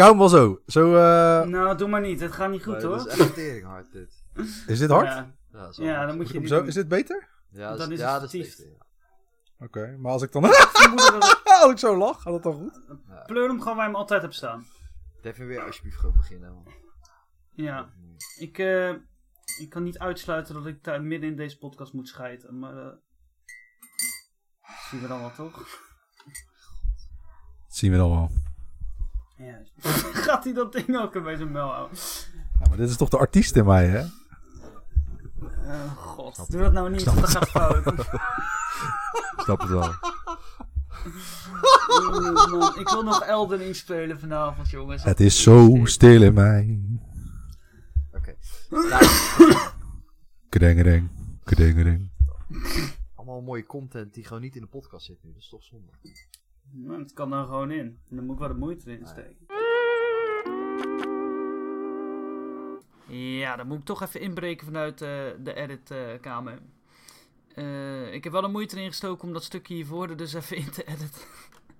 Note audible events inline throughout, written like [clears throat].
hou hem wel zo. Zo, eh, Nou, doe maar niet. Het gaat niet goed Nee, hoor. Dat is echt tering hard dit. is dit hard? Ja, Ja, dat hard. dan moet je zo? Is dit beter? Ja, dat dan is, het dat. Oké, maar als ik dan... [laughs] dat het- als ik zo lach, gaat het dan goed? Pleur hem gewoon waar je hem altijd hebt staan. Devin, weer alsjeblieft gewoon beginnen. man. Ja. Ik, eh, ik kan niet uitsluiten dat ik daar midden in deze podcast moet scheiden. Maar eh zien we dan wel toch? Dat zien we dan wel. Ja. [laughs] Gaat hij dat ding ook bij zijn mel houden? Ja, maar dit is toch de artiest in mij, hè? Eh, God, doe dat nou niet, want dat gaat fout. Ik [laughs] [laughs] snap het wel. Oeh, man, ik wil nog Elden Ring spelen vanavond, jongens. Het is zo stil in mij. Oké. [coughs] Kedengering, kedengering. allemaal mooie content die gewoon niet in de podcast zit nu. Dat is toch zonde. Nou, het kan er gewoon in. En dan moet ik wel de moeite erin steken. Ja, dan moet ik toch even inbreken vanuit eh, de editkamer. Eh ik heb wel de moeite erin gestoken om dat stukje hiervoor er dus even in te editen.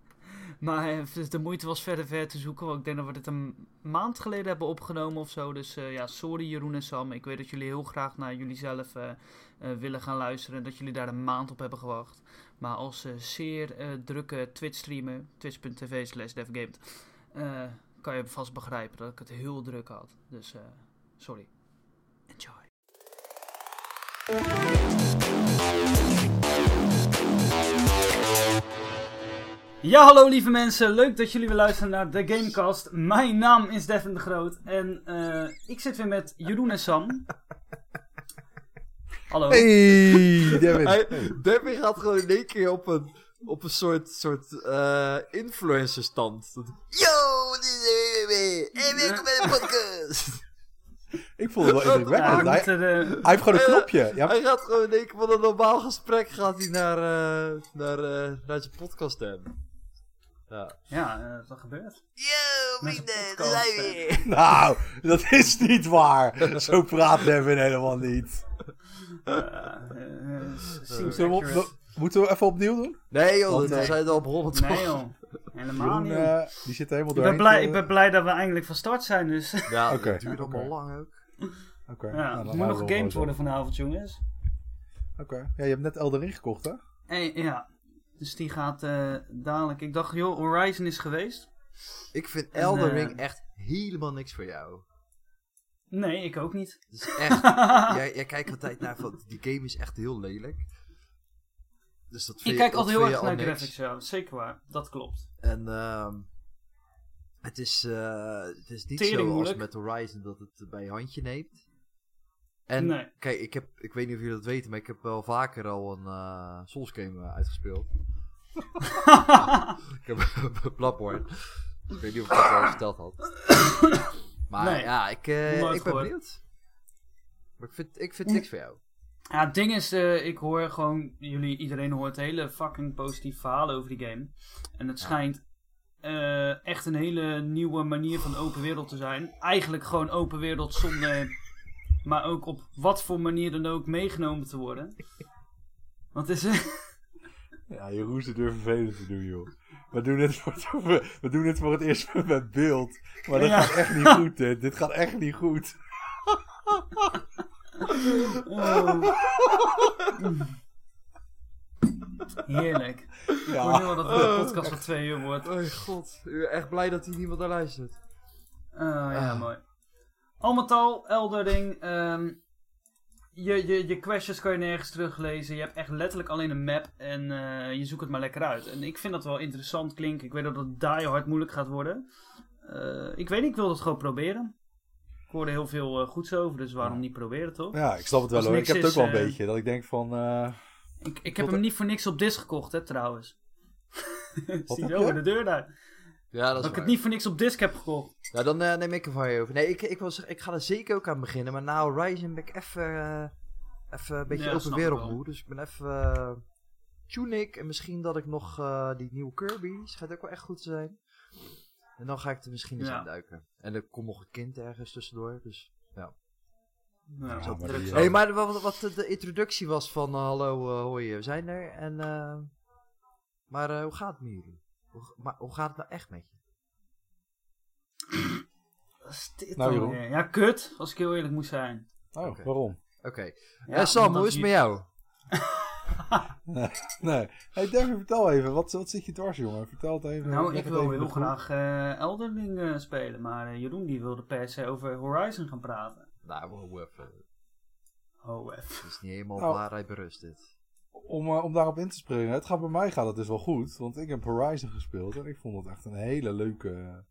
[laughs] maar eh, de moeite was verder ver te zoeken. Want ik denk dat we dit een maand geleden hebben opgenomen of zo. Dus ja, sorry Jeroen en Sam. Ik weet dat jullie heel graag naar jullie zelf willen gaan luisteren. En dat jullie daar een maand op hebben gewacht. Maar als zeer eh, drukke Twitch-streamer, twitch.tv slash devgamed, eh, kan je vast begrijpen dat ik het heel druk had. Dus eh, sorry. Enjoy. Ja, hallo lieve mensen. Leuk dat jullie weer luisteren naar de Gamecast. Mijn naam is Devin de Groot en ik zit weer met Jeroen en Sam. [laughs] Hallo. Hey, Devin. Hij, Devin gaat gewoon in één keer op een, op een soort, soort eh influencer stand. Dat- Yo, dit is weer En welkom bij de podcast. Ik vond het wel indrukwekkend. we hij, de- hij heeft gewoon een knopje. Ja, Hij gaat gewoon in één keer van een normaal gesprek gaat hij naar, eh, naar, eh, naar zijn podcast hebben. Ja. Ja, eh, wat gebeurt? Yo, vrienden, daar zijn we weer. nou, dat is niet waar. Zo praat Devin helemaal niet. Eh, [laughs] eh, we we- moeten we even opnieuw doen? Nee joh, Want, eh, zijn al begonnen toch? Nee joh, helemaal niet. eh, die zit helemaal ik, ben blij, ik ben blij dat we eindelijk van start zijn, dus. Ja, [laughs] Oké, het duurt allemaal lang ook. Oké, ja, nou, er moet nog we gegamed worden vanavond, jongens. Oké, ja, je hebt net Elden Ring gekocht, hè? Hey, ja, dus die gaat eh, dadelijk. Ik dacht, joh, Horizon is geweest. Ik vind En, Elden Ring echt helemaal niks voor jou. Nee, ik ook niet. Het is echt, [laughs] jij, jij kijkt altijd naar van, die game is echt heel lelijk. Dus dat vind Ik je- kijk altijd heel erg naar graphics, ja. Zeker waar, dat klopt. En ehm het, is, eh, het is niet Tering zo als met Horizon dat het bij je handje neemt. En Nee. kijk, ik, heb, ik weet niet of jullie dat weten, maar ik heb wel vaker al een eh Souls game eh, uitgespeeld. [laughs] Ik heb [laughs] Bloodborne. Ik weet niet of ik dat al verteld had. [coughs] Maar Nee, ja, ik, eh, nooit ik ben gehoord. benieuwd. Maar ik vind, ik vind niks voor jou. Ja, het ding is, eh, ik hoor gewoon, jullie, iedereen hoort hele fucking positief verhalen over die game. En het Ja. schijnt eh, echt een hele nieuwe manier van open wereld te zijn. Eigenlijk gewoon open wereld zonder, maar ook op wat voor manier dan ook meegenomen te worden. Want het is, [laughs] Ja, Jeroen zit weer vervelend te doen, joh. We doen dit voor het, we doen dit voor het eerst [laughs] met beeld. Maar dat Ja. gaat echt niet goed, dit. Dit gaat echt niet goed. oh. [laughs] Heerlijk. Ik hoor nu Ja. al dat het een podcast van twee uur wordt. Oh god, ik ben echt blij dat hier niemand naar luistert. Oh, ja, Ah. mooi. Al met al, Eldering. ehm, je, je, je questions kan je nergens teruglezen. Je hebt echt letterlijk alleen een map en eh, je zoekt het maar lekker uit. En ik vind dat wel interessant klinken. Ik weet dat het die hard moeilijk gaat worden. Eh, ik weet niet, ik wil het gewoon proberen. Ik hoorde heel veel eh, goeds over, dus waarom niet proberen, toch? ja, ik snap het wel hoor. Ik heb het ook wel een beetje. Dat ik denk van... Ik, ik heb hem niet voor niks op disc gekocht, hè, trouwens. [laughs] Wat Zie je je? de deur daar. Ja, dat Dat is ik waar. het niet voor niks op disc heb gekocht. Ja, dan eh, neem ik er van je over. Nee, ik, ik, wil zeggen, ik ga er zeker ook aan beginnen. Maar na Horizon ben ik even, eh, even een beetje Ja, open snap ik wereld wel. moe. Dus ik ben even eh, Tunic en misschien dat ik nog eh, die nieuwe Kirby. Schijnt ook wel echt goed te zijn. En dan ga ik er misschien eens Ja. aan duiken. En er komt nog een kind ergens tussendoor. Dus ja. Ja, Zo maar die, hey, maar wat, wat de, introductie was van hallo, hoi, we zijn er. En, eh, maar eh, hoe gaat het met jullie? Hoe, maar, hoe gaat het nou echt met je? is dit Nou, dan Jeroen. weer? Ja, kut, als ik heel eerlijk moet zijn. Oh, Oké. waarom? Oké. Ja, Eh, Sam, omdat hoe is het met jou? [laughs] Nee. Hey Devin, vertel even. Wat, wat zit je dwars, jongen? Vertel het even. Nou, leg ik het wil even heel graag eh Elden Ring eh, spelen, maar eh, Jeroen die wilde per se over Horizon gaan praten. Nou, wow, even. Oh, even. Het is niet helemaal Nou. waarheid berust dit. Om, eh, om daarop in te springen. Het gaat bij mij gaat het dus wel goed. Want ik heb Horizon gespeeld. En ik vond het echt een hele leuke,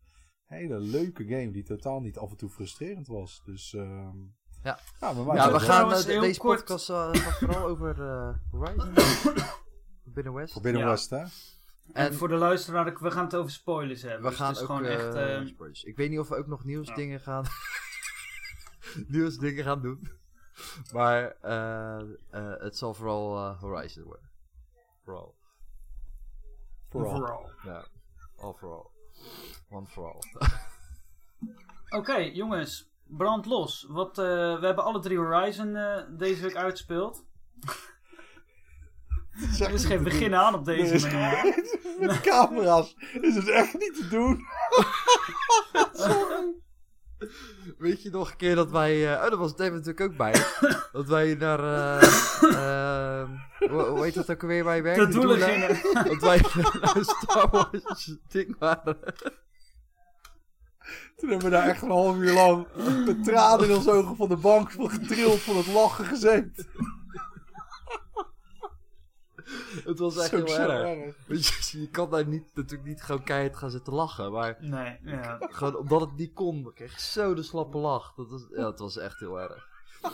hele leuke game. Die totaal niet af en toe frustrerend was. Dus ehm Ja. ja, bij mij Ja, gaat we het gaan eh, de- deze kort- podcast eh, gaat vooral over eh, Horizon. [coughs] Binnen West. Voor Binnen Ja. West, hè? En, En- voor de luisteraar, ik- we gaan het over spoilers hebben. We dus gaan het is ook gewoon echt... eh, spoilers. Ik weet niet of we ook nog nieuwsdingen Ja. gaan... [laughs] nieuwsdingen gaan doen. [laughs] Maar eh, eh, het zal vooral eh, Horizon worden. Vooral. Ja. All for all. One for all. [laughs] Oké, jongens. Brand los. Wat, eh, we hebben alle drie Horizon eh, deze week uitgespeeld. [laughs] Er is geen begin aan op deze Nee, manier. Met camera's is het echt niet te doen. [laughs] Weet je nog een keer dat wij... eh, oh, daar was David natuurlijk ook bij. [coughs] dat wij naar... eh, eh, hoe, heet dat ook alweer waar je werkt? De De doelen Doelen. gingen. [laughs] Dat wij naar een Star Wars ding waren. Toen hebben we daar echt een half uur lang met tranen in onze ogen van de bank van getrild van het lachen gezeten. [laughs] Het was echt heel erg. je, je kan daar niet, natuurlijk niet gewoon keihard gaan zitten lachen. Maar Nee, ja. gewoon omdat het niet kon, kreeg je zo de slappe lach. Dat was, ja, het was echt heel erg. [coughs]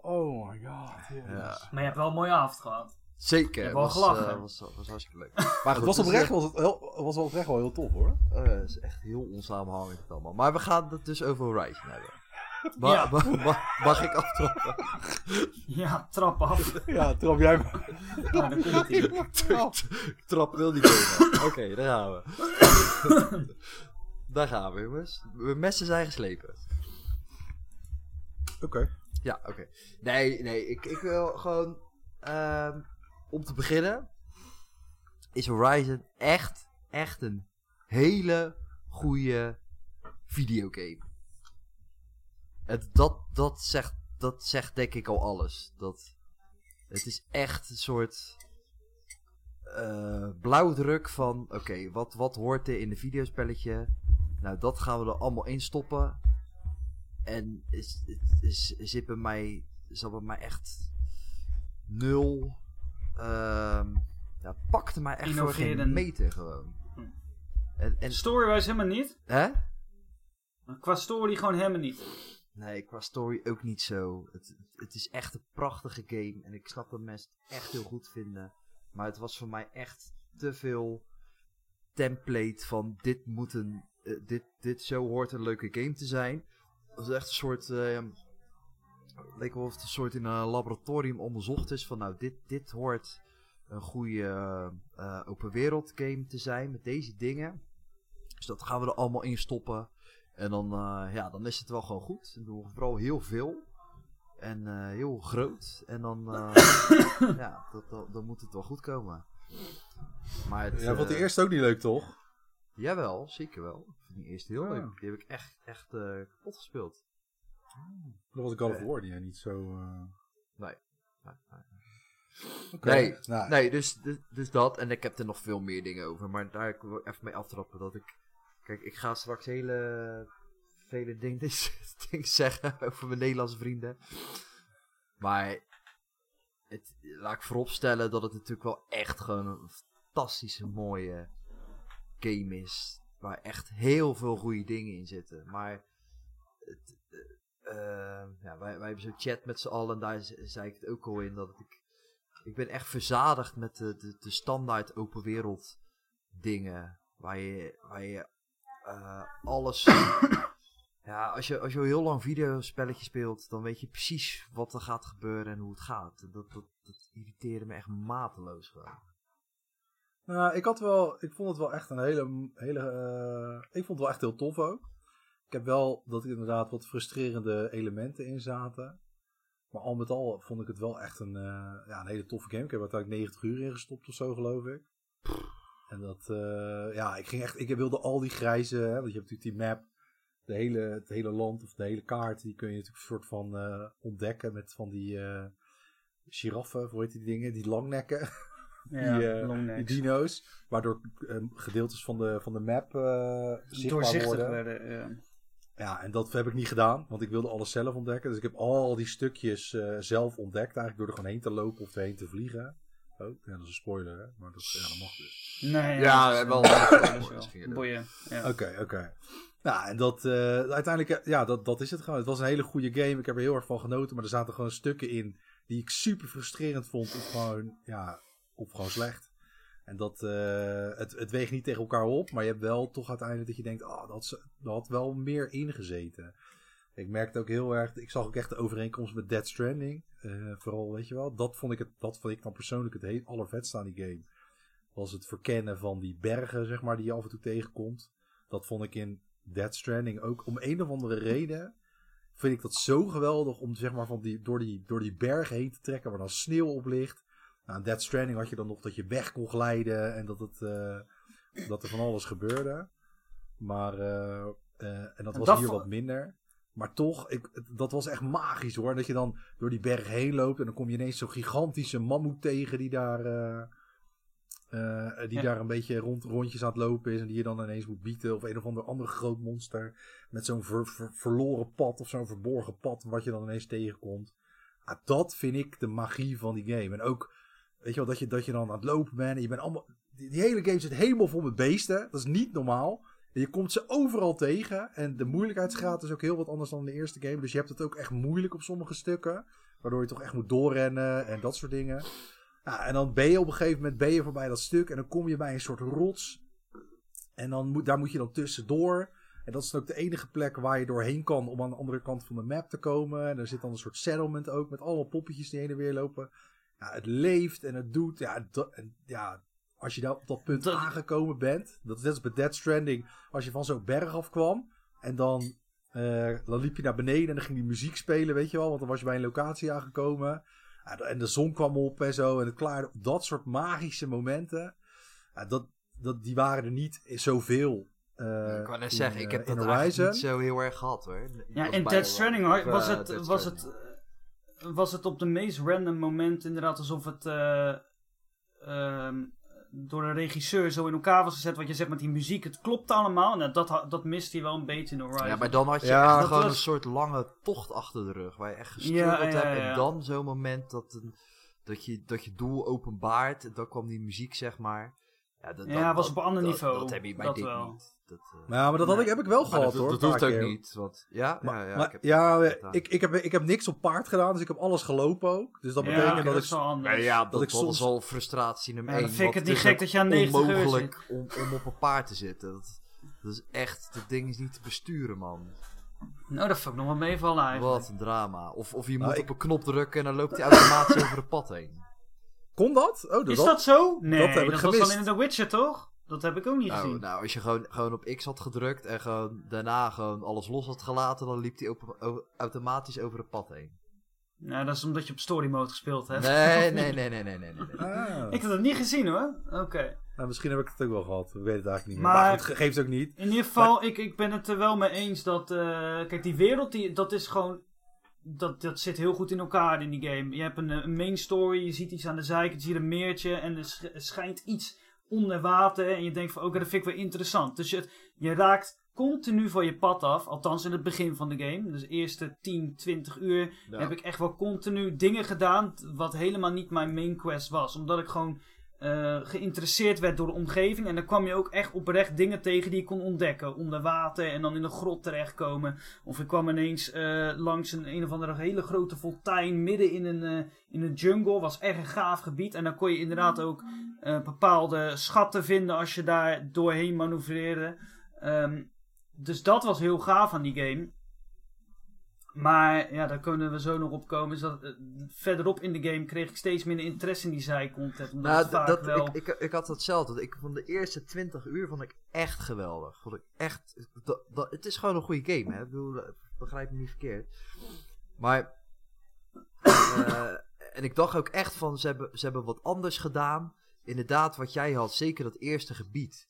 Oh my god. Ja. Maar je hebt wel een mooie avond gehad. Zeker. Je hebt wel was, gelachen. eh, was, was hartstikke leuk. [laughs] Maar Het goed, was dus, oprecht, eh, was het, heel, was wel oprecht wel heel tof hoor. eh, het is echt heel onsamenhangend het allemaal. Maar we gaan het dus over Horizon hebben. Ma- Ja. ma- ma- mag ik aftrappen? Ja, trap af. Ja, trap jij maar. Komt ie. [laughs] Trap wil niet komen. Oké, daar gaan we. daar gaan we, jongens. De messen zijn geslepen. Oké. Ja, oké. Nee, nee, ik, ik wil gewoon... ehm, om te beginnen... Is Horizon echt, echt een hele goede videogame. Het, dat, dat, zegt, dat zegt denk ik al alles. Dat, het is echt een soort... eh, blauwdruk van... Oké, wat, wat hoort er in een videospelletje? Nou, dat gaan we er allemaal in stoppen. En is, het is, zit bij mij, zat bij mij echt nul. ehm ja, pakte mij echt voor geen meter gewoon. Hm. En, en, Story-wise helemaal niet. hè? Qua story gewoon helemaal niet. Nee, qua story ook niet zo. Het, het is echt een prachtige game. En ik snap dat mensen het echt heel goed vinden. Maar het was voor mij echt te veel template van dit moet een... eh, dit, dit zo hoort een leuke game te zijn. Het was echt een soort... eh, leek wel of het een soort in een laboratorium onderzocht is. Van nou, dit, dit hoort een goede eh, open wereld game te zijn. Met deze dingen. Dus dat gaan we er allemaal in stoppen. En dan, eh, ja, dan is het wel gewoon goed. Dan doen we vooral heel veel. En eh, heel groot. En dan, eh, [coughs] ja, dat, dat- dan moet het wel goed komen. Maar het, Jij vond die eerste ook niet leuk, toch? Jawel, zeker wel. Ik vind die eerste heel Ja. leuk. Die heb ik echt, echt eh, kapot gespeeld. Dat was ik God of War, die jij niet zo... eh, Nee. Nee, nee. Nou, Nee, dus, dus, dus dat. En ik heb er nog veel meer dingen over. Maar daar wil ik even mee aftrappen. Dat ik. Kijk, ik ga straks hele. vele [laughs] dingen, zeggen over mijn Nederlandse vrienden. Maar. Het, laat ik vooropstellen dat het natuurlijk wel echt gewoon een fantastische mooie game is. Waar echt heel veel goede dingen in zitten. Maar. Het, eh, eh, ja, wij, wij hebben zo'n chat met z'n allen. En daar ze- zei ik het ook al in. Dat ik ik ben echt verzadigd met de, de, de standaard open wereld dingen. Waar je, waar je alles. [coughs] ja, als je, als je al heel lang videospelletje speelt, dan weet je precies wat er gaat gebeuren en hoe het gaat. Dat, dat, dat irriteerde me echt mateloos gewoon. Nou, ik had wel, ik vond het wel echt een hele, hele, eh, ik vond het wel echt heel tof ook. Ik heb wel dat er inderdaad wat frustrerende elementen in zaten. Maar al met al vond ik het wel echt een, eh, ja, een hele toffe game. Ik heb er uiteindelijk 90 uur in gestopt of zo, geloof ik. En dat, eh, ja, ik ging echt, ik wilde al die grijze, hè, want je hebt natuurlijk die map. de hele, het hele land of de hele kaart, die kun je natuurlijk een soort van eh, ontdekken met van die eh giraffen, hoe heet die dingen, die langnekken, [laughs] Ja, die, dino's, waardoor gedeeltes van de, van de map zichtbaar worden. werden. ja. Ja, en dat heb ik niet gedaan, want ik wilde alles zelf ontdekken. Dus ik heb al die stukjes zelf ontdekt, eigenlijk door er gewoon heen te lopen of erheen te vliegen. Oh, ja, dat is een spoiler, hè? maar dat, ja, dat mag dus. Nee, Ja, dat is, wel. Boeien. Ja. Oké, oké. Nou, en dat eh, uiteindelijk, eh, ja, dat, dat is het gewoon. Het was een hele goede game. Ik heb er heel erg van genoten, maar er zaten gewoon stukken in die ik super frustrerend vond. Of gewoon, ja, of gewoon slecht. En dat, eh, het, het weegt niet tegen elkaar op, maar je hebt wel toch uiteindelijk dat je denkt, ah, dat, dat had wel meer ingezeten. Ik merkte ook heel erg, ik zag ook echt de overeenkomst met Dead Stranding. Eh, vooral, weet je wel, dat vond ik, het, dat vond ik dan persoonlijk het heel allervetste aan die game. Was het verkennen van die bergen, zeg maar, die je af en toe tegenkomt. Dat vond ik in Dead Stranding ook. Om een of andere reden vind ik dat zo geweldig om zeg maar van die, door, die, door die bergen heen te trekken waar dan sneeuw op ligt. Nou, in Dead Stranding had je dan nog dat je weg kon glijden en dat, het, eh, dat er van alles gebeurde. Maar, eh, eh, en dat En was dat hier wat minder. Maar toch, ik, dat was echt magisch hoor. Dat je dan door die berg heen loopt en dan kom je ineens zo'n gigantische mammoet tegen die daar, eh, eh, die Ja. daar een beetje rond, rondjes aan het lopen is. En die je dan ineens moet bieten. Of een of ander ander groot monster met zo'n ver- ver- verloren pad of zo'n verborgen pad wat je dan ineens tegenkomt. Ah, dat vind ik de magie van die game. En ook, weet je wel, dat je, dat je dan aan het lopen bent en je bent allemaal... Die, die hele game zit helemaal vol met beesten. Dat is niet normaal. Je komt ze overal tegen. En de moeilijkheidsgraad is ook heel wat anders dan in de eerste game. Dus je hebt het ook echt moeilijk op sommige stukken. Waardoor je toch echt moet doorrennen en dat soort dingen. Ja, en dan ben je op een gegeven moment ben je voorbij dat stuk. En dan kom je bij een soort rots. En dan moet, daar moet je dan tussendoor. En dat is ook de enige plek waar je doorheen kan om aan de andere kant van de map te komen. En er zit dan een soort settlement ook met allemaal poppetjes die heen en weer lopen. Het leeft en het doet. Ja, dat, ja als je daar op dat punt Dat- aangekomen bent. Dat is net als bij Dead Stranding. Als je van zo'n berg afkwam. En dan, eh, dan liep je naar beneden en dan ging die muziek spelen, weet je wel. Want dan was je bij een locatie aangekomen. Ja, en de zon kwam op en zo. En het klaarde. Dat soort magische momenten. Ja, dat, dat, die waren er niet zoveel. eh, ik wou net in, zeggen, ik eh, heb in dat Horizon. eigenlijk niet zo heel erg gehad hoor. Ja, in Dead Stranding was, eh, het, was, het, eh, was het op de meest random moment inderdaad alsof het eh, ehm, door de regisseur zo in elkaar was gezet. Wat je zegt met die muziek, het klopt allemaal. Nou, dat, dat mist hij wel een beetje in Horizon. Ja, maar dan had je Ja, echt dat gewoon was- een soort lange tocht achter de rug. Waar je echt gestruggeld ja, hebt. ja. En dan zo'n moment dat, een, dat, je, dat je doel openbaart. En dan kwam die muziek, zeg maar. Ja, dat, Ja, was op een ander dat, niveau, Dat heb je bij dat dit wel. niet. Dat, eh, Maar ja, maar dat had ik, heb ik wel gehad dat, hoor. dat hoeft ook keer. niet. Want, ja, Maar, ja, ja, maar- ik heb ja, ik, ik, heb, ik heb niks op paard gedaan, dus ik heb alles gelopen ook. Dus dat Ja, betekent dat dat ik... ja, dat, dat ik dat soms- is al frustratie nummer Ja, één. dan vind ik het niet gek dat je aan 90 uur onmogelijk om, om op een paard te zitten. Dat, dat is echt, dat ding is niet te besturen, man. Nou, dat vond ik nog wel meevallen eigenlijk. Wat een drama. Of, of je Nou, moet ik- op een knop drukken en dan loopt hij automatisch [coughs] over het pad heen. Kon dat? Oh, dat Is dat zo? Nee, dat dat, heb ik was gemist. dan in The Witcher toch? Dat heb ik ook niet Nou, gezien. nou, als je gewoon, gewoon op X had gedrukt en gewoon daarna gewoon alles los had gelaten, dan liep hij automatisch over het pad heen. Nou, dat is omdat je op story mode gespeeld hebt. Nee, [laughs] nee, nee, nee, nee, nee. Ah. Ik heb het niet gezien hoor. Oké. Nou, misschien heb ik het ook wel gehad. Ik weet het eigenlijk niet meer. Maar- ge- geeft ook niet. In ieder geval, ik, ik ben het er wel mee eens dat... eh, kijk, die wereld, die, dat is gewoon... Dat, dat zit heel goed in elkaar in die game. Je hebt een, een main story, je ziet iets aan de zijkant, je ziet een meertje en er schijnt iets onder water. En je denkt van, oké, dat vind ik wel interessant. Dus je, je raakt continu van je pad af, althans in het begin van de game. Dus de eerste 10, 20 uur Ja. heb ik echt wel continu dingen gedaan wat helemaal niet mijn main quest was. Omdat ik gewoon eh, geïnteresseerd werd door de omgeving. En dan kwam je ook echt oprecht dingen tegen die je kon ontdekken. Onder water en dan in een grot terechtkomen. Of ik kwam ineens eh, langs een, een of andere hele grote fontein midden in een, eh, in een jungle. Was echt een gaaf gebied. En dan kon je inderdaad ook bepaalde schatten vinden als je daar doorheen manoeuvreerde. Ehm, dus dat was heel gaaf aan die game. Maar ja, daar kunnen we zo nog op komen. Is dat, eh, verderop in de game kreeg ik steeds minder interesse in die zijcontent. Omdat Nou, het vaak dat, wel... ik, ik, ik had hetzelfde. Ik vond de eerste 20 uur vond ik echt geweldig. Vond ik echt. Dat, dat, het is gewoon een goede game, hè? Ik bedoel, eh, begrijp me niet verkeerd. Maar. eh, en ik dacht ook echt van, ze hebben, ze hebben wat anders gedaan. Inderdaad, wat jij had, zeker dat eerste gebied.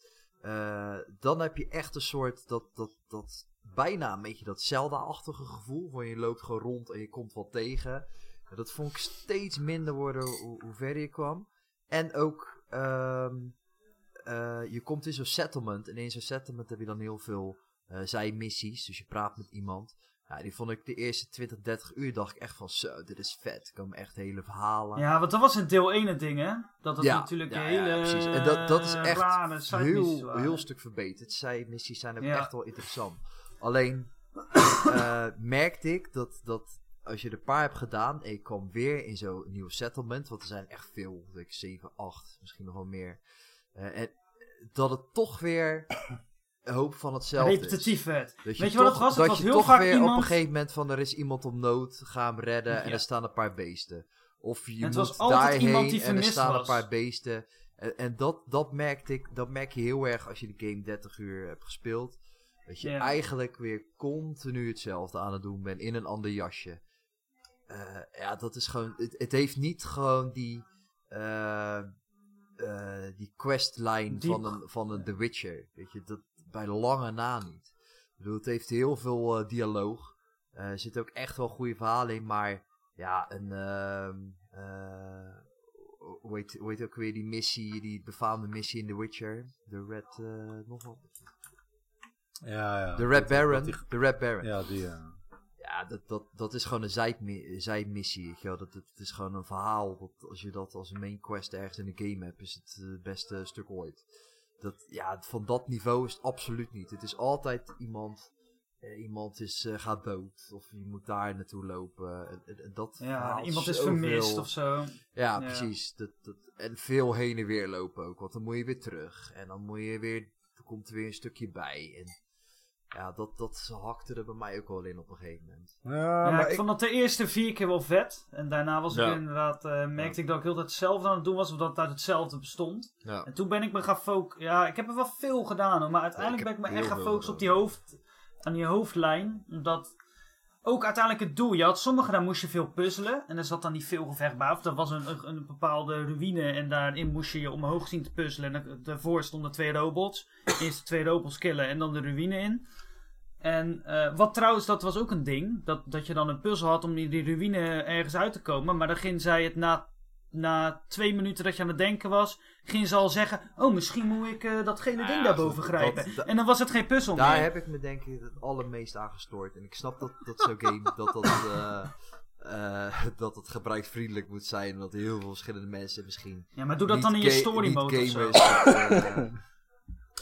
Dan heb je echt een soort dat, dat, dat bijna een beetje dat Zelda-achtige gevoel. Van je loopt gewoon rond en je komt wat tegen. En dat vond ik steeds minder worden hoe, hoe verder je kwam. En ook, ehm, eh, je komt in zo'n settlement. En in zo'n settlement heb je dan heel veel eh zijmissies. Dus je praat met iemand. Ja, die vond ik de eerste 20, 30 uur dacht ik echt van zo, dit is vet. Er komen echt hele verhalen. Ja, want dat was in deel 1 het ding, hè? Dat het Ja, natuurlijk ja, hele ja, precies. En dat, dat is echt heel, heel stuk verbeterd. Zijmissies zijn ook echt wel interessant. Alleen [coughs] eh, merkte ik dat, dat als je er een paar hebt gedaan en je kwam weer in zo'n nieuw settlement, want er zijn echt veel, ik 7, 8, misschien nog wel meer. eh, en dat het toch weer een hoop van hetzelfde repetitief werd. Weet je wat het was? Het Dat was je heel toch vaak weer op een gegeven moment van er is iemand op nood, ga hem redden en er staan een paar beesten. Of je Het moet daarheen en er staan was. een paar beesten. En, en dat, dat merkte ik, dat merk je heel erg als je de game 30 uur hebt gespeeld. Dat je eigenlijk weer continu hetzelfde aan het doen bent in een ander jasje. Eh, ja, dat is gewoon, het, het heeft niet gewoon die, eh, die questline Diep- van een, van een The Witcher. Weet je, dat bij lange na niet. Ik bedoel, het heeft heel veel dialoog. Er zitten ook echt wel goede verhalen in, maar ja, een. ehm, eh, hoe, heet, hoe heet ook weer die missie, die befaamde missie in The Witcher? De Red. nog wat? Ja, ja. De Red Dat- Baron. dat die- De Red Baron. Ja, die, ja. Ja, dat, dat, dat is gewoon een zijmi- zijmissie. weet je wel. Dat, dat, het is gewoon een verhaal. Dat, als je dat als een main quest ergens in de game hebt, is het eh, het beste stuk ooit. Dat, ja, van dat niveau is het absoluut niet. Het is altijd iemand. eh, iemand is, eh, gaat dood. Of je moet daar naartoe lopen. En- en- en dat Ja, iemand is vermist of zo. Ja, Ja. precies. Dat, dat, en veel heen en weer lopen ook. Want dan moet je weer terug. En dan moet je weer. Er komt er weer een stukje bij. En ja, dat, dat hakte er bij mij ook wel in op een gegeven moment. Ja, Ja, maar ik, ik, vond dat de eerste vier keer wel vet. En daarna was Ja. ik inderdaad, eh, merkte ik dat ik heel hetzelfde aan het doen was, of dat het uit hetzelfde bestond. Ja. En toen ben ik me gaan focussen. Ja, ik heb er wel veel gedaan hoor, maar uiteindelijk Ja, ik ben ik me echt gaan focussen op die hoofd, aan die hoofdlijn. Omdat ook uiteindelijk het doel, je had sommige daar moest je veel puzzelen. En er zat dan niet veel gevecht bij. Of er was een, een, bepaalde ruïne en daarin moest je je omhoog zien te puzzelen. En da- daarvoor stonden twee robots. [coughs] Eerst twee robots killen en dan de ruïne in. En eh, wat trouwens, dat was ook een ding. Dat, dat je dan een puzzel had om die, die ruïne ergens uit te komen. Maar dan ging zij het na, na twee minuten dat je aan het denken was. Ging ze al zeggen: Oh, misschien moet ik eh, datgene ding daarboven dat- grijpen. dat- dat- en dan was het geen puzzel Daar meer. heb ik me denk ik het allermeest aan gestoord. En ik snap dat, dat zo'n game [laughs] dat dat, eh, eh, dat het gebruiksvriendelijk moet zijn. En dat heel veel verschillende mensen misschien Ja, maar doe dat niet dan in je story niet mode of zo. gamers [laughs]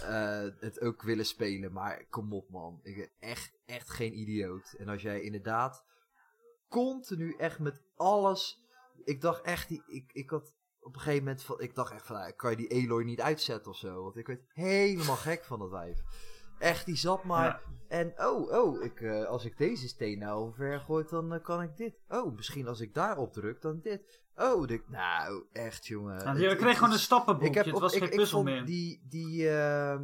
eh, het ook willen spelen. Maar kom op man, ik ben echt, echt geen idioot. En als jij inderdaad continu echt met alles... Ik dacht echt, die- ik, ik had op een gegeven moment van, ik dacht echt van, nou, kan je die Eloy niet uitzetten of zo? Want ik werd helemaal gek van dat wijf. Echt, die zat maar... Ja. En oh, oh, ik, eh, als ik deze steen nou ver gooi, dan eh, kan ik dit. Oh, misschien als ik daarop druk, dan dit. Oh. Nou, echt jongen. Het- je het kreeg gewoon een stappenboekje. ik heb het was ik, geen ik puzzel meer. Die, die, eh,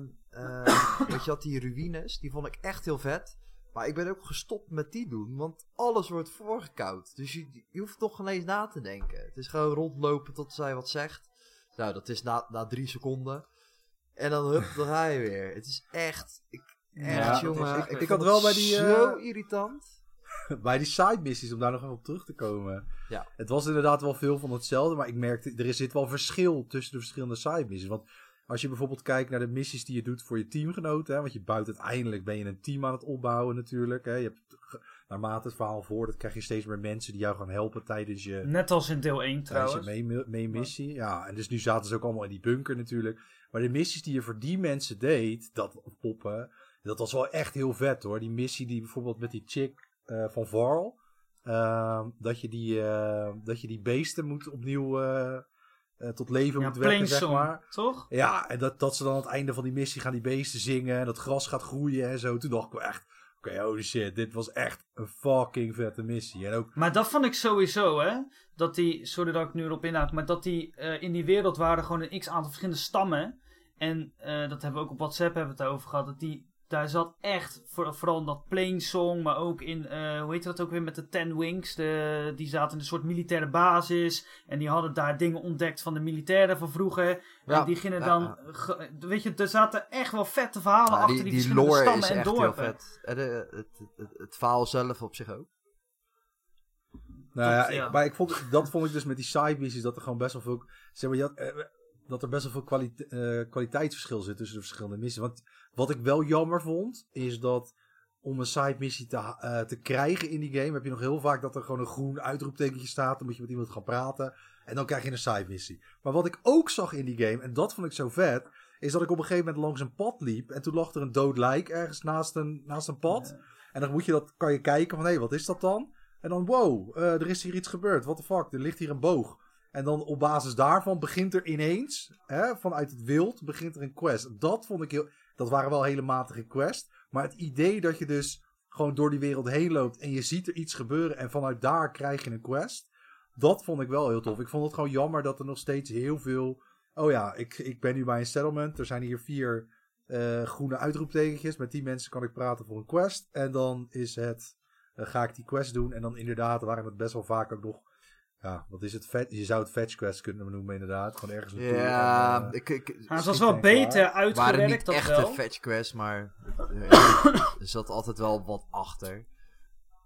weet je wat, die ruïnes, die vond ik echt heel vet. Maar ik ben ook gestopt met die doen, want alles wordt voorgekoud. Dus je, je hoeft toch geen eens na te denken. Het is gewoon rondlopen tot zij wat zegt. Nou, dat is na, na drie seconden. En dan hup, dan ga je weer. Het is echt, ik, echt Ja, jongen. ik, ik had wel bij die, Zo eh, irritant. [laughs] bij die side missies, om daar nog even op terug te komen. Ja. Het was inderdaad wel veel van hetzelfde, maar ik merkte, er zit wel verschil tussen de verschillende side missies. Want als je bijvoorbeeld kijkt naar de missies die je doet voor je teamgenoten, hè, want je buit uiteindelijk ben je een team aan het opbouwen natuurlijk. Hè. Je hebt, naarmate het verhaal voordat krijg je steeds meer mensen die jou gaan helpen tijdens je, Net als in deel 1 tijdens je trouwens. mee, mee missie. Ja, en dus nu zaten ze ook allemaal in die bunker natuurlijk. Maar de missies die je voor die mensen deed, dat poppen, dat was wel echt heel vet hoor. Die missie die bijvoorbeeld met die chick eh, van Varl, ehm, dat, je die, eh, dat je die beesten moet opnieuw eh, tot leven Ja, moet wekken, zeg maar. toch? Ja, en dat, dat ze dan aan het einde van die missie gaan die beesten zingen en dat gras gaat groeien en zo. Toen dacht ik echt, oké, holy shit, dit was echt een fucking vette missie. En ook, Maar dat vond ik sowieso, hè. Dat die, sorry dat ik nu erop inhaak, maar dat die eh, in die wereld waren gewoon een x aantal verschillende stammen. En eh, dat hebben we ook op WhatsApp hebben we het over gehad. Dat die daar zat echt, voor, vooral in dat Plainsong, maar ook in, eh, hoe heet dat ook weer met de Ten Wings. De, die zaten in een soort militaire basis. En die hadden daar dingen ontdekt van de militairen van vroeger. Ja, en die gingen ja, dan, ge- weet je, er zaten echt wel vette verhalen Ja, achter die, die, die verschillende lore stammen is en echt heel dorpen. vet. En de, het, het, het, het verhaal zelf op zich ook. Nou ja, Tot- ja. Ik, maar ik vond, dat vond ik dus met die side dat er gewoon best wel veel, zeg maar, je had, eh, dat er best wel veel kwalite- eh, kwaliteitsverschil zit tussen de verschillende missies. Want wat ik wel jammer vond, is dat om een side missie te, eh, te krijgen in die game, heb je nog heel vaak dat er gewoon een groen uitroeptekentje staat. Dan moet je met iemand gaan praten. En dan krijg je een side missie. Maar wat ik ook zag in die game, en dat vond ik zo vet, is dat ik op een gegeven moment langs een pad liep. En toen lag er een dood lijk ergens naast een, naast een pad. En dan moet je dat, kan je kijken van, hé, wat is dat dan? En dan, wow, eh, er is hier iets gebeurd. What the fuck, er ligt hier een boog. En dan op basis daarvan begint er ineens, hè, vanuit het wild, begint er een quest. Dat vond ik heel, dat waren wel hele matige quests. Maar het idee dat je dus gewoon door die wereld heen loopt en je ziet er iets gebeuren en vanuit daar krijg je een quest. Dat vond ik wel heel tof. Ik vond het gewoon jammer dat er nog steeds heel veel... Oh ja, ik, ik ben nu bij een settlement. Er zijn hier vier eh, groene uitroeptekentjes. Met die mensen kan ik praten voor een quest. En dan is het... eh, ga ik die quest doen. En dan inderdaad waren het best wel vaak ook nog... Ja, wat is het? Vet, je zou het fetch quest kunnen noemen inderdaad. Gewoon ergens naartoe. Ja, en, eh, ik, ik, Maar het was ik wel beter waren uitgewerkt, niet dat echte wel. fetch quests, maar eh, [coughs] er zat altijd wel wat achter.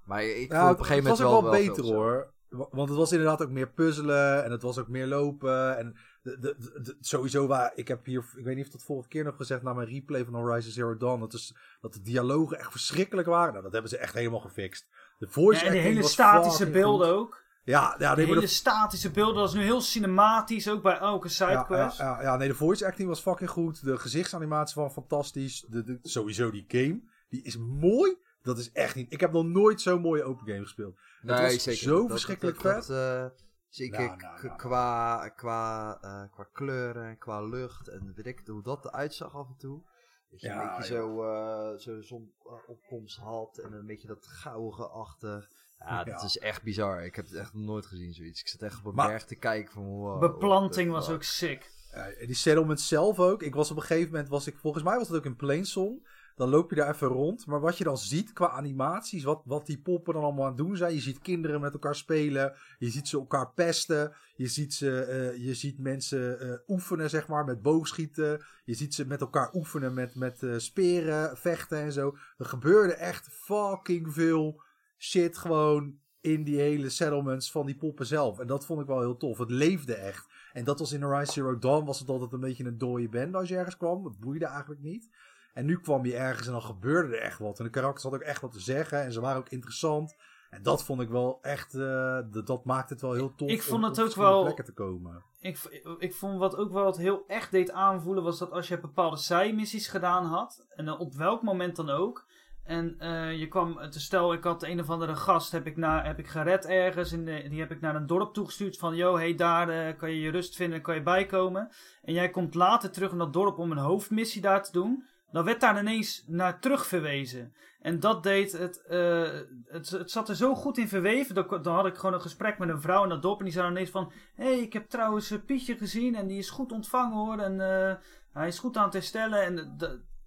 Maar ik Ja, vond op een gegeven het moment was ook wel, wel, beter hoor. Wa- Want het was inderdaad ook meer puzzelen en het was ook meer lopen. En de, de, de- sowieso waar, ik heb hier, ik weet niet of dat vorige keer nog gezegd na mijn replay van Horizon Zero Dawn. Dat, is, dat de dialogen echt verschrikkelijk waren. Nou, dat hebben ze echt helemaal gefixt. De voice Ja, en die hele statische beelden goed. ook. Ja, nee, hele de, statische beelden, dat is nu heel cinematisch, ook bij elke sidequest. ja, ja, ja, nee, de voice acting was fucking goed. De gezichtsanimatie was fantastisch. De, de, sowieso die game, die is mooi. Dat is echt niet. Ik heb nog nooit zo'n mooie open game gespeeld. Het was zo Dat- verschrikkelijk dat- vet. dat, eh, zeker Nou, nou, k- nou, qua, qua, eh, qua kleuren en qua lucht en weet ik hoe dat eruit zag af en toe. Dat je Ja, een beetje ja. zo, eh zo zonopkomst had en een beetje dat gouden achter. Ja, dat Ja. is echt bizar. Ik heb het echt nooit gezien zoiets. Ik zat echt op een Maar- berg te kijken van wow. Beplanting was ook sick. Ja, die settlement zelf ook. Ik was op een gegeven moment, was ik, volgens mij was het ook in Plainsong. Dan loop je daar even rond. Maar wat je dan ziet qua animaties, wat, wat die poppen dan allemaal aan het doen zijn. Je ziet kinderen met elkaar spelen. Je ziet ze elkaar pesten. Je ziet, ze, eh, je ziet mensen eh, oefenen, zeg maar, met boogschieten. Je ziet ze met elkaar oefenen met, met eh, speren, vechten en zo. Er gebeurde echt fucking veel shit gewoon in die hele settlements van die poppen zelf. En dat vond ik wel heel tof. Het leefde echt. En dat was in Horizon Zero Dawn was het altijd een beetje een dode band als je ergens kwam. Het boeide eigenlijk niet. En nu kwam je ergens en dan gebeurde er echt wat. En de karakters hadden ook echt wat te zeggen. En ze waren ook interessant. En dat vond ik wel echt... eh, dat maakte het wel heel tof Ik vond om het op ook wel- plekken te komen. Ik, vond wat ook wel het heel echt deed aanvoelen, was dat als je bepaalde zijmissies gedaan had, en op welk moment dan ook, en eh, je kwam, te stel ik had een of andere gast, heb ik, naar, heb ik gered ergens, en die heb ik naar een dorp toegestuurd van, yo, hey, daar eh, kan je je rust vinden, kan je bijkomen. En jij komt later terug in dat dorp om een hoofdmissie daar te doen, dan werd daar ineens naar terug verwezen. En dat deed het, eh, het, het zat er zo goed in verweven. Dan, dan had ik gewoon een gesprek met een vrouw in dat dorp. En die zei ineens van... Hé, hey, ik heb trouwens Pietje gezien. En die is goed ontvangen hoor. En hij is goed aan het herstellen. En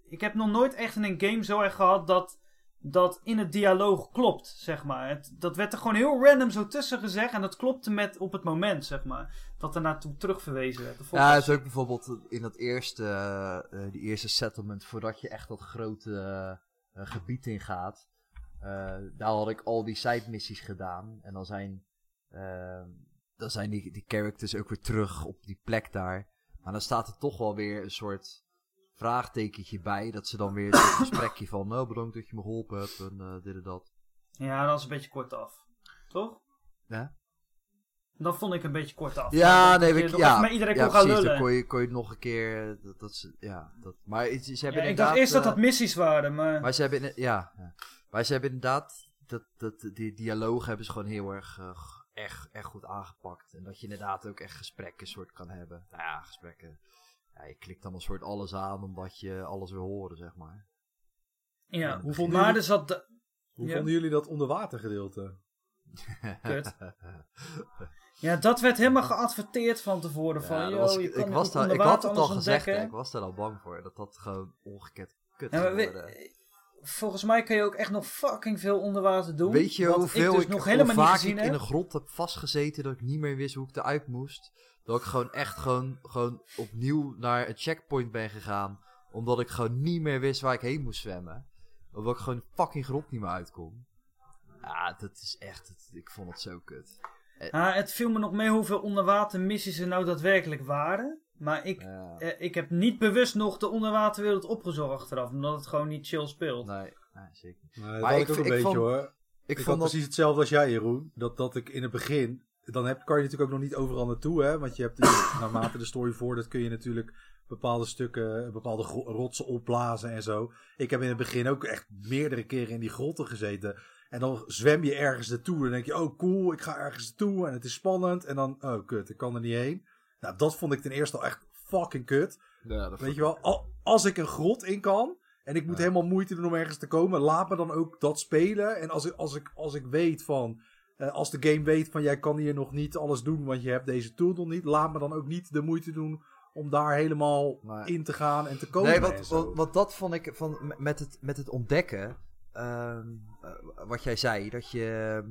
ik heb nog nooit echt in een game zo erg gehad dat... Dat in het dialoog klopt, zeg maar. Het, dat werd er gewoon heel random zo tussen gezegd. En dat klopte met op het moment, zeg maar. Dat er naartoe terugverwezen werd. Dat Ja, het is ook bijvoorbeeld in dat eerste, eh, eh, die eerste settlement, voordat je echt dat grote eh, gebied ingaat. daar had ik al die side missies gedaan. En dan zijn, eh, dan zijn die, die characters ook weer terug op die plek daar. Maar dan staat er toch wel weer een soort vraagtekentje bij. Dat ze dan weer een gesprekje van, nou bedankt dat je me geholpen hebt en eh, dit en dat. Ja, dat is een beetje kort af. Toch? Ja? Dat vond ik een beetje kort af. Ja, nee, ik, ja, met iedereen ja kon gaan precies, dan lullen. kon je, kon je nog een keer, eh, dat, dat, ze- ja, dat, maar ze Ja, hebben ik dacht eerst dat eh, dat missies waren, maar... Maar ze hebben, in- ja, ja. maar ze hebben inderdaad, dat, dat, die dialoog hebben ze gewoon heel erg, echt, echt goed aangepakt. En dat je inderdaad ook echt gesprekken soort kan hebben. Nou ja, gesprekken. Ja, je klikt dan een soort alles aan omdat je alles wil horen, zeg maar. ja, Hoe vonden jullie- zat... de- Hoe Ja. vonden jullie dat onderwatergedeelte? [laughs] Kut. [laughs] Ja, dat werd helemaal geadverteerd van tevoren. Van, Ja, dat was, je ik, was daar, ik had het al gezegd, hè, ik was daar al bang voor. Dat dat gewoon ongekend kut Ja, we- geworden. Volgens mij kan je ook echt nog fucking veel onder water doen. Weet je hoeveel ik ik, dus nog niet vaak gezien ik in een grot heb vastgezeten dat ik niet meer wist hoe ik eruit moest? Dat ik gewoon echt gewoon, gewoon opnieuw naar een checkpoint ben gegaan. Omdat ik gewoon niet meer wist waar ik heen moest zwemmen. Omdat ik gewoon fucking grot niet meer uitkom. Ja, dat is echt... ik vond het zo kut. Ah, het viel me nog mee hoeveel onderwatermissies er nou daadwerkelijk waren. Maar ik, Ja, eh, ik heb niet bewust nog de onderwaterwereld opgezocht achteraf. Omdat het gewoon niet chill speelt. nee, nee, zeker. Nee, dat Maar ik ik ook een ik beetje vond- hoor. Ik, Ik, vond dat... precies hetzelfde als jij, Jeroen. Dat, dat ik in het begin. Dan heb, kan je natuurlijk ook nog niet overal naartoe, hè? Want je hebt [coughs] naarmate de story voordat kun je natuurlijk bepaalde stukken, bepaalde rotsen opblazen en zo. Ik heb in het begin ook echt meerdere keren in die grotten gezeten. En dan zwem je ergens naartoe. En dan denk je, oh cool, ik ga ergens naartoe. En het is spannend. En dan, oh kut, ik kan er niet heen. Nou, dat vond ik ten eerste al echt fucking kut. Ja, dat Weet je wel, al- als ik een grot in kan en ik moet Ja. helemaal moeite doen om ergens te komen, laat me dan ook dat spelen. En als ik, als ik, als ik weet van, eh, als de game weet van jij kan hier nog niet alles doen, want je hebt deze tool nog niet, laat me dan ook niet de moeite doen om daar helemaal in te gaan en te komen. Nee, want, want dat vond ik van, met, het, met het ontdekken. ehm, eh, wat jij zei, dat je, ehm,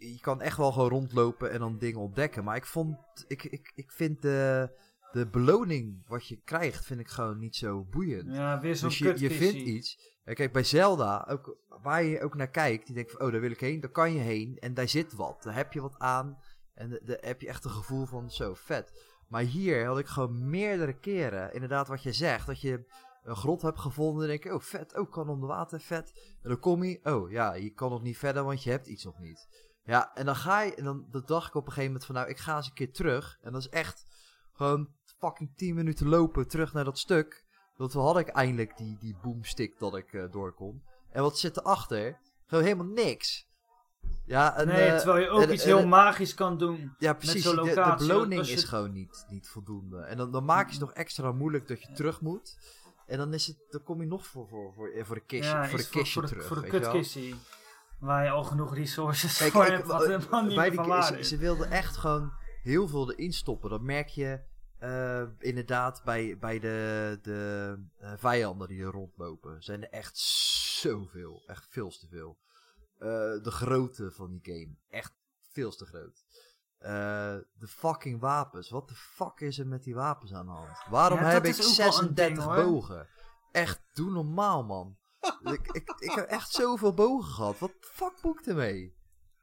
je. kan echt wel gewoon rondlopen en dan dingen ontdekken. Maar ik vond. Ik, ik, ik vind de. De beloning wat je krijgt, vind ik gewoon niet zo boeiend. Ja, weer zo'n Dus je, je vindt iets. En kijk, bij Zelda, ook waar je ook naar kijkt, die denkt van, oh, daar wil ik heen, daar kan je heen. En daar zit wat. Daar heb je wat aan. En daar heb je echt een gevoel van, zo, vet. Maar hier had ik gewoon meerdere keren, inderdaad wat je zegt, dat je een grot hebt gevonden en denk je, oh, vet, oh, kan onder water, vet. En dan kom je, oh, ja, je kan nog niet verder, want je hebt iets nog niet. Ja, en dan ga je, en dan dat dacht ik op een gegeven moment van, nou, ik ga eens een keer terug. En dat is echt gewoon fucking 10 minuten lopen terug naar dat stuk. Want toen had ik eindelijk die, die boomstick dat ik eh, door kon. En wat zit erachter? Gewoon helemaal niks. Ja, en, nee, eh, terwijl je ook en- iets en- heel magisch kan doen. ja, precies. De, de beloning je- is gewoon niet, niet voldoende. En dan, dan maak je het nog extra moeilijk dat je terug moet. En dan, is het, dan kom je nog voor, voor, voor, voor de kistje, ja, voor de iets kistje voor, de, terug. voor de kutkistie. Waar je al genoeg resources Kijk, voor ik- hebt, wat eh, helemaal niet bij die van waarde ze, wilden echt gewoon heel veel erin stoppen. Dat merk je eh, inderdaad bij, bij de, de eh, vijanden die er rondlopen. Zijn er echt zoveel. Echt veel te veel. Eh, de grootte van die game. Echt veel te groot. Eh, de fucking wapens. Wat de fuck is er met die wapens aan de hand? Waarom Ja, heb ik ook wel een 36 ding, hoor. bogen? Echt, doe normaal man. Ik, ik, ik heb echt zoveel bogen gehad. Wat de fuck moet ik ermee?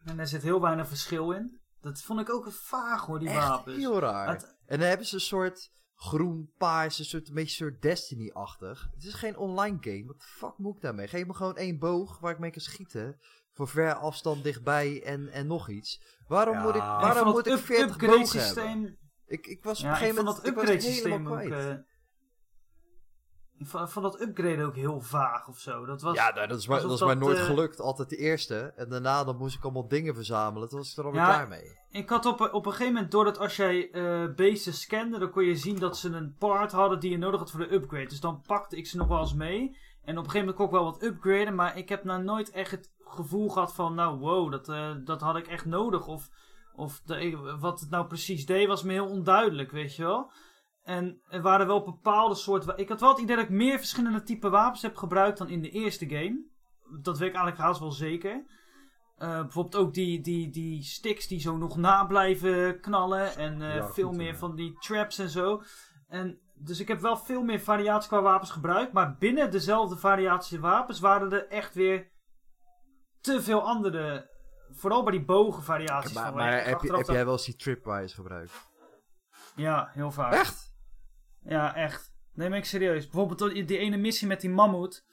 En er zit heel weinig verschil in. Dat vond ik ook vaag hoor, die Echt wapens. heel raar. Het- En dan hebben ze een soort groen, paars, een soort, een beetje een soort Destiny-achtig. Het is geen online game. Wat de fuck moet ik daarmee? Geef me gewoon één boog waar ik mee kan schieten. Voor ver afstand dichtbij en, en nog iets. Waarom Ja. moet ik, waarom moet ik up- 40 upgrade bogen hebben? Ik, ik was op een gegeven moment dat ik was upgrade helemaal systeem ook. kwijt. Ik vond, vond dat upgrade ook heel vaag of zo. Dat was, ja, nou, dat is, maar, dat is dat, nooit eh, gelukt. Altijd de eerste. En daarna dan moest ik allemaal dingen verzamelen. Toen was ik er alweer Ja, klaar mee. Ik had op, een- op een gegeven moment, doordat als jij eh beesten scande, dan kon je zien dat ze een part hadden die je nodig had voor de upgrade. Dus dan pakte ik ze nog wel eens mee. En op een gegeven moment kon ik wel wat upgraden, maar ik heb nou nooit echt het gevoel gehad van, nou wow, dat, eh, dat had ik echt nodig. Of, of de, wat het nou precies deed was me heel onduidelijk, weet je wel. En er waren wel bepaalde soorten... Ik had wel het idee dat ik meer verschillende type wapens heb gebruikt dan in de eerste game. Dat weet ik eigenlijk haast wel zeker. Eh, bijvoorbeeld ook die, die, die sticks die zo nog na blijven knallen. En eh, Ja, veel goed, meer ja. van die traps en zo. En, dus ik heb wel veel meer variatie qua wapens gebruikt. Maar binnen dezelfde variatie wapens waren er echt weer te veel andere. Vooral bij die bogenvariaties. Maar, van maar heb, je, jij wel eens die tripwires gebruikt? Ja, heel vaak. Echt? Ja, echt. Neem ik serieus. Bijvoorbeeld die, ene missie met die mammoet.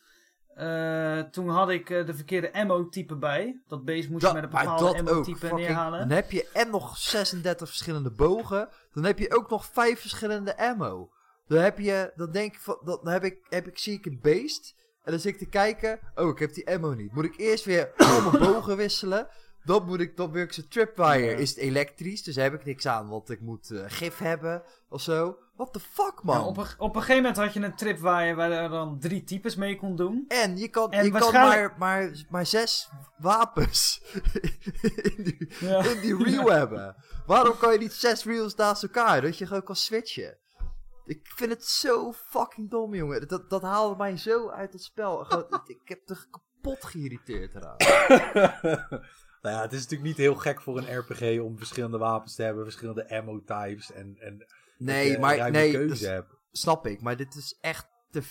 Eh, toen had ik eh, de verkeerde ammo-type bij. Dat beest moest je met een bepaalde ammo-type neerhalen. Dan heb je en nog 36 verschillende bogen. Dan heb je ook nog 5 verschillende ammo. Dan heb je, dan denk ik, van, dan heb ik, heb ik, zie ik een beest. En dan zit ik te kijken. Oh, ik heb die ammo niet. Moet ik eerst weer [coughs] al mijn bogen wisselen. Dan moet ik, dan wil ik zijn tripwire. Ja. Is het elektrisch, dus daar heb ik niks aan. Want ik moet eh, gif hebben of zo. What the fuck, man? Ja, op, een, op een gegeven moment had je een trip waar je, dan drie types mee kon doen. En je kan, En je kan maar, maar, maar zes wapens [laughs] in die, Ja. in die reel [laughs] hebben. Waarom kan je niet zes reels naast elkaar? Dat je gewoon kan switchen. Ik vind het zo fucking dom, jongen. Dat, dat haalde mij zo uit het spel. Gewoon, [laughs] ik heb er kapot geïrriteerd eraan. Nou ja, het is natuurlijk niet heel gek voor een RPG om verschillende wapens te hebben, verschillende ammo types en, en Nee, je maar nee, keuze hebt. snap ik. Maar dit is echt te,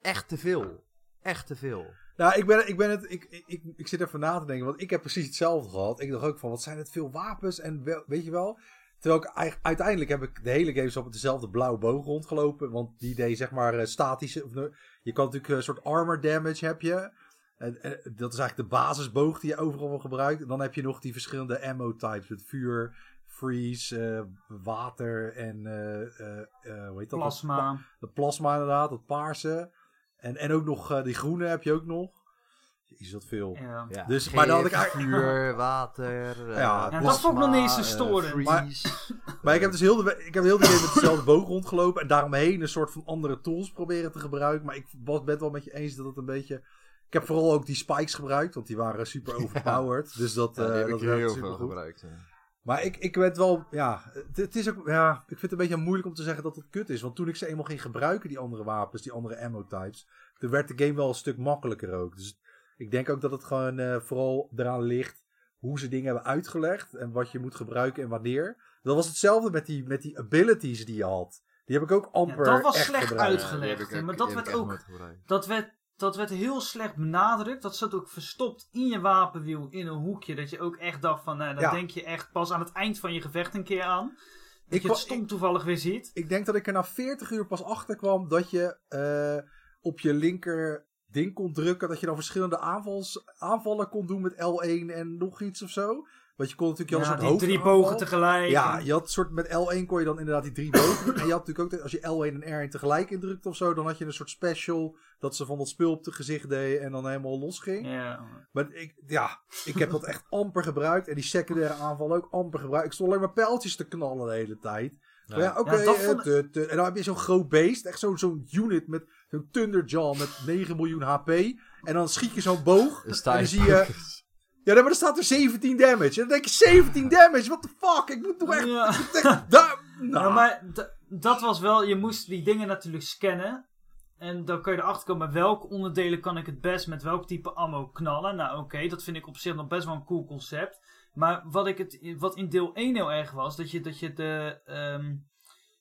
echt te veel. Echt te veel. Nou, ik, ben, ik, ben het, ik, ik, ik, ik zit even na te denken, want ik heb precies hetzelfde gehad. Ik dacht ook van, wat zijn het veel wapens en wel- weet je wel... Terwijl ik uiteindelijk heb ik de hele game zo op dezelfde blauwe boog rondgelopen. Want die deed zeg maar eh, statische... Je kan natuurlijk een soort armor damage heb je. En, en dat is eigenlijk de basisboog die je overal wel gebruikt. En dan heb je nog die verschillende ammo types. Met vuur, freeze, eh, water en... eh, eh, eh, hoe heet dat? Plasma. De plasma inderdaad, dat paarse. En, en ook nog eh, die groene heb je ook nog. Is dat veel. Ja. Ja. Dus, maar dan had ik eigenlijk- vuur, water, Ja, dat plasma, vond ik nog niet eens te storen. freeze. [laughs] Maar ik heb dus heel de, ik heb heel de game met dezelfde boog rondgelopen. En daaromheen een soort van andere tools proberen te gebruiken. Maar ik was, ben het wel met je eens dat het een beetje... Ik heb vooral ook die spikes gebruikt. Want die waren super [laughs] overpowered. Dus dat, Ja, die eh, heb dat ik heel super veel goed. gebruikt. ja. Maar ik, ik werd wel... Ja, het, het is ook... Ja, ik vind het een beetje moeilijk om te zeggen dat het kut is. Want toen ik ze eenmaal ging gebruiken, die andere wapens, die andere ammo types... Toen werd de game wel een stuk makkelijker ook. Dus ik denk ook dat het gewoon eh, vooral eraan ligt hoe ze dingen hebben uitgelegd. En wat je moet gebruiken en wanneer. Dat was hetzelfde met die, met die abilities die je had. Die heb ik ook amper dat was echt slecht gebruikt. uitgelegd. Ja, ik maar dat werd ook-. Dat werd, dat werd heel slecht benadrukt. Dat zat ook verstopt in je wapenwiel in een hoekje. Dat je ook echt dacht van, nou, dat Ja. denk je echt pas aan het eind van je gevecht een keer aan. Dat Ik je het stom toevallig weer ziet. Ik denk dat ik er na 40 uur pas achter kwam dat je eh, op je linker ding kon drukken. Dat je dan verschillende aanvals, aanvallen kon doen met L1 en nog iets of zo. Want je kon natuurlijk je had Ja, een drie bogen tegelijk. Ja, je had een soort met L1 kon je dan inderdaad die drie bogen. En je had natuurlijk ook, als je L1 en R1 tegelijk indrukte of zo, dan had je een soort special dat ze van dat spul op het gezicht deed en dan helemaal losging. Ja. Maar ik, ja, ik heb dat echt amper gebruikt. En die secundaire aanval ook amper gebruikt. Ik stond alleen maar pijltjes te knallen de hele tijd. Maar ja, oké. Ja, dat eh, vond- en dan heb je zo'n groot beest. Echt zo'n zo'n unit met zo'n Thunderjaw met 9 miljoen HP. En dan schiet je zo'n boog. En dan zie je... Ja, maar dan staat er 17 damage. En dan denk je, 17 damage? What the fuck? Ik moet toch echt... Ja. [laughs] ik moet echt daar... Nou, Ja, maar dat was wel, je moest die dingen natuurlijk scannen. En dan kun je erachter komen welke onderdelen kan ik het best met welk type ammo knallen. Nou oké, dat vind ik op zich nog best wel een cool concept. Maar wat, ik het, wat in deel 1 heel erg was, dat je, dat je de... ehm,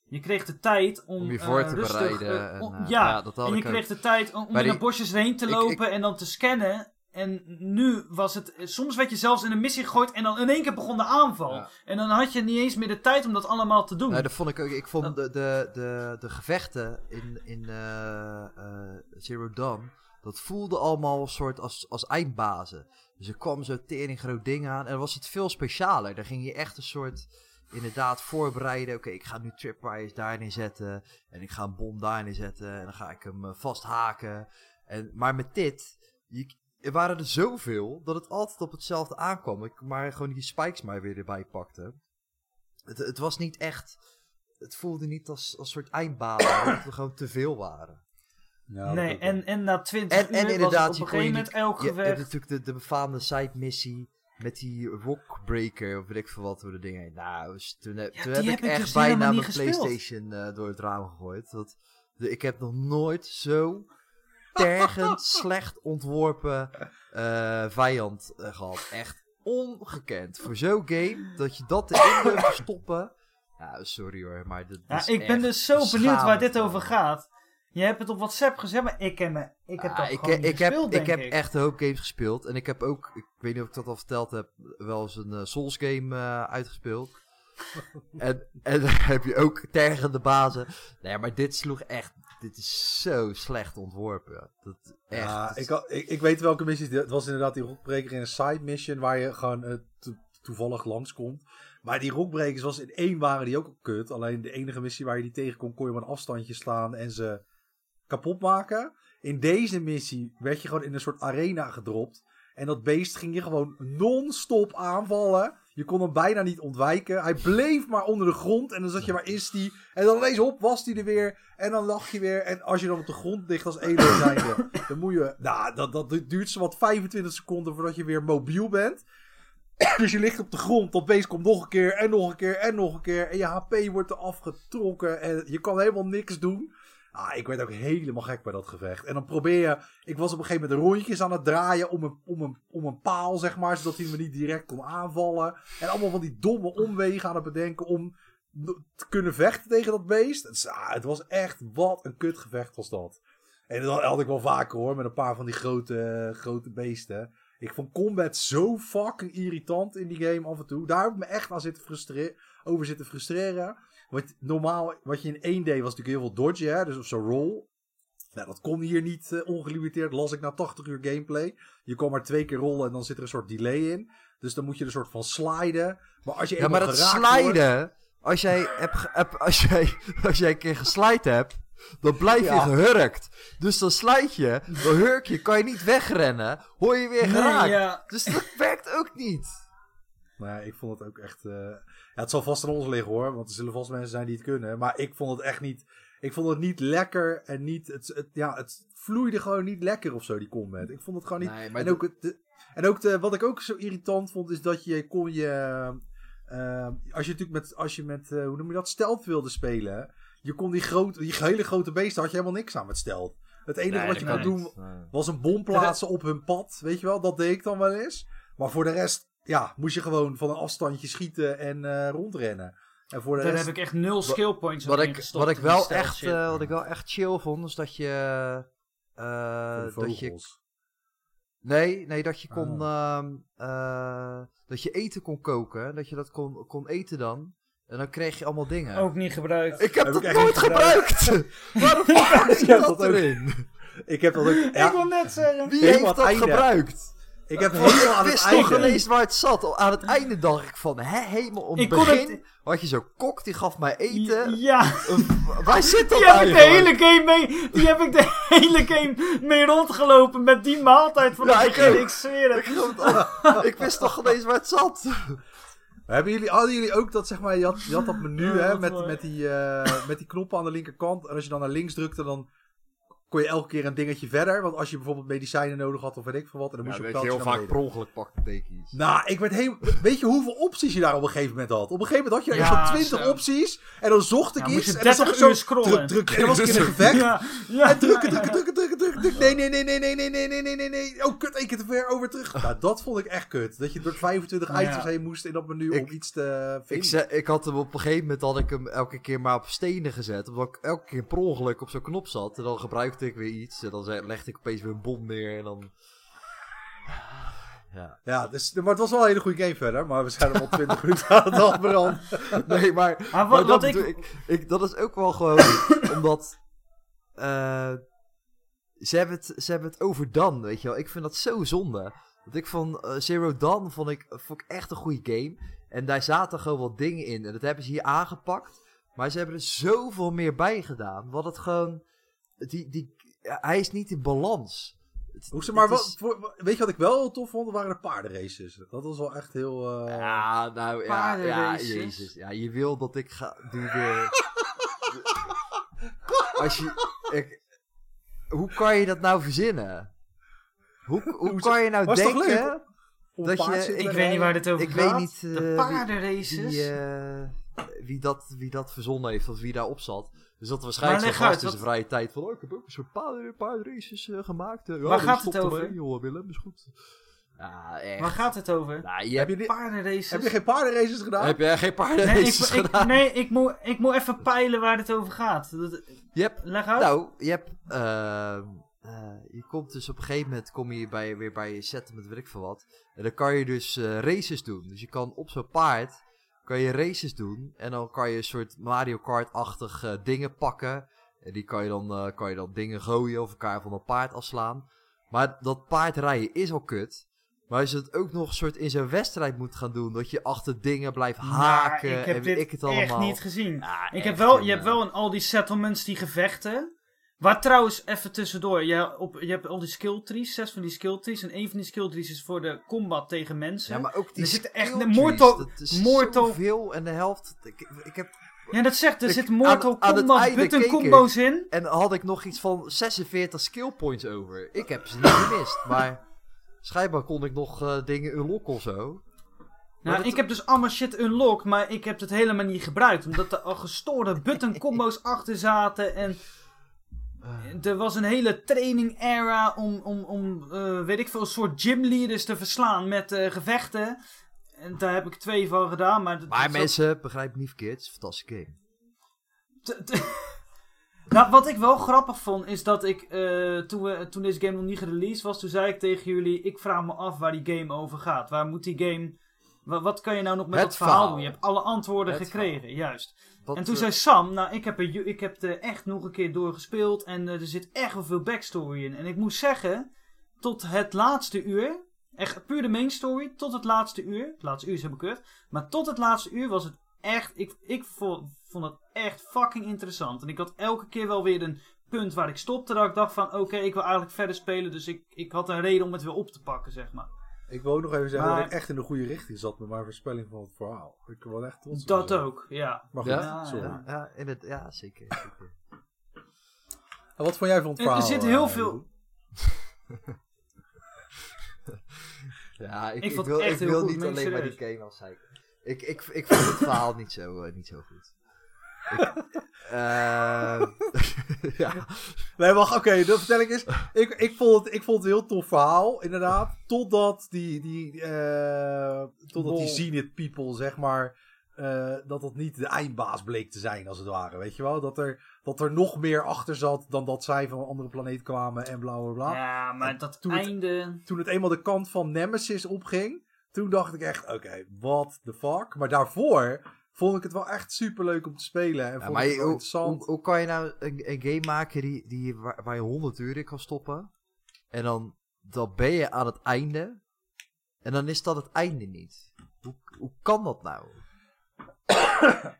je kreeg de tijd om, Om je eh, voor te rustig, bereiden en, ja, ja, dat had en je ook. kreeg de tijd om, om Bij in de die- bosjes heen te ik- lopen en dan te scannen. En nu was het... Soms werd je zelfs in een missie gegooid en dan in één keer begon de aanval. Ja. En dan had je niet eens meer de tijd om dat allemaal te doen. Nee, dat vond ik ook. Ik vond Dat- de, de, de, de gevechten in, in eh, eh, Zero Dawn, dat voelde allemaal een soort als, als eindbazen. Dus er kwam zo'n tering groot ding aan en dan was het veel specialer. Daar ging je echt een soort, inderdaad, voorbereiden. Oké, ik ga nu tripwires daarin zetten en ik ga een bom daarin zetten en dan ga ik hem eh, vasthaken. En, maar met dit, je, er waren er zoveel dat het altijd op hetzelfde aankwam. Ik maar gewoon die spikes maar weer erbij pakte. Het, het was niet echt. Het voelde niet als, als soort eindbanen. dat er gewoon te veel waren. Ja, dat nee, en, en na 20 En, uur en was inderdaad, het je op een gegeven moment elk Je hebt natuurlijk de, de befaamde side missie. Met die rockbreaker, of weet ik veel wat voor de dingen. Nou, dus toen, heb- Ja, toen heb ik echt dus bijna mijn gespeeld. PlayStation eh, door het raam gegooid. Dat, de, ik heb nog nooit zo tergend [laughs] slecht ontworpen eh, vijand eh, gehad. Echt ongekend. Voor zo'n game, dat je dat erin durft [laughs] te stoppen. Ja, sorry hoor, maar dat Ja, is ik ben dus zo benieuwd waar dit over gaat. Je hebt het op WhatsApp gezet, maar ik heb, me, ik heb Ah, dat ik, gewoon ik, heb, ik heb echt een hoop games gespeeld. En ik heb ook, ik weet niet of ik dat al verteld heb, wel eens een eh, Souls game uitgespeeld. [laughs] en, en dan heb je ook tergende bazen. Nee, maar dit sloeg echt, dit is zo slecht ontworpen. Dat, echt, Ja, ik, had- ik, ik weet welke missies. Het was inderdaad die rockbreaker in een side mission waar je gewoon eh, to- toevallig langskomt. Maar die rockbreakers was in één waren die ook al kut. Alleen de enige missie waar je die tegenkomt kon je op een afstandje slaan en ze kapot maken. In deze missie werd je gewoon in een soort arena gedropt. En dat beest ging je gewoon non-stop aanvallen. Je kon hem bijna niet ontwijken. Hij bleef maar onder de grond. En dan zat je, waar is die? En dan ineens op, was die er weer. En dan lag je weer. En als je dan op de grond ligt als alien [coughs] zijnde, dan moet je... Nou, dat, dat duurt zo wat 25 seconden voordat je weer mobiel bent. [coughs] dus je ligt op de grond, dat beest komt nog een keer en nog een keer en nog een keer. En je HP wordt eraf getrokken en je kan helemaal niks doen. Ah, ik werd ook helemaal gek bij dat gevecht. En dan probeer je... Ik was op een gegeven moment rondjes aan het draaien om een, om een, om een paal, zeg maar. Zodat hij me niet direct kon aanvallen. En allemaal van die domme omwegen aan het bedenken om te kunnen vechten tegen dat beest. Ah, het was echt, wat een kutgevecht was dat. En dat had ik wel vaker hoor, met een paar van die grote, grote beesten. Ik vond combat zo fucking irritant in die game af en toe. Daar heb ik me echt aan zitten over zitten frustreren. Wat, normaal, wat je in één deed was natuurlijk heel veel dodge, hè? dus of zo roll. Nou, dat kon hier niet uh, ongelimiteerd, las ik na 80 uur gameplay. Je kon maar twee keer rollen en dan zit er een soort delay in. Dus dan moet je een soort van sliden. Maar als je ja, maar dat sliden, als jij, heb, als, jij, [laughs] als jij een keer geslide hebt, dan blijf je gehurkt. Dus dan slijt je, dan hurk je, kan je niet wegrennen, hoor je weer geraakt. ja. Dus dat werkt ook niet. Nee, ik vond het ook echt... Uh... Ja, het zal vast aan ons liggen hoor, want er zullen vast mensen zijn die het kunnen. Maar ik vond het echt niet... Ik vond het niet lekker en niet... Het, het ja, het vloeide gewoon niet lekker of zo, die combat. Ik vond het gewoon niet... Nee, en ook, het, en ook de, wat ik ook zo irritant vond, is dat je kon je... Uh, als je natuurlijk met, als je met, uh, hoe noem je dat, stealth wilde spelen, je kon die, grote, die hele grote beesten, had je helemaal niks aan met stealth. Het enige wat je kon doen, was een bom plaatsen op hun pad, weet je wel, dat deed ik dan wel eens. Maar voor de rest, ja, moest je gewoon van een afstandje schieten en uh, rondrennen. En voor de Daar rest... heb ik echt nul skill points wat ik, wat ik wel echt, uh, Wat ik wel echt chill vond, is dat je... Uh, dat je Nee, nee, dat je kon. Ah. Uh, dat je eten kon koken. Dat je dat kon, kon eten dan. En dan kreeg je allemaal dingen. Ook niet gebruikt. Ik heb, heb dat nooit gebruikt. [laughs] Waarom fuck zit dat erin? Ik heb dat ook. Ja. Ik wil net zeggen. Wie heeft dat gebruikt? Ik heb helemaal aan het wist toch ineens waar het zat. Aan het einde dacht ik van, hè, helemaal om het begin het... had je zo'n kok, die gaf mij eten. Ja. waar zit dat Die heb ik de hele game mee, die heb ik de [laughs] hele game mee rondgelopen met die maaltijd van ja, het begin, ik, ik zweer het. Ik, [laughs] ik wist toch ineens waar het zat. Hebben jullie, hadden jullie ook dat, zeg kon je elke keer een dingetje verder. Want als je bijvoorbeeld medicijnen nodig had of weet ik veel wat. En dan moest je een heel vaak per ongeluk pakte tekens. Nou, ik werd heel... Weet je hoeveel opties je daar op een gegeven moment had? Op een gegeven moment had je ja, 20 opties. En dan zocht ik iets. En dan zag ik zo... Scrollen. Druk, druk. En dan was ik in een gevecht. ja, ja. En drukken, drukken, drukken, drukken, drukken, drukken. Nee, nee, nee, nee, nee, nee, nee, nee, nee, nee, nee. Oh, kut, één keer te ver over terug. Nou, dat vond ik echt kut. Dat je door 25 items heen moest in dat menu om iets te vinden. Ik, ik had hem op een gegeven moment had ik hem elke keer maar op stenen gezet. Omdat ik elke keer per ongeluk op zo'n knop zat. En dan gebruikte ik weer iets dan legde ik opeens weer een bom neer en dan... Ja, ja dus, maar het was wel een hele goede game verder. Maar we zijn al 20 [laughs] minuten aan het afbranden. Nee, maar, maar, wat, dat, ik... Ik, dat is ook wel gewoon [coughs] omdat... Uh, ze, hebben het, ze hebben het overdone, weet je wel. Ik vind dat zo zonde. Want ik vond uh, Zero Dawn vond ik, vond ik echt een goede game. En daar zaten gewoon wat dingen in. En dat hebben ze hier aangepakt. Maar ze hebben er zoveel meer bij gedaan. Wat het gewoon... Die, die, hij is niet in balans. Hoe ze maar, wat, weet je wat ik wel tof vond? waren de paardenraces. Dat was wel echt heel... Uh... Ja, nou ja, ja, jezus. Ja, je wil dat ik ga... Doe. [laughs] Als je... Ik, hoe kan je dat nou verzinnen? Hoe, hoe kan je nou denken... Dat je, ik weet niet waar dit over ik gaat. Weet niet, uh, de paardenraces? Wie, uh, wie, dat, wie dat verzonnen heeft, of wie daarop zat. Dus dat waarschijnlijk zo'n gast in zijn vrije tijd van... Oh, ik heb ook een soort paardenraces uh, gemaakt. Uh, Waar gaat het over? joh, Willem, is goed. Ja, echt. Waar gaat het over? Nou, je heb, je paardenraces? Heb je geen paardenraces gedaan? Heb jij geen paardenraces nee, ik, gedaan? Ik, nee, ik moet, ik moet even peilen waar het over gaat. Dat, je hebt, leg uit. Nou, je hebt... Uh, uh, je komt dus op een gegeven moment kom je bij, weer bij je settlement, weet ik veel wat. En dan kan je dus uh, races doen. Dus je kan op zo'n paard kan je races doen. En dan kan je een soort Mario Kart-achtig uh, dingen pakken. En die kan je, dan, uh, kan je dan dingen gooien of elkaar van dat paard afslaan. Maar dat paardrijden is al kut. Maar als je het ook nog een soort in zo'n wedstrijd moet gaan doen. Dat je achter dingen blijft haken. Nou, ik heb en dit ik het allemaal. echt niet gezien. ik heb wel, je hebt wel in al die settlements die gevechten. Waar trouwens, even tussendoor, je, op, je hebt al die skill trees, zes van die skill trees. En een van die skill trees is voor de combat tegen mensen. Ja, maar ook die er zitten echt een Mortal, dat is Mortal, zoveel en de helft. Ik, ik heb, ja, dat zegt, er ik, zit Mortal aan, Kombat button combo's in. En had ik nog iets van 46 skill points over. Ik heb ze niet gemist, maar schijnbaar kon ik nog uh, dingen unlocken of zo. Nou, dat- ik heb dus allemaal shit unlocked, maar ik heb het helemaal niet gebruikt. Omdat er al gestoorde button combo's achter zaten. En Eh, er was een hele training era om, om, om eh, weet ik veel, een soort gymleaders te verslaan met eh, gevechten. En daar heb ik twee van gedaan. Maar, dat- maar dat- mensen, begrijp me niet verkeerd, het is een fantastische game. T- [laughs] nou, wat ik wel grappig vond, is dat ik, eh, toen, we, toen deze game nog niet gereleased was, toen zei ik tegen jullie, ik vraag me af waar die game over gaat. Waar moet die game, wa- wat kan je nou nog met Het dat verhaal, verhaal. doen? Je hebt alle antwoorden Het gekregen, verhaal. juist. Wat, en toen eh, zei Sam, nou, ik heb, er, ik heb er echt nog een keer door gespeeld en eh, er zit echt wel veel backstory in. En ik moet zeggen, tot het laatste uur, echt puur de main story, tot het laatste uur, het laatste uur is helemaal kut, maar tot het laatste uur was het echt, ik, ik vond, vond het echt fucking interessant. En ik had elke keer wel weer een punt waar ik stopte, dat ik dacht van, oké, ik wil eigenlijk verder spelen, dus ik, ik had een reden om het weer op te pakken, zeg maar. Ik wil ook nog even zeggen Maar- dat ik echt in de goede richting zat met mijn voorspelling van het verhaal. Ik wil echt trots Dat ook, ja. Maar goed, Ja? sorry. Ja. Ja, in het, ja zeker. zeker. En wat vond jij van het Er- er verhaal? zit heel eh, veel- Jeroen? [laughs] Ja, ik, Ik ik, vond wil, het echt ik heel wil goed, niet alleen maar die game als hij. Ik, ik, ik vond het verhaal niet zo, eh, niet zo goed. Eh, [laughs] ja. Nee, wacht, oké, dan vertel ik eens. Ik, ik, vond het, ik vond het een heel tof verhaal, inderdaad. Totdat die, die, eh, totdat die. Zenith people, zeg maar, eh, dat dat niet de eindbaas bleek te zijn, als het ware. Weet je wel? Dat er, dat er nog meer achter zat dan dat zij van een andere planeet kwamen en bla bla bla. Ja, maar En dat toen het-. Toen het eenmaal de kant van Nemesis opging, toen dacht ik echt, oké, what the fuck. Maar daarvoor vond ik het wel echt super leuk om te spelen. En Ja, vond maar ik je- het hoe, interessant. hoe, hoe kan je nou een, een game maken die, die, waar, waar je 100 uur in kan stoppen? En dan, dan ben je aan het einde. En dan is dat het einde niet. Hoe, hoe kan dat nou? [coughs]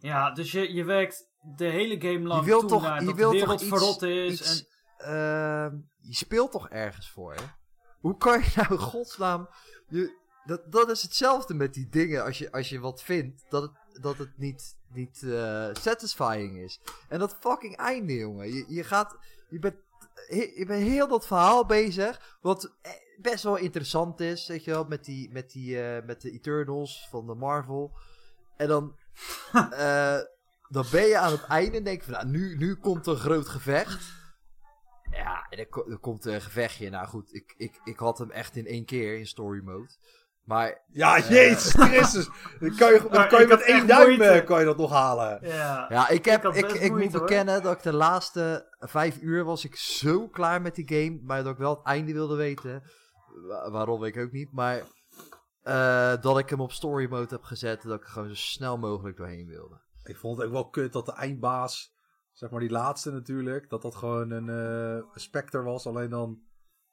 Ja, dus je, je werkt de hele game lang Je wilt toch- naar je dat wilt de toch wereld iets- verrot is. iets- En, Ehm, je speelt toch ergens voor, hè? Hoe kan je nou in godsnaam... Je, dat, dat is hetzelfde met die dingen. Als je, als je wat vindt, dat het, dat het niet, niet eh, satisfying is. En dat fucking einde, jongen. Je, je gaat... Je bent, je bent heel dat verhaal bezig. Wat eh, best wel interessant is, weet je wel. Met, die, met, die, eh, met de Eternals van de Marvel. En dan... [laughs] dan ben je aan het einde en denk je van... Nou, nu, nu komt er een groot gevecht. Ja, en er, er komt een gevechtje. Nou goed, ik, ik, ik had hem echt in één keer in story mode. Maar Ja, jezus [laughs] Christus. Dan kan je, dan kan je met één duim moeite. eh, kan je dat nog halen. ja. ja, ik, heb, ik, ik, moet hoor. bekennen dat ik de laatste vijf uur was ik zo klaar met die game. Maar dat ik wel het einde wilde weten. Wa- waarom weet ik ook niet. Maar eh, dat ik hem op story mode heb gezet. Dat ik er gewoon zo snel mogelijk doorheen wilde. Ik vond het ook wel kut dat de eindbaas, zeg maar die laatste natuurlijk, dat dat gewoon een eh specter was. Alleen dan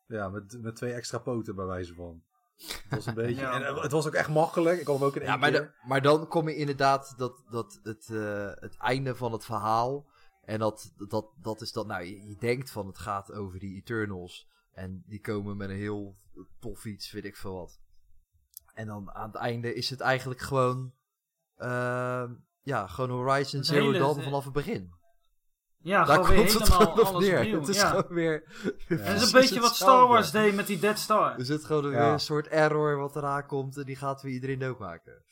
ja, met, met twee extra poten bij wijze van. Het was een [laughs] beetje. Ja. En eh, het was ook echt makkelijk. Ik kon hem ook in één Ja, maar, keer. de- maar dan kom je inderdaad dat, dat het, eh, het einde van het verhaal. En dat, dat, dat is dat, nou, je, je denkt van het gaat over die Eternals. En die komen met een heel tof iets, weet ik veel wat. En dan aan het einde is het eigenlijk gewoon. ehm, ja, gewoon Horizon Zero Dawn vanaf het begin. Ja, Daar gewoon weer komt het helemaal alles neer. opnieuw. Het is ja. gewoon weer. Ja. Het is een beetje wat Star Wars deed met die Dead Star. Er zit gewoon weer een soort error wat eraan komt. En die gaat weer iedereen doodmaken.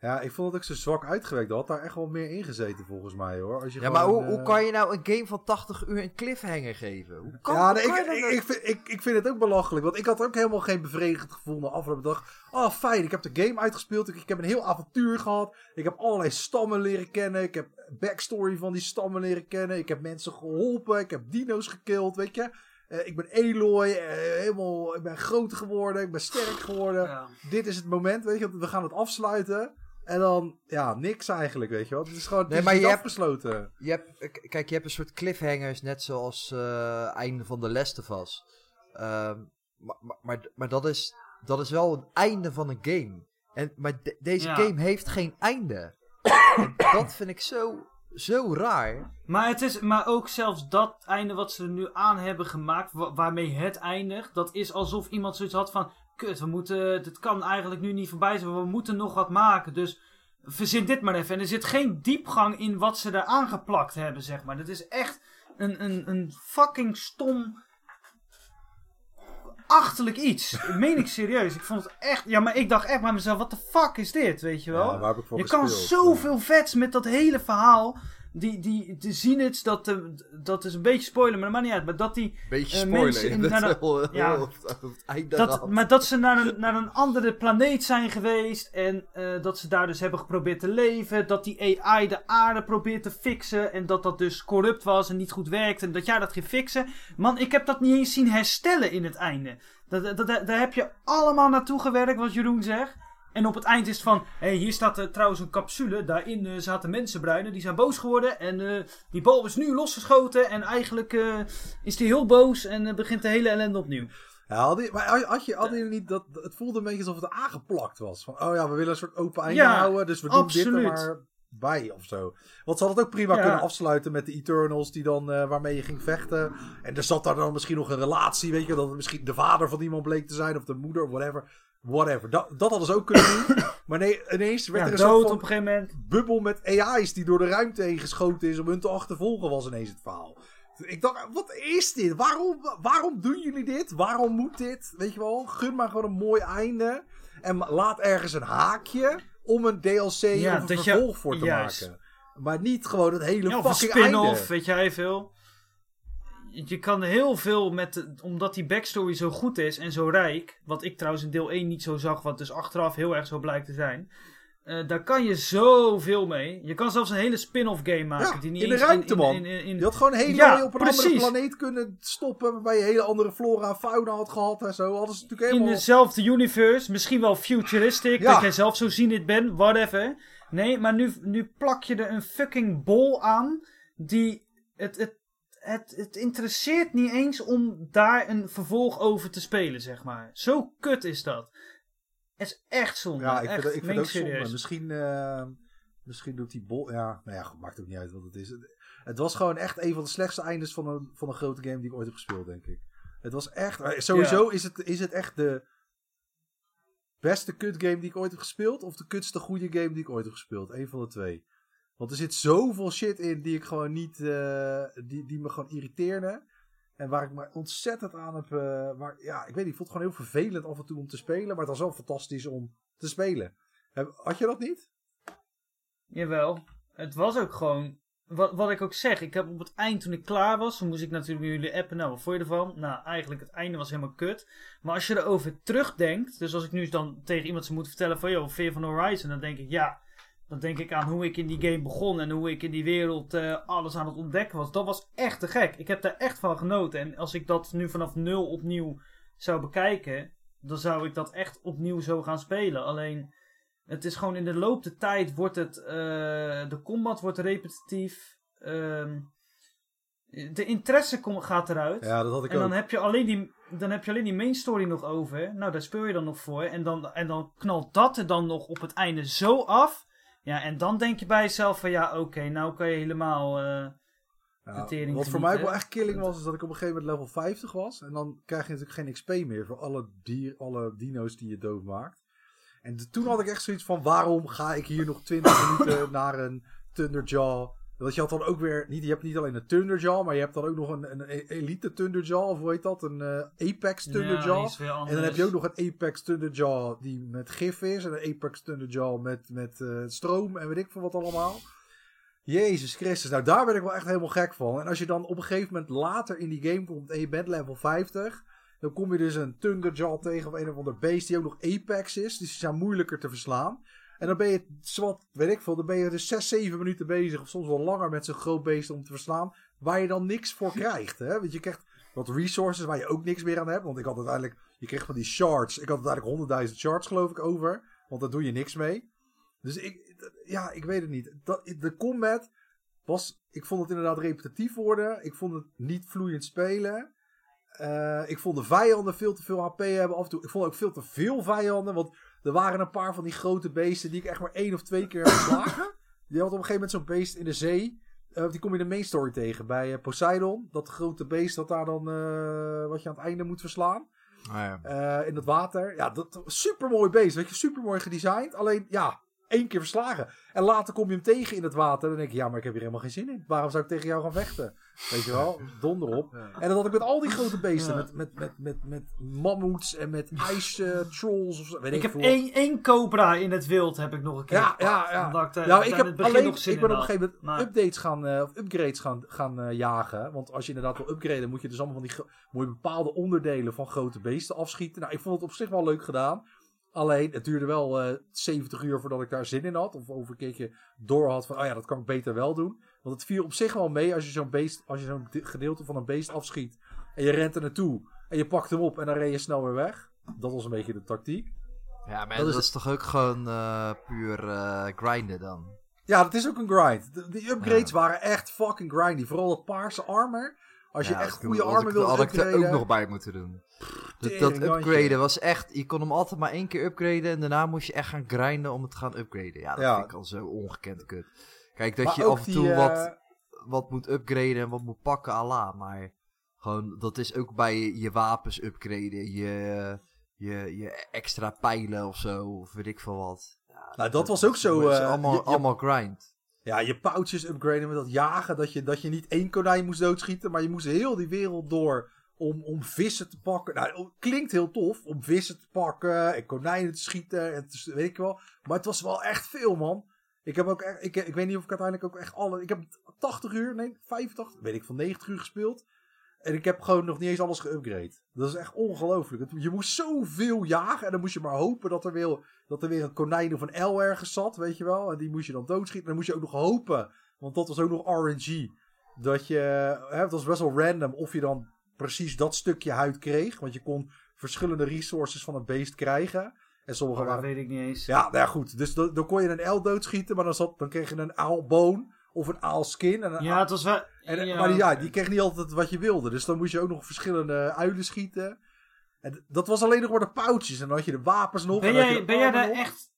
Ja, ik vond het ook zo zwak uitgewerkt. Er had daar echt wel meer in gezeten volgens mij hoor. Als je Ja, maar hoe, hoe eh, kan je nou een game van 80 uur een cliffhanger geven? Hoe kan, ja, hoe nee, kan ik, je dat ik, nou- ik, vind, ik, ik vind het ook belachelijk. Want ik had ook helemaal geen bevredigend gevoel na afgelopen dag. Oh, fijn. Ik heb de game uitgespeeld. Ik, ik heb een heel avontuur gehad. Ik heb allerlei stammen leren kennen. Ik heb backstory van die stammen leren kennen. Ik heb mensen geholpen. Ik heb dino's gekild, weet je. Eh, ik ben Eloy. eh, helemaal, ik ben groot geworden. Ik ben sterk geworden. Ja. Dit is het moment, weet je. We gaan het afsluiten. En dan, ja, niks eigenlijk, weet je wel. Het is gewoon Nee, maar je hebt- afgesloten. Je hebt, kijk, je hebt een soort cliffhangers, net zoals eh einde van de Last of Us. Ehm, maar, maar, maar, maar dat, is, dat is wel een einde van een game. En, maar de- deze Ja. game heeft geen einde. en dat vind ik zo, zo raar. Maar, het is, maar ook zelfs dat einde wat ze er nu aan hebben gemaakt, wa- waarmee het eindigt, dat is alsof iemand zoiets had van, kut, we moeten, dit kan eigenlijk nu niet voorbij zijn, we moeten nog wat maken, dus verzin dit maar even. En er zit geen diepgang in wat ze er aangeplakt hebben, zeg maar. Dat is echt een, een, een fucking stom achterlijk iets. Dat meen ik serieus. Ik vond het echt... Ja, maar ik dacht echt bij mezelf, wat de fuck is dit, weet je wel? Ja, waar heb ik voor je kan gespeeld? zoveel vets met dat hele verhaal. Die, die, de Zenits, dat, eh, dat is een beetje spoiler, maar dat maakt niet uit. Maar dat die Beetje Eh, spoiler. mensen in- naar de- heel- [laughs] ja. het- het einde Dat, maar dat ze naar een, naar een andere planeet zijn geweest. En eh, dat ze daar dus hebben geprobeerd te leven. Dat die AI de aarde probeert te fixen. En dat dat dus corrupt was en niet goed werkte. En dat jij dat ging fixen. Man, ik heb dat niet eens zien herstellen in het einde. Dat, dat, dat- daar heb je allemaal naartoe gewerkt, wat Jeroen zegt. En op het eind is het van, hé, hey, hier staat er trouwens een capsule. Daarin eh, zaten mensenbruinen, die zijn boos geworden. En eh, die bal is nu losgeschoten. En eigenlijk eh, is die heel boos en eh, begint de hele ellende opnieuw. Ja, had je, maar had je, jullie niet dat, het voelde een beetje alsof het aangeplakt was. Van, oh ja, we willen een soort open einde Ja, houden, dus we doen dit er maar bij of zo. Want ze hadden het ook prima Ja. kunnen afsluiten met de Eternals die dan, eh, waarmee je ging vechten. En er zat daar dan misschien nog een relatie, weet je, dat het misschien de vader van iemand bleek te zijn of de moeder of whatever. Whatever. Dat, dat hadden ze ook kunnen doen. [coughs] Maar nee, ineens werd Ja, er een soort dood op een gegeven moment. bubbel met AI's die door de ruimte heen geschoten is om hun te achtervolgen, was ineens het verhaal. Ik dacht, wat is dit? Waarom, waarom doen jullie dit? Waarom moet dit? Weet je wel, gun maar gewoon een mooi einde. En laat ergens een haakje om een DLC Ja, of een je- vervolg voor te juist. maken. Maar niet gewoon het hele Ja, een fucking einde. spin-off, weet jij veel. Je kan heel veel met, omdat die backstory zo goed is en zo rijk. Wat ik trouwens in deel 1 niet zo zag, wat dus achteraf heel erg zo blijkt te zijn. eh, daar kan je zoveel mee. Je kan zelfs een hele spin-off game maken. Ja, die niet in de ruimte, man. In, in, in- Je had gewoon heel Ja, op een andere planeet kunnen stoppen. Waarbij je hele andere flora en fauna had gehad en zo. Hadden ze natuurlijk in helemaal... dezelfde universe, misschien wel futuristic, Ja. dat jij zelf zo zien het bent, whatever. Nee, maar nu, nu plak je er een fucking bol aan die het, het, het, het interesseert niet eens om daar een vervolg over te spelen, zeg maar. Zo kut is dat. Het is echt zonde. Ja, ik echt, vind, het- ik vind ook zonde. Misschien, eh, misschien doet die bol... Ja, nou ja, goed, maakt ook niet uit wat het is. Het was gewoon echt een van de slechtste eindes van een, van een grote game die ik ooit heb gespeeld, denk ik. Het was echt... eh, Sowieso is, het, is het echt de beste kut game die ik ooit heb gespeeld... of de kutste goede game die ik ooit heb gespeeld. Eén van de twee. Want er zit zoveel shit in die ik gewoon niet... eh, die, die me gewoon irriteerde. En waar ik me ontzettend aan heb... eh, waar, ja, ik weet niet, ik het gewoon heel vervelend af en toe om te spelen... maar het was wel fantastisch om te spelen. Had je dat niet? Jawel. Het was ook gewoon. Wat, wat ik ook zeg, ik heb op het eind toen ik klaar was, toen moest ik natuurlijk met jullie appen. Nou, wat vond je ervan? Nou, eigenlijk het einde was helemaal kut. Maar als je erover terugdenkt, dus als ik nu dan tegen iemand zou moeten vertellen van, vind je van Horizon? Dan denk ik, ja, dan denk ik aan hoe ik in die game begon en hoe ik in die wereld eh, alles aan het ontdekken was. Dat was echt te gek. Ik heb daar echt van genoten. En als ik dat nu vanaf nul opnieuw zou bekijken, dan zou ik dat echt opnieuw zo gaan spelen. Alleen, het is gewoon in de loop der tijd wordt het, eh, de combat wordt repetitief. ehm, de interesse kom- gaat eruit. Ja, dat had ik En dan ook. heb, je alleen die, dan heb je alleen die main story nog over. Nou, daar speel je dan nog voor. En dan, en dan knalt dat er dan nog op het einde zo af. Ja, en dan denk je bij jezelf van ja, oké, nou kan je helemaal... eh, Ja, tering wat voor mij wel echt killing was, is dat ik op een gegeven moment level 50 was. En dan krijg je natuurlijk geen XP meer voor alle, dier, alle dino's die je doodmaakt. En de- toen had ik echt zoiets van, waarom ga ik hier nog 20 [laughs] minuten naar een Thunderjaw? Want je had dan ook weer, niet, je hebt niet alleen een Thunderjaw, maar je hebt dan ook nog een, een e- Elite Thunderjaw, of hoe heet dat? Een eh, Apex ja, Thunderjaw. En dan heb je ook nog een Apex Thunderjaw die met gif is. En een Apex Thunderjaw met, met eh, stroom en weet ik veel wat allemaal. Jezus Christus, nou daar ben ik wel echt helemaal gek van. En als je dan op een gegeven moment later in die game komt en je bent level 50... dan kom je dus een Thunderjaw tegen of een of ander beest die ook nog Apex is. Dus die zijn moeilijker te verslaan. En dan ben je, zwart, weet ik veel, dan ben je dus 6, 7 minuten bezig... of soms wel langer met zo'n groot beest om te verslaan... waar je dan niks voor krijgt. Hè? Want je krijgt wat resources waar je ook niks meer aan hebt. Want ik had uiteindelijk, je kreeg van die shards. Ik had uiteindelijk 100.000 shards geloof ik over. Want daar doe je niks mee. Dus ik, ja, ik weet het niet. De combat was, ik vond het inderdaad repetitief worden. Ik vond het niet vloeiend spelen. Eh, ik vond de vijanden veel te veel HP hebben af en toe. Ik vond ook veel te veel vijanden. Want er waren een paar van die grote beesten die ik echt maar één of twee keer heb [coughs] geslagen. Die had op een gegeven moment zo'n beest in de zee. Eh, die kom je in de main story tegen bij eh, Poseidon. Dat grote beest dat daar dan, eh, wat je aan het einde moet verslaan. Ah, ja. In het water. Ja, dat super mooi beest. Weet je, super mooi gedesigned. Alleen, ja, één keer verslagen. En later kom je hem tegen in het water. Dan denk je, ja, maar ik heb hier helemaal geen zin in. Waarom zou ik tegen jou gaan vechten? Weet je wel, donder op. En dat had ik met al die grote beesten. Met, met, met, met, met mammoets en met ijs-trolls of zo. Weet Ik ik heb één, één cobra in het wild, heb ik nog een keer. Ja, ja, ja. Omdat ik, eh, Nou, ik heb alleen, nog zin ik ben op een gegeven moment Maar- updates gaan, eh, of upgrades gaan, gaan eh, jagen. Want als je inderdaad wil upgraden, moet je dus allemaal van die, moet je bepaalde onderdelen van grote beesten afschieten. Nou, ik vond het op zich wel leuk gedaan. Alleen, het duurde wel eh 70 uur voordat ik daar zin in had. Of over een keertje door had van, oh ja, dat kan ik beter wel doen. Want het viel op zich wel mee als je zo'n beest, als je zo'n de- gedeelte van een beest afschiet. En je rent er naartoe. En je pakt hem op en dan ren je snel weer weg. Dat was een beetje de tactiek. Ja, maar Dat dat, is- toch ook gewoon eh, puur eh, grinden dan? Ja, dat is ook een grind. De, die upgrades Ja. waren echt fucking grindy. Vooral dat paarse armor. Als je Ja, echt goede had armor ik- wil had ik er ook nog bij moeten doen. Dat, dat upgraden was echt... Je kon hem altijd maar één keer upgraden en daarna moest je echt gaan grinden om het te gaan upgraden. Ja, dat Ja. vind ik al zo ongekend kut. Kijk, dat Maar je af en toe eh, wat, wat moet upgraden en wat moet pakken, ala. Maar gewoon, dat is ook bij je wapens upgraden, je, je, je extra pijlen of zo, of weet ik veel wat. Ja, Nou, dat was ook zo, eh, allemaal, je- allemaal grind. Ja, je pouches upgraden met dat jagen. Dat je, dat je niet één konijn moest doodschieten. Maar je moest heel die wereld door om, om vissen te pakken. Nou, klinkt heel tof. Om vissen te pakken en konijnen te schieten. En weet ik wel. Maar het was wel echt veel, man. Ik heb ook echt, ik, ik weet niet of ik uiteindelijk ook echt alle. Ik heb 80 uur, nee, 85, weet ik van 90 uur gespeeld. En ik heb gewoon nog niet eens alles geupgrade. Dat is echt ongelooflijk. Je moest zoveel jagen. En dan moest je maar hopen dat er weer, dat er weer een konijn of een L ergens zat. Weet je wel. En die moest je dan doodschieten. En dan moest je ook nog hopen. Want dat was ook nog RNG. Dat je. Hè, het was best wel random of je dan precies dat stukje huid kreeg. Want je kon verschillende resources van een beest krijgen. En sommige Oh, dat waren weet ik niet eens. ja, nou ja, goed. Dus dan, dan kon je een L doodschieten, maar dan, zat, dan kreeg je een aalboon of een aalskin. En een Ja, het was wel... en, ja. Maar die, ja, die kreeg niet altijd wat je wilde. Dus dan moest je ook nog verschillende uilen schieten. En dat was alleen nog maar de pouches. En dan had je de wapens nog. Ben jij, ben jij daar nog. echt...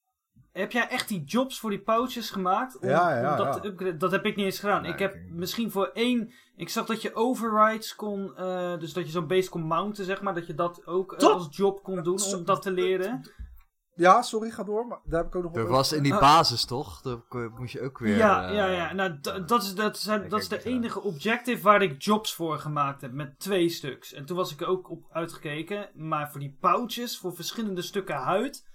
Heb jij echt die jobs voor die pouches gemaakt? Om, Ja, ja, om dat ja. te upgraden? Dat heb ik niet eens gedaan. Nee, ik heb ik- misschien voor één... Ik zag dat je overrides kon... eh, dus dat je zo'n beest kon mounten, zeg maar. Dat je dat ook eh, als job kon doen om dat te leren. Ja, sorry, ga door. Maar daar heb ik ook nog wel- was in die Ah. basis toch? Daar moest je ook weer... ja, eh, ja, ja. Nou, d- dat is, dat, zijn, dat is de enige objective waar ik jobs voor gemaakt heb. Met twee stuks. En toen was ik er ook op uitgekeken. Maar voor die pouches, voor verschillende stukken huid...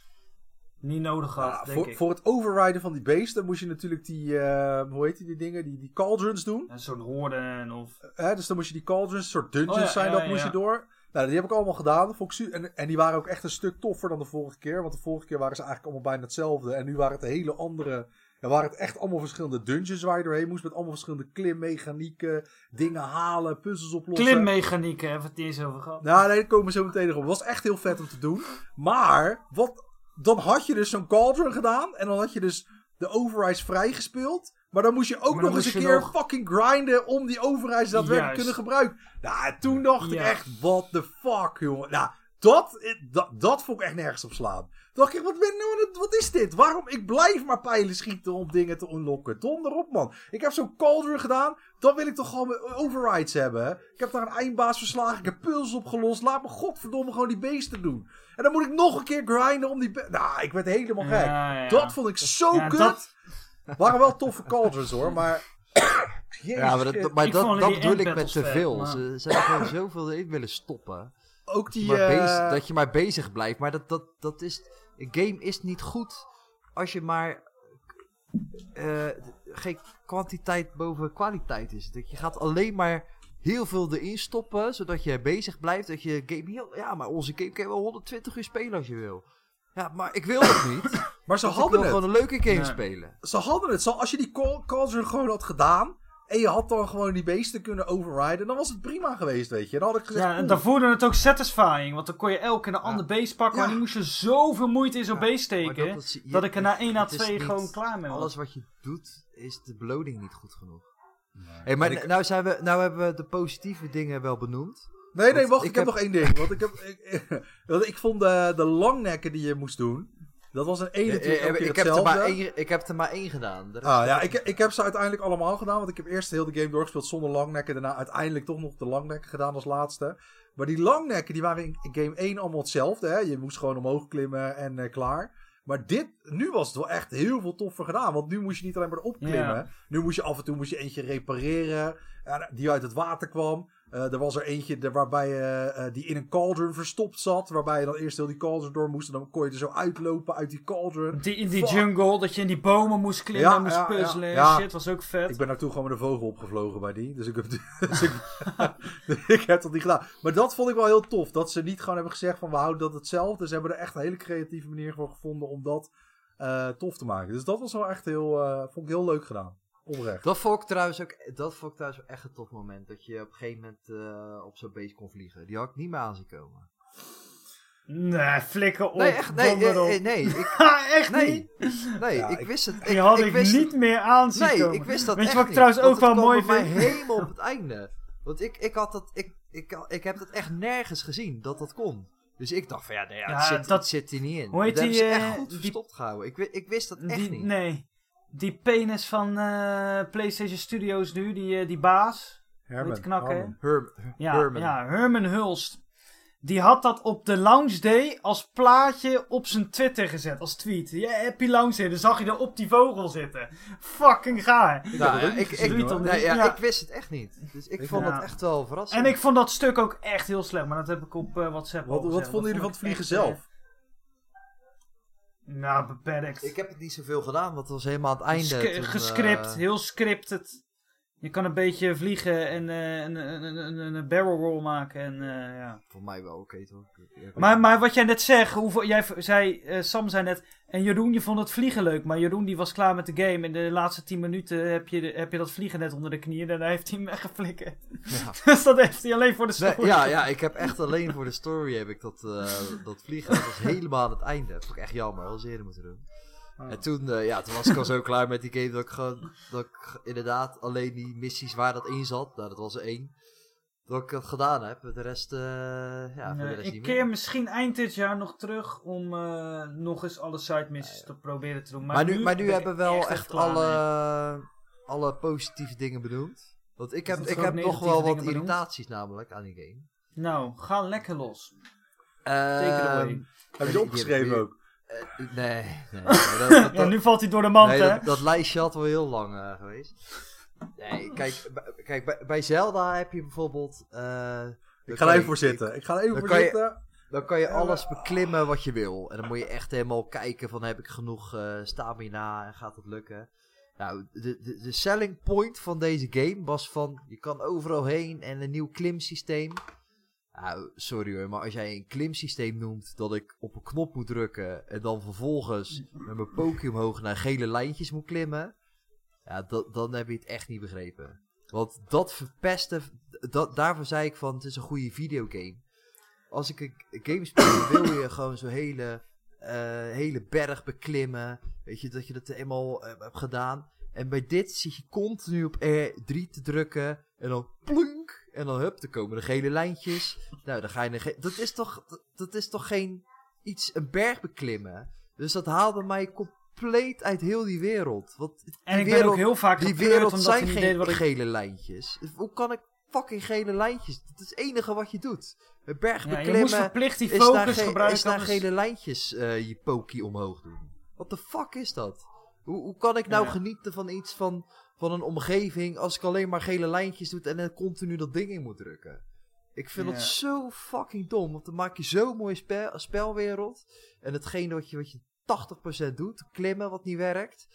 Niet nodig gehad, Ja, denk voor, ik. voor het overriden van die beesten moest je natuurlijk die, eh, hoe heet die, die dingen, die, die cauldrons doen. Een soort horden of... Hè, dus dan moest je die cauldrons, een soort dungeons Oh ja, zijn, ja, dat moest ja. je door. Nou, die heb ik allemaal gedaan. En, en die waren ook echt een stuk toffer dan de vorige keer. Want de vorige keer waren ze eigenlijk allemaal bijna hetzelfde. En nu waren het hele andere... Ja, waren het echt allemaal verschillende dungeons waar je doorheen moest. Met allemaal verschillende klimmechanieken, dingen halen, puzzels oplossen. Klimmechanieken hebben we het niet eens over gehad. Nou, nee, daar komen we zo meteen nog op. Het was echt heel vet om te doen. Maar, wat, dan had je dus zo'n cauldron gedaan. En dan had je dus de overrides vrijgespeeld. Maar dan moest je ook nog eens een keer nog- fucking grinden om die overrides daadwerkelijk Juist. kunnen gebruiken. Nou, en toen dacht ik echt, what the fuck, jongen. Nou, dat, dat, dat vond ik echt nergens op slaan. Toen dacht ik, wat, ben nou, wat is dit? Waarom? Ik blijf maar pijlen schieten om dingen te unlocken. Donder op, man. Ik heb zo'n cauldron gedaan. Dan wil ik toch gewoon overrides hebben. hè? Ik heb daar een eindbaas verslagen. Ik heb puzzels opgelost. Laat me godverdomme gewoon die beesten doen. En dan moet ik nog een keer grinden om die... Nou, ik werd helemaal gek. Ja, ja. Dat vond ik zo kut. dat- Waren wel toffe cauldrons hoor, maar... [coughs] Jezus, Ja, maar dat, maar Ik dat, dat bedoel ik met te veel. maar- Ze, ze hebben gewoon [coughs] zoveel erin willen stoppen. ook die... maar eh, bezig- dat je maar bezig blijft. Maar dat, dat, dat is. Een game is niet goed als je maar. eh, geen kwantiteit boven kwaliteit is. Dat je gaat alleen maar heel veel erin stoppen. Zodat je bezig blijft. Dat je game heel. Ja, maar onze game kan je wel 120 uur spelen als je wil. Ja, maar ik wil dat niet. [coughs] maar ze Want ik hadden wil het. gewoon een leuke game Nee. spelen. Ze hadden het. Zo, als je die call- cauldron gewoon had gedaan... En je had dan gewoon die beesten kunnen overriden... Dan was het prima geweest, weet je. Dan had ik gezegd... Ja, en dan voelde het ook satisfying. Want dan kon je elke keer een ander beest pakken. Ja. Maar die moest je zoveel moeite in zo'n beest steken. dat, is- je- dat ik er na 1 à het is 2 niet- gewoon klaar mee was. Alles wat je doet, is de beloning niet goed genoeg. Hey, maar ik- nou, zijn we, nou hebben we de positieve dingen wel benoemd. Nee, nee, wacht. Ik, ik heb heb- nog één ding. Want ik, heb, [laughs] ik, want ik vond de, de langnekken die je moest doen... Dat was een één natuurlijk elke ik, keer ik, heb er maar één, ik heb er maar één gedaan. Ah, ja, ik, ik heb ze uiteindelijk allemaal gedaan. Want ik heb eerst heel de game doorgespeeld zonder langnekken. Daarna uiteindelijk toch nog de langnekken gedaan als laatste. Maar die langnekken die waren in, game 1 allemaal hetzelfde. Hè? Je moest gewoon omhoog klimmen en eh, klaar. Maar dit, nu was het wel echt heel veel toffer gedaan. Want nu moest je niet alleen maar opklimmen. Ja. Nu moest je af en toe moest je eentje repareren. eh, die uit het water kwam. Eh, er was er eentje de- waarbij, eh, die in een cauldron verstopt zat. Waarbij je dan eerst heel die cauldron door moest. En dan kon je er zo uitlopen uit die cauldron. Die, in die Fuck. jungle, dat je in die bomen moest klimmen Ja, en moest ja, puzzelen. ja. Shit, was ook vet. Ik ben naartoe gewoon met een vogel opgevlogen bij die. Dus ik heb, [laughs] dus ik, [laughs] ik heb dat niet gedaan. Maar dat vond ik wel heel tof. Dat ze niet gewoon hebben gezegd van we houden dat hetzelfde. Ze hebben er echt een hele creatieve manier voor gevonden om dat tof te maken. Dus dat was wel echt heel, vond ik heel leuk gedaan. Oprecht. Dat vond ik trouwens ook, dat vond ik trouwens ook echt een tof moment. Dat je op een gegeven moment eh, op zo'n beest kon vliegen. Die had ik niet meer aan zien komen. Nee, flikker op. Nee, echt, nee, eh, nee, ik, [laughs] Ha, echt nee, niet? nee, Ja, ik ik- wist het. Die had ik, wist niet meer aan zien Nee, komen. ik wist dat Weet je echt wat ik trouwens ook wel mooi vind? helemaal op het einde. Want ik, ik had dat, ik, ik, ik heb dat echt nergens gezien, dat dat kon. Dus ik dacht van ja, nee, ja, Ja, het, zit, dat- het zit hier niet in. Hoe heet dat die, hebben ze echt eh, goed die- verstopt gehouden. Ik, ik wist dat echt Die, niet. nee. Die penis van eh, PlayStation Studios nu, die, eh, die baas. Herman, Weet knakken, Ja, Herman. ja, Herman Hulst. Die had dat op de launch day als plaatje op zijn Twitter gezet, als tweet. Ja, happy launch day, dan zag je er op die vogel zitten. Fucking gaar. Nou, ja, ik, nee, ja, Ja. wist het echt niet. Dus ik Ik vond het echt wel verrassend. En ik vond dat stuk ook echt heel slecht, maar dat heb ik op eh, WhatsApp al Wat, wat vonden jullie van Dat het vliegen zelf? Nou, beperkt. Ik heb het niet zoveel gedaan, want het was helemaal aan het einde. Toen, gescript, eh, heel scripted. Je kan een beetje vliegen en eh, een, een, een, een, barrel roll maken. En, eh, ja. Voor mij wel oké toch? Maar, maar wat jij net zegt, hoeveel, jij zei, eh, Sam zei net, en Jeroen, je vond het vliegen leuk. Maar Jeroen die was klaar met de game. In de laatste 10 minuten heb je, heb je dat vliegen net onder de knieën. En daar heeft hij hem weggeflikkerd. Ja. [laughs] dus dat heeft hij alleen voor de Nee, story. ja, ja, ik heb echt alleen voor de story heb ik dat, eh, dat vliegen. Dat was helemaal aan het einde. Dat vond ik echt jammer. Heel eerder moeten doen. Ah. En toen, eh, ja, toen was ik al zo klaar met die game dat ik gewoon, dat ik g- inderdaad alleen die missies waar dat in zat, nou dat was er één, dat ik dat gedaan heb. De rest, eh, ja, voor de Nee, rest ik niet keer meer. misschien eind dit jaar nog terug om eh, nog eens alle side missies te proberen te doen. Maar, Maar nu, maar nu hebben we wel echt alle, mee. alle positieve dingen benoemd. Want ik heb, ik heb nog wel wat benoemd? irritaties namelijk aan die game. Nou, ga lekker los. Ehm, Take it away. Heb je ze opgeschreven ook? Eh, nee, nee. nee, [laughs] dat- dat- Ja, nu valt hij door de mand, nee, hè? dat, dat lijstje had wel heel lang eh, geweest. Nee, kijk, bij- kijk bij, bij Zelda heb je bijvoorbeeld... eh, Ik ga er even voor zitten. Ik ga er even Dan voor kan je- zitten. Dan kan je alles beklimmen wat je wil. En dan moet je echt helemaal kijken van heb ik genoeg eh, stamina en gaat het lukken. Nou, de, de, de selling point van deze game was van je kan overal heen en een nieuw klimsysteem. Nou, sorry hoor, maar als jij een klimsysteem noemt dat ik op een knop moet drukken en dan vervolgens met mijn pokje omhoog naar gele lijntjes moet klimmen. Ja, dan heb je het echt niet begrepen. Want dat verpestte, dat, daarvoor zei ik van het is een goede videogame als ik een game speel, wil je gewoon zo'n hele, eh, hele berg beklimmen. Weet je, dat je dat eenmaal eh, hebt gedaan. En bij dit zie je continu op R3 te drukken. En dan plunk. En dan hup, dan komen de gele lijntjes. Nou, dan ga je... ge- Dat is toch, dat, dat is toch geen iets, een berg beklimmen. Dus dat haalde mij compleet uit heel die wereld. Want die En ik ben wereld, ook heel vaak die wereld omdat zijn geen ik... gele lijntjes. Hoe kan ik fucking gele lijntjes? Dat is het enige wat je doet. Een berg Ja, je moest verplicht die is naar, focus ge- gebruiken. is naar anders- gele lijntjes eh, je pokie omhoog doen. Wat de fuck is dat? Hoe, hoe kan ik nou Ja. genieten van iets van, van een omgeving als ik alleen maar gele lijntjes doe en dan continu dat ding in moet drukken? Ik vind Ja. dat zo fucking dom, want dan maak je zo'n mooie spel, spelwereld. En hetgene wat je, wat je 80% doet, klimmen wat niet werkt,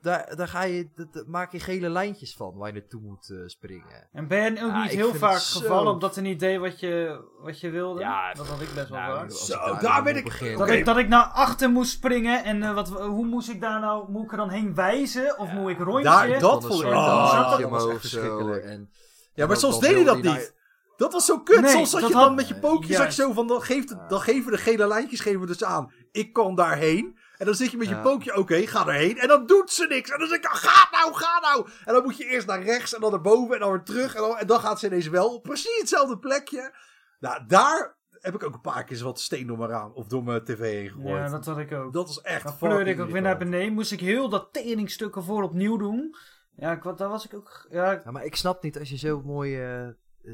daar, daar ga je, maak je gele lijntjes van waar je naartoe moet eh, springen. En ben je ook Ja, niet ik heel vaak zo- gevallen omdat hij niet deed wat je, wat je wilde? Ja, dat had ik best wel Nou, vaak. Zo, ik daar ben ik- begin- Dat, ik, dat ik naar achter moest springen en eh, wat, hoe moest ik daar nou, moet ik er dan heen wijzen? Of moet ik rondje? Daar- dat vond ik- oh, dat was echt zo, verschrikkelijk. en- Ja, maar soms deed hij dat naar- niet. Dat was zo kut. Nee, soms zat dat je had- dan met je pookjes je zo van, dan, geeft het, dan geven de gele lijntjes geven we dus aan. Ik kan daarheen. En dan zit je met je Ja. pookje, oké, ga erheen. En dan doet ze niks. En dan zeg ik, ga nou, ga nou. En dan moet je eerst naar rechts en dan naar boven en dan weer terug. En dan, en dan gaat ze ineens wel op precies hetzelfde plekje. Nou, daar heb ik ook een paar keer wat steen door mijn raam of door mijn tv heen gegooid. Ja, dat had ik ook. Dat was echt Dan pleurde ik ook weer naar beneden. Moest ik heel dat teringstukken voor opnieuw doen. Ja, ik, daar was ik ook... Ja, ik- Ja, maar ik snap niet als je zo'n mooi eh,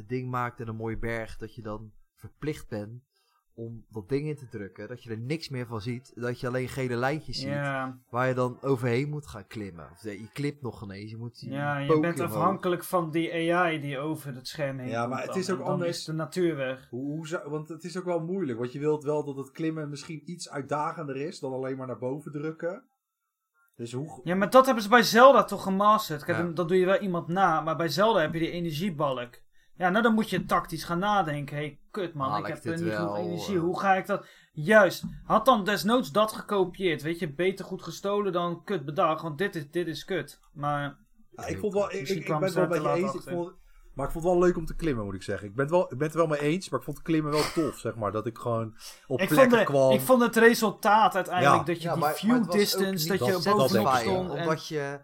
ding maakt en een mooie berg, dat je dan verplicht bent om dat ding in te drukken, dat je er niks meer van ziet. Dat je alleen gele lijntjes ziet, Ja, waar je dan overheen moet gaan klimmen. Of je klimt nog ineens, je moet die ja je bent afhankelijk van die AI die over het scherm heen Ja, maar het is ook anders. is de natuur weg. Hoe, hoe zou- want het is ook wel moeilijk. Want je wilt wel dat het klimmen misschien iets uitdagender is dan alleen maar naar boven drukken. Dus hoe. Ja, maar dat hebben ze bij Zelda toch gemasterd. Kijk, Ja. dan, dan doe je wel iemand na, maar bij Zelda heb je die energiebalk. Ja, nou dan moet je tactisch gaan nadenken. Hé, hey, kut man, ik heb dit niet genoeg energie. Hoe ga ik dat... Juist, had dan desnoods dat gekopieerd. Weet je, beter goed gestolen dan kut bedacht. Want dit is, dit is kut. Maar Ja, ik vond wel. Ik, ik, ben het wel er te je eens. Ik vond, maar ik vond het wel leuk om te klimmen, moet ik zeggen. Ik ben, het wel, ik ben het er wel mee eens, maar ik vond klimmen wel tof, zeg maar. Dat ik gewoon op ik vond, plekken de, kwam. ik vond het resultaat uiteindelijk Ja. dat je Ja, die maar- view distance, dat je dat bovenop stond. En, Omdat je,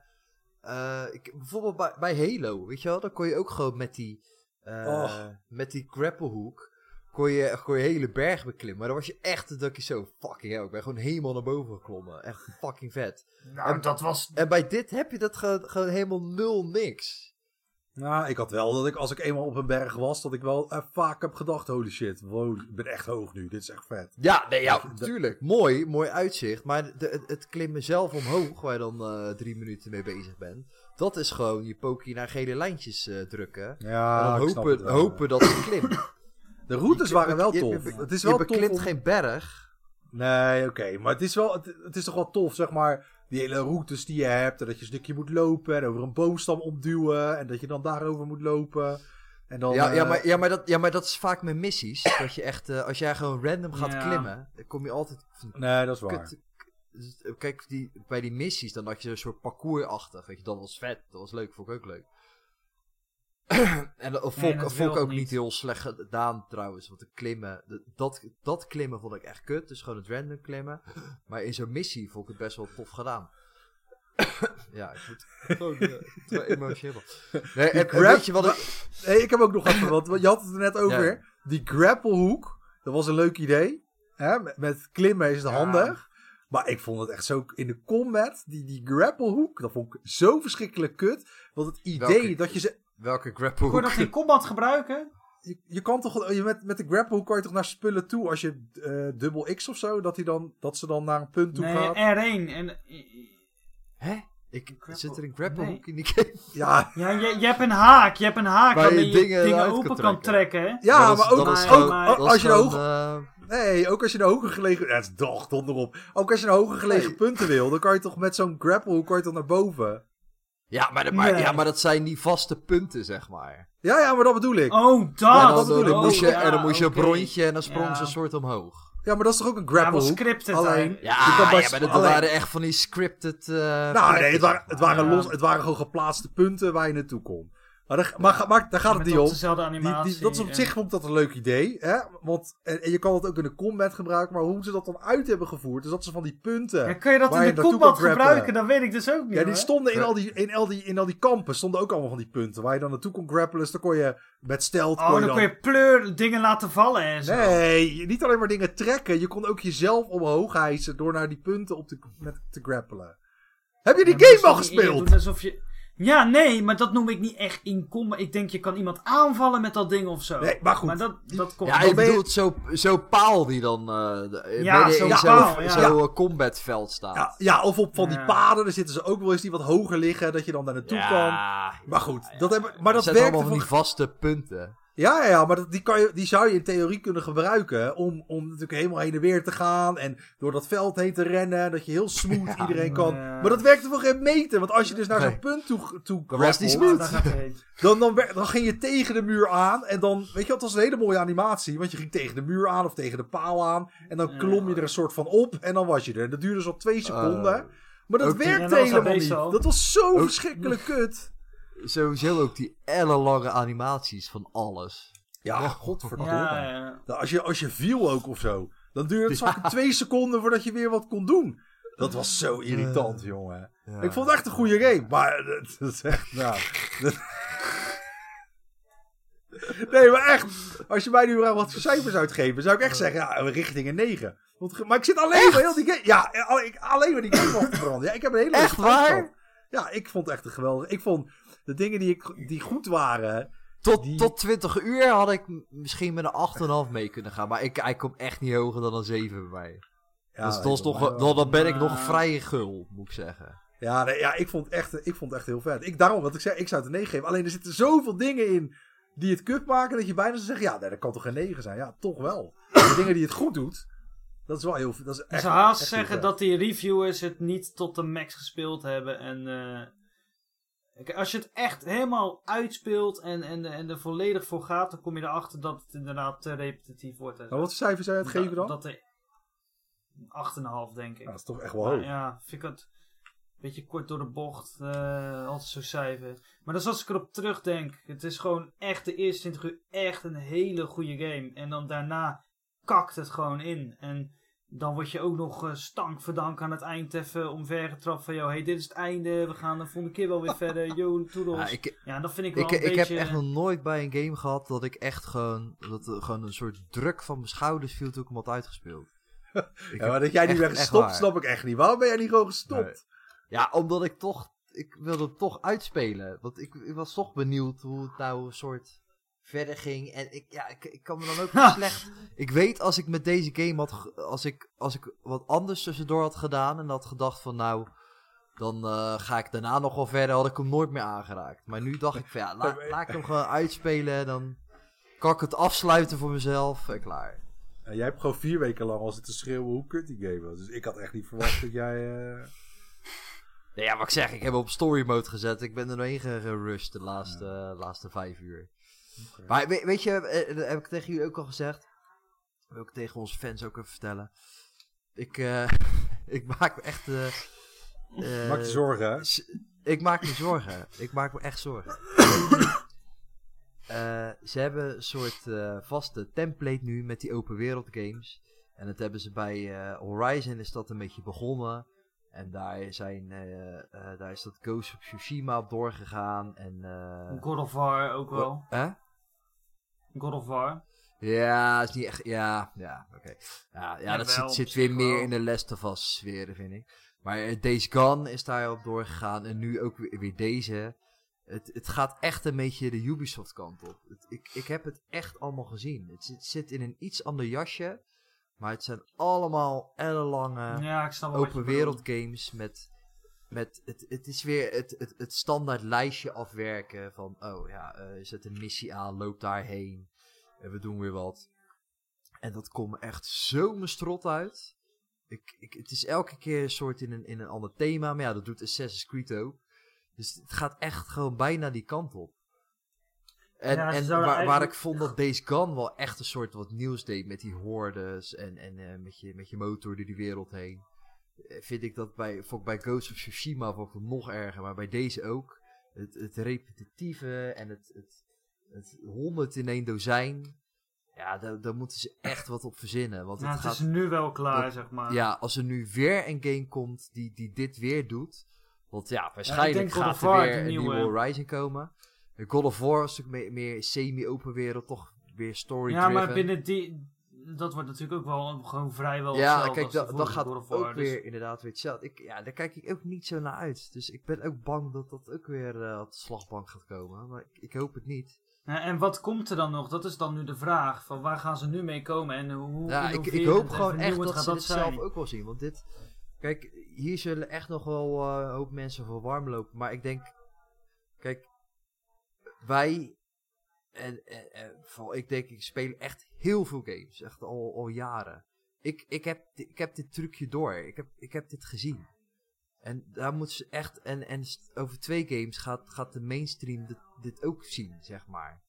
eh, ik, bijvoorbeeld bij, bij Halo, weet je wel, dan kon je ook gewoon met die, eh, Oh. met die grapplehoek, kon je, kon je hele berg beklimmen. Maar dan was je echt, dat je zo, fucking hell, ik ben gewoon helemaal naar boven geklommen. Echt fucking vet. nou, en- dat was... En bij dit heb je dat gewoon, gewoon helemaal nul niks. Nou, ik had wel dat ik als ik eenmaal op een berg was, dat ik wel eh, vaak heb gedacht: holy shit, wow, ik ben echt hoog nu. Dit is echt vet. Ja, nee, ja, natuurlijk. Mooi, mooi uitzicht. Maar de, het, het klimmen zelf omhoog, waar je dan eh, drie minuten mee bezig bent, dat is gewoon je pokie naar gele lijntjes eh, drukken. Ja, en ik dan snap hopen, wel. hopen dat het klimt. [laughs] De routes Je- waren wel je- tof. Je, het is je wel tof. beklimt om- geen berg. Nee, oké. Maar het is, wel, het, het is toch wel tof, zeg maar. Die hele routes die je hebt. En dat je een stukje moet lopen. En over een boomstam opduwen. En dat je dan daarover moet lopen. En dan, ja, ja, eh, maar, ja, maar dat, ja, maar dat is vaak met missies. dat je echt, eh, als jij gewoon random gaat Ja. klimmen, dan kom je altijd... Nee, dat is waar. kut- Kijk, die, bij die missies, dan had je een soort parcoursachtig. Weet je, dat was vet. Dat was leuk, vond ik ook leuk. [clears throat] en dat vond, Nee, ik- dat vond ik ook niet. niet heel slecht gedaan trouwens. Want de klimmen, de- dat, dat klimmen vond ik echt kut. Dus gewoon het random klimmen. [clears throat] Maar in zo'n missie vond ik het best wel tof gedaan. [clears throat] ja, ik moet gewoon eh, het wel emotioneel. Nee, en, en grab- weet je wat ik... Nee, ik heb ook nog even wat. want Je had het er net over. Ja. Die grapplehoek. Dat was een leuk idee. Hè? Met, met klimmen is het Ja. handig. Maar ik vond het echt zo in de combat. Die, die grapplehoek. Dat vond ik zo verschrikkelijk kut. Want het idee Welke? dat je ze. Welke Kon je dat geen combat gebruiken? Je, je kan toch. Je met, met de grapplehoek kan je toch naar spullen toe. Als je eh, dubbel X of zo. Dat, die dan, dat ze dan naar een punt toe Nee, gaat. R1. En, Hè? Ik, Grapple- zit er een grapple Nee. hoek in die game? [laughs] Ja, ja, je, je hebt een haak. Je hebt een haak Waar je waarmee je dingen open kan kan trekken. ja is- maar ook, is ook, als je een gewoon, hoge. eh, Nee, ook als je een hoger gelegen... Ja, het is toch, donder op. Ook als je een hoger gelegen Nee. punten wil, dan kan je toch met zo'n grapplehoek kan je toch naar boven. ja, maar, dat- maar, Nee. ja, maar dat zijn die vaste punten, zeg maar. Ja, ja, maar dat bedoel ik. Oh, dat! Ja, dan, dat bedoel ik. dan moest je, Oh, en dan moest je een rondje en dan sprong Ja. ze een soort omhoog. Ja, maar dat is toch ook een Ja, wel grapplehoek? scripted. Alleen? Ja, je kan bij ja maar dat alleen- waren echt van die scripted... eh, Nou, nee, het waren, het waren, los, het waren gewoon geplaatste punten waar je naartoe kon. Maar, daar, maar, maar daar gaat het niet om. dezelfde animatie. die, dat is op en- zich vond ik dat een leuk idee. Hè? Want, en, en je kan het ook in de combat gebruiken. Maar hoe ze dat dan uit hebben gevoerd. Dus dat ze van die punten. Ja, kun je dat in je de combat gebruiken? Dat weet ik dus ook niet. Ja, die hoor. stonden in al die, in, al die, in al die kampen. Stonden ook allemaal van die punten. Waar je dan naartoe kon grappelen. Dus dan kon je met stealth. Oh, kon dan je kun je pleur dingen laten vallen en zo. Nee, niet alleen maar dingen trekken. Je kon ook jezelf omhoog hijsen door naar die punten op te, met, te grappelen. Heb je die Ja, game al je gespeeld? doet alsof je... Ja, nee, maar dat noem ik niet echt in combat. Ik denk, je kan iemand aanvallen met dat ding of zo. Nee, maar goed. Maar dat, dat komt... Ja, je- bedoel, zo, zo paal die dan eh de- Ja, midden zo'n in zo'n ja. zo, eh, combatveld staat. Ja, ja, of op van die Ja. paden. Daar zitten ze ook wel eens die wat hoger liggen. Dat je dan daar naartoe kan. Maar goed, dat, hebben, maar dat zijn allemaal van die vaste punten. Ja, ja, ja, maar dat, die, kan je, die zou je in theorie kunnen gebruiken. Om, om natuurlijk helemaal heen en weer te gaan. En door dat veld heen te rennen. Dat je heel smooth iedereen kan. Maar dat werkte voor geen meter. Want als je dus naar zo'n Nee. punt toe, toe was [laughs] dan, dan, dan ging je tegen de muur aan. En dan, weet je wat, dat was een hele mooie animatie. Want je ging tegen de muur aan of tegen de paal aan. En dan klom je er een soort van op. En dan was je er. En dat duurde zo twee seconden. Eh, maar dat werkte helemaal al niet. Dat was zo Ook- verschrikkelijk kut. Sowieso ook die ellenlange animaties van alles. Ja, Oh, godverdomme. Ja, ja. Nou, Als, je, als je viel ook of zo. Dan duurde het zakken twee seconden voordat je weer wat kon doen. Dat was zo irritant, jongen. Ja. Ik vond het echt een goede game. Maar dat, [laughs] dat is echt, nou... dat- [laughs] Nee, maar echt. Als je mij nu vraagt wat voor cijfers uitgeven, zou ik echt zeggen, ja, richting een 9. Want, maar ik zit alleen maar heel die game... Ja, alleen maar die game af te branden. Ja, ik heb een hele Echt waar? Ja, ik vond het echt een geweldig... Ik vond de dingen die, ik, die goed waren... Tot, Die- tot 20 uur had ik misschien met een 8,5 mee kunnen gaan. Maar ik, hij komt echt niet hoger dan een 7 bij mij. Ja, dus dat is nog, dan, ben ik nog Nou. vrij gul, moet ik zeggen. Ja, nee, ja ik, vond het echt, ik vond het echt heel vet. Ik, daarom, wat ik zei, ik zou het een 9 geven. Alleen er zitten zoveel dingen in die het kut maken dat je bijna zou zeggen, ja, nee, dat kan toch geen 9 zijn? Ja, toch wel. De dingen die het goed doet, dat is wel heel Dat is Ik echt, zou haast zeggen dat die reviewers het niet tot de max gespeeld hebben. En eh, als je het echt helemaal uitspeelt en, en, en er volledig voor gaat, dan kom je erachter dat het inderdaad te repetitief wordt. en. Maar wat voor cijfer zou je het geven dan? Dat, dat er 8,5 denk ik. Ja, dat is toch echt wel Maar hoog. ja, vind ik het een beetje kort door de bocht. eh altijd zo'n cijfer. Maar dus als ik erop terugdenk, het is gewoon echt de eerste 20 uur echt een hele goede game. En dan daarna kakt het gewoon in. En dan word je ook nog eh, stank verdank aan het eind even omvergetrapt van... Yo, hey, dit is het einde, we gaan de volgende keer wel weer [laughs] verder. Yo, toedels. Ja, Ja, ik, dat vind ik wel ik, een ik beetje... heb echt nog nooit bij een game gehad dat ik echt gewoon, dat er gewoon een soort druk van mijn schouders viel toen ik hem had uitgespeeld. [laughs] Ik Ja, maar dat jij niet echt- bent gestopt, snap ik echt niet. Waarom ben jij niet gewoon gestopt? Nee. Ja, omdat ik toch, ik wilde het toch uitspelen. Want ik, ik was toch benieuwd hoe het nou een soort verder ging. En ik, ja, ik, ik kan me dan ook [laughs] niet slecht... Ik weet als ik met deze game had, als ik, als ik wat anders tussendoor had gedaan en had gedacht van nou, dan eh, ga ik daarna nog wel verder, had ik hem nooit meer aangeraakt. Maar nu dacht ik van ja, laat, [laughs] laat ik hem gewoon uitspelen, dan kan ik het afsluiten voor mezelf en klaar. En jij hebt gewoon vier weken lang al zitten schreeuwen hoe kut die game was. Dus ik had echt niet verwacht dat jij... eh, Nee, ja, wat ik zeg, ik heb hem op story mode gezet. Ik ben er doorheen gerushed de laatste, laatste vijf uur. Maar weet, weet je, eh, dat heb ik tegen jullie ook al gezegd. Dat wil ik tegen onze fans ook even vertellen. Ik, eh, [laughs] ik maak me echt... eh, eh, Maak je zorgen, hè? Ik maak me zorgen. Ik maak me echt zorgen. Eh, ze hebben een soort eh, vaste template nu met die open wereld games. En dat hebben ze bij eh, Horizon is dat een beetje begonnen. En daar, zijn, eh, eh, daar is dat Ghost of Tsushima op doorgegaan. En, eh, God of War ook wel. Hè? God of War. Ja, is niet echt. Ja, ja, oké. Ja, ja, dat zit, zit op weer meer in de Last of Us sfeer, vind ik. Maar eh, Days Gone is daarop doorgegaan. En nu ook weer, weer deze. Het, het gaat echt een beetje de Ubisoft kant op. Het, ik, ik heb het echt allemaal gezien. Het zit, zit in een iets ander jasje. Maar het zijn allemaal ellenlange ja, open wereld games met, met het, het is weer het, het, het standaard lijstje afwerken van oh ja, eh zet een missie aan, loop daarheen en we doen weer wat. En dat komt echt zo mijn strot uit. Ik, ik, het is elke keer een soort in een, in een ander thema, maar ja, dat doet Assassin's Creed ook. Dus het gaat echt gewoon bijna die kant op. En, Ja, en waar, waar ik vond dat Days Gone wel echt een soort wat nieuws deed met die hordes en, en eh, met, je, met je motor door die wereld heen. Vind ik dat bij, bij Ghost of Tsushima vond ik het nog erger, maar bij deze ook. Het, het repetitieve en het, het, het honderd in één dozijn. Ja, daar, daar moeten ze echt wat op verzinnen. Want Ja, het het gaat is nu wel klaar, dat- zeg maar. ja, als er nu weer een game komt die, die dit weer doet. Want ja, waarschijnlijk gaat er weer een nieuwe. Horizon komen. En God of War is natuurlijk meer, meer semi-open wereld, toch weer story Ja, maar binnen die... Dat wordt natuurlijk ook wel gewoon vrijwel Ja, kijk, dat, dat gaat ook dus- weer inderdaad weer hetzelfde. Ik, ja, daar kijk ik ook niet zo naar uit. Dus ik ben ook bang dat dat ook weer eh, op de slagbank gaat komen. Maar ik, ik hoop het niet. Ja, en wat komt er dan nog? Dat is dan nu de vraag. Van waar gaan ze nu mee komen en hoe Ja, ik, ik hoop gewoon echt dat ze dat dit zijn. zelf ook wel zien. Want dit, kijk, hier zullen echt nog wel eh, een hoop mensen voor warm lopen. Maar ik denk, kijk, wij, en, en, en vooral ik denk, ik speel echt heel veel games. Echt al, al jaren. Ik, ik, heb, ik heb dit trucje door. Ik heb, ik heb dit gezien. En daar moeten ze echt, en, en over twee games gaat, gaat de mainstream dit, dit ook zien, zeg maar.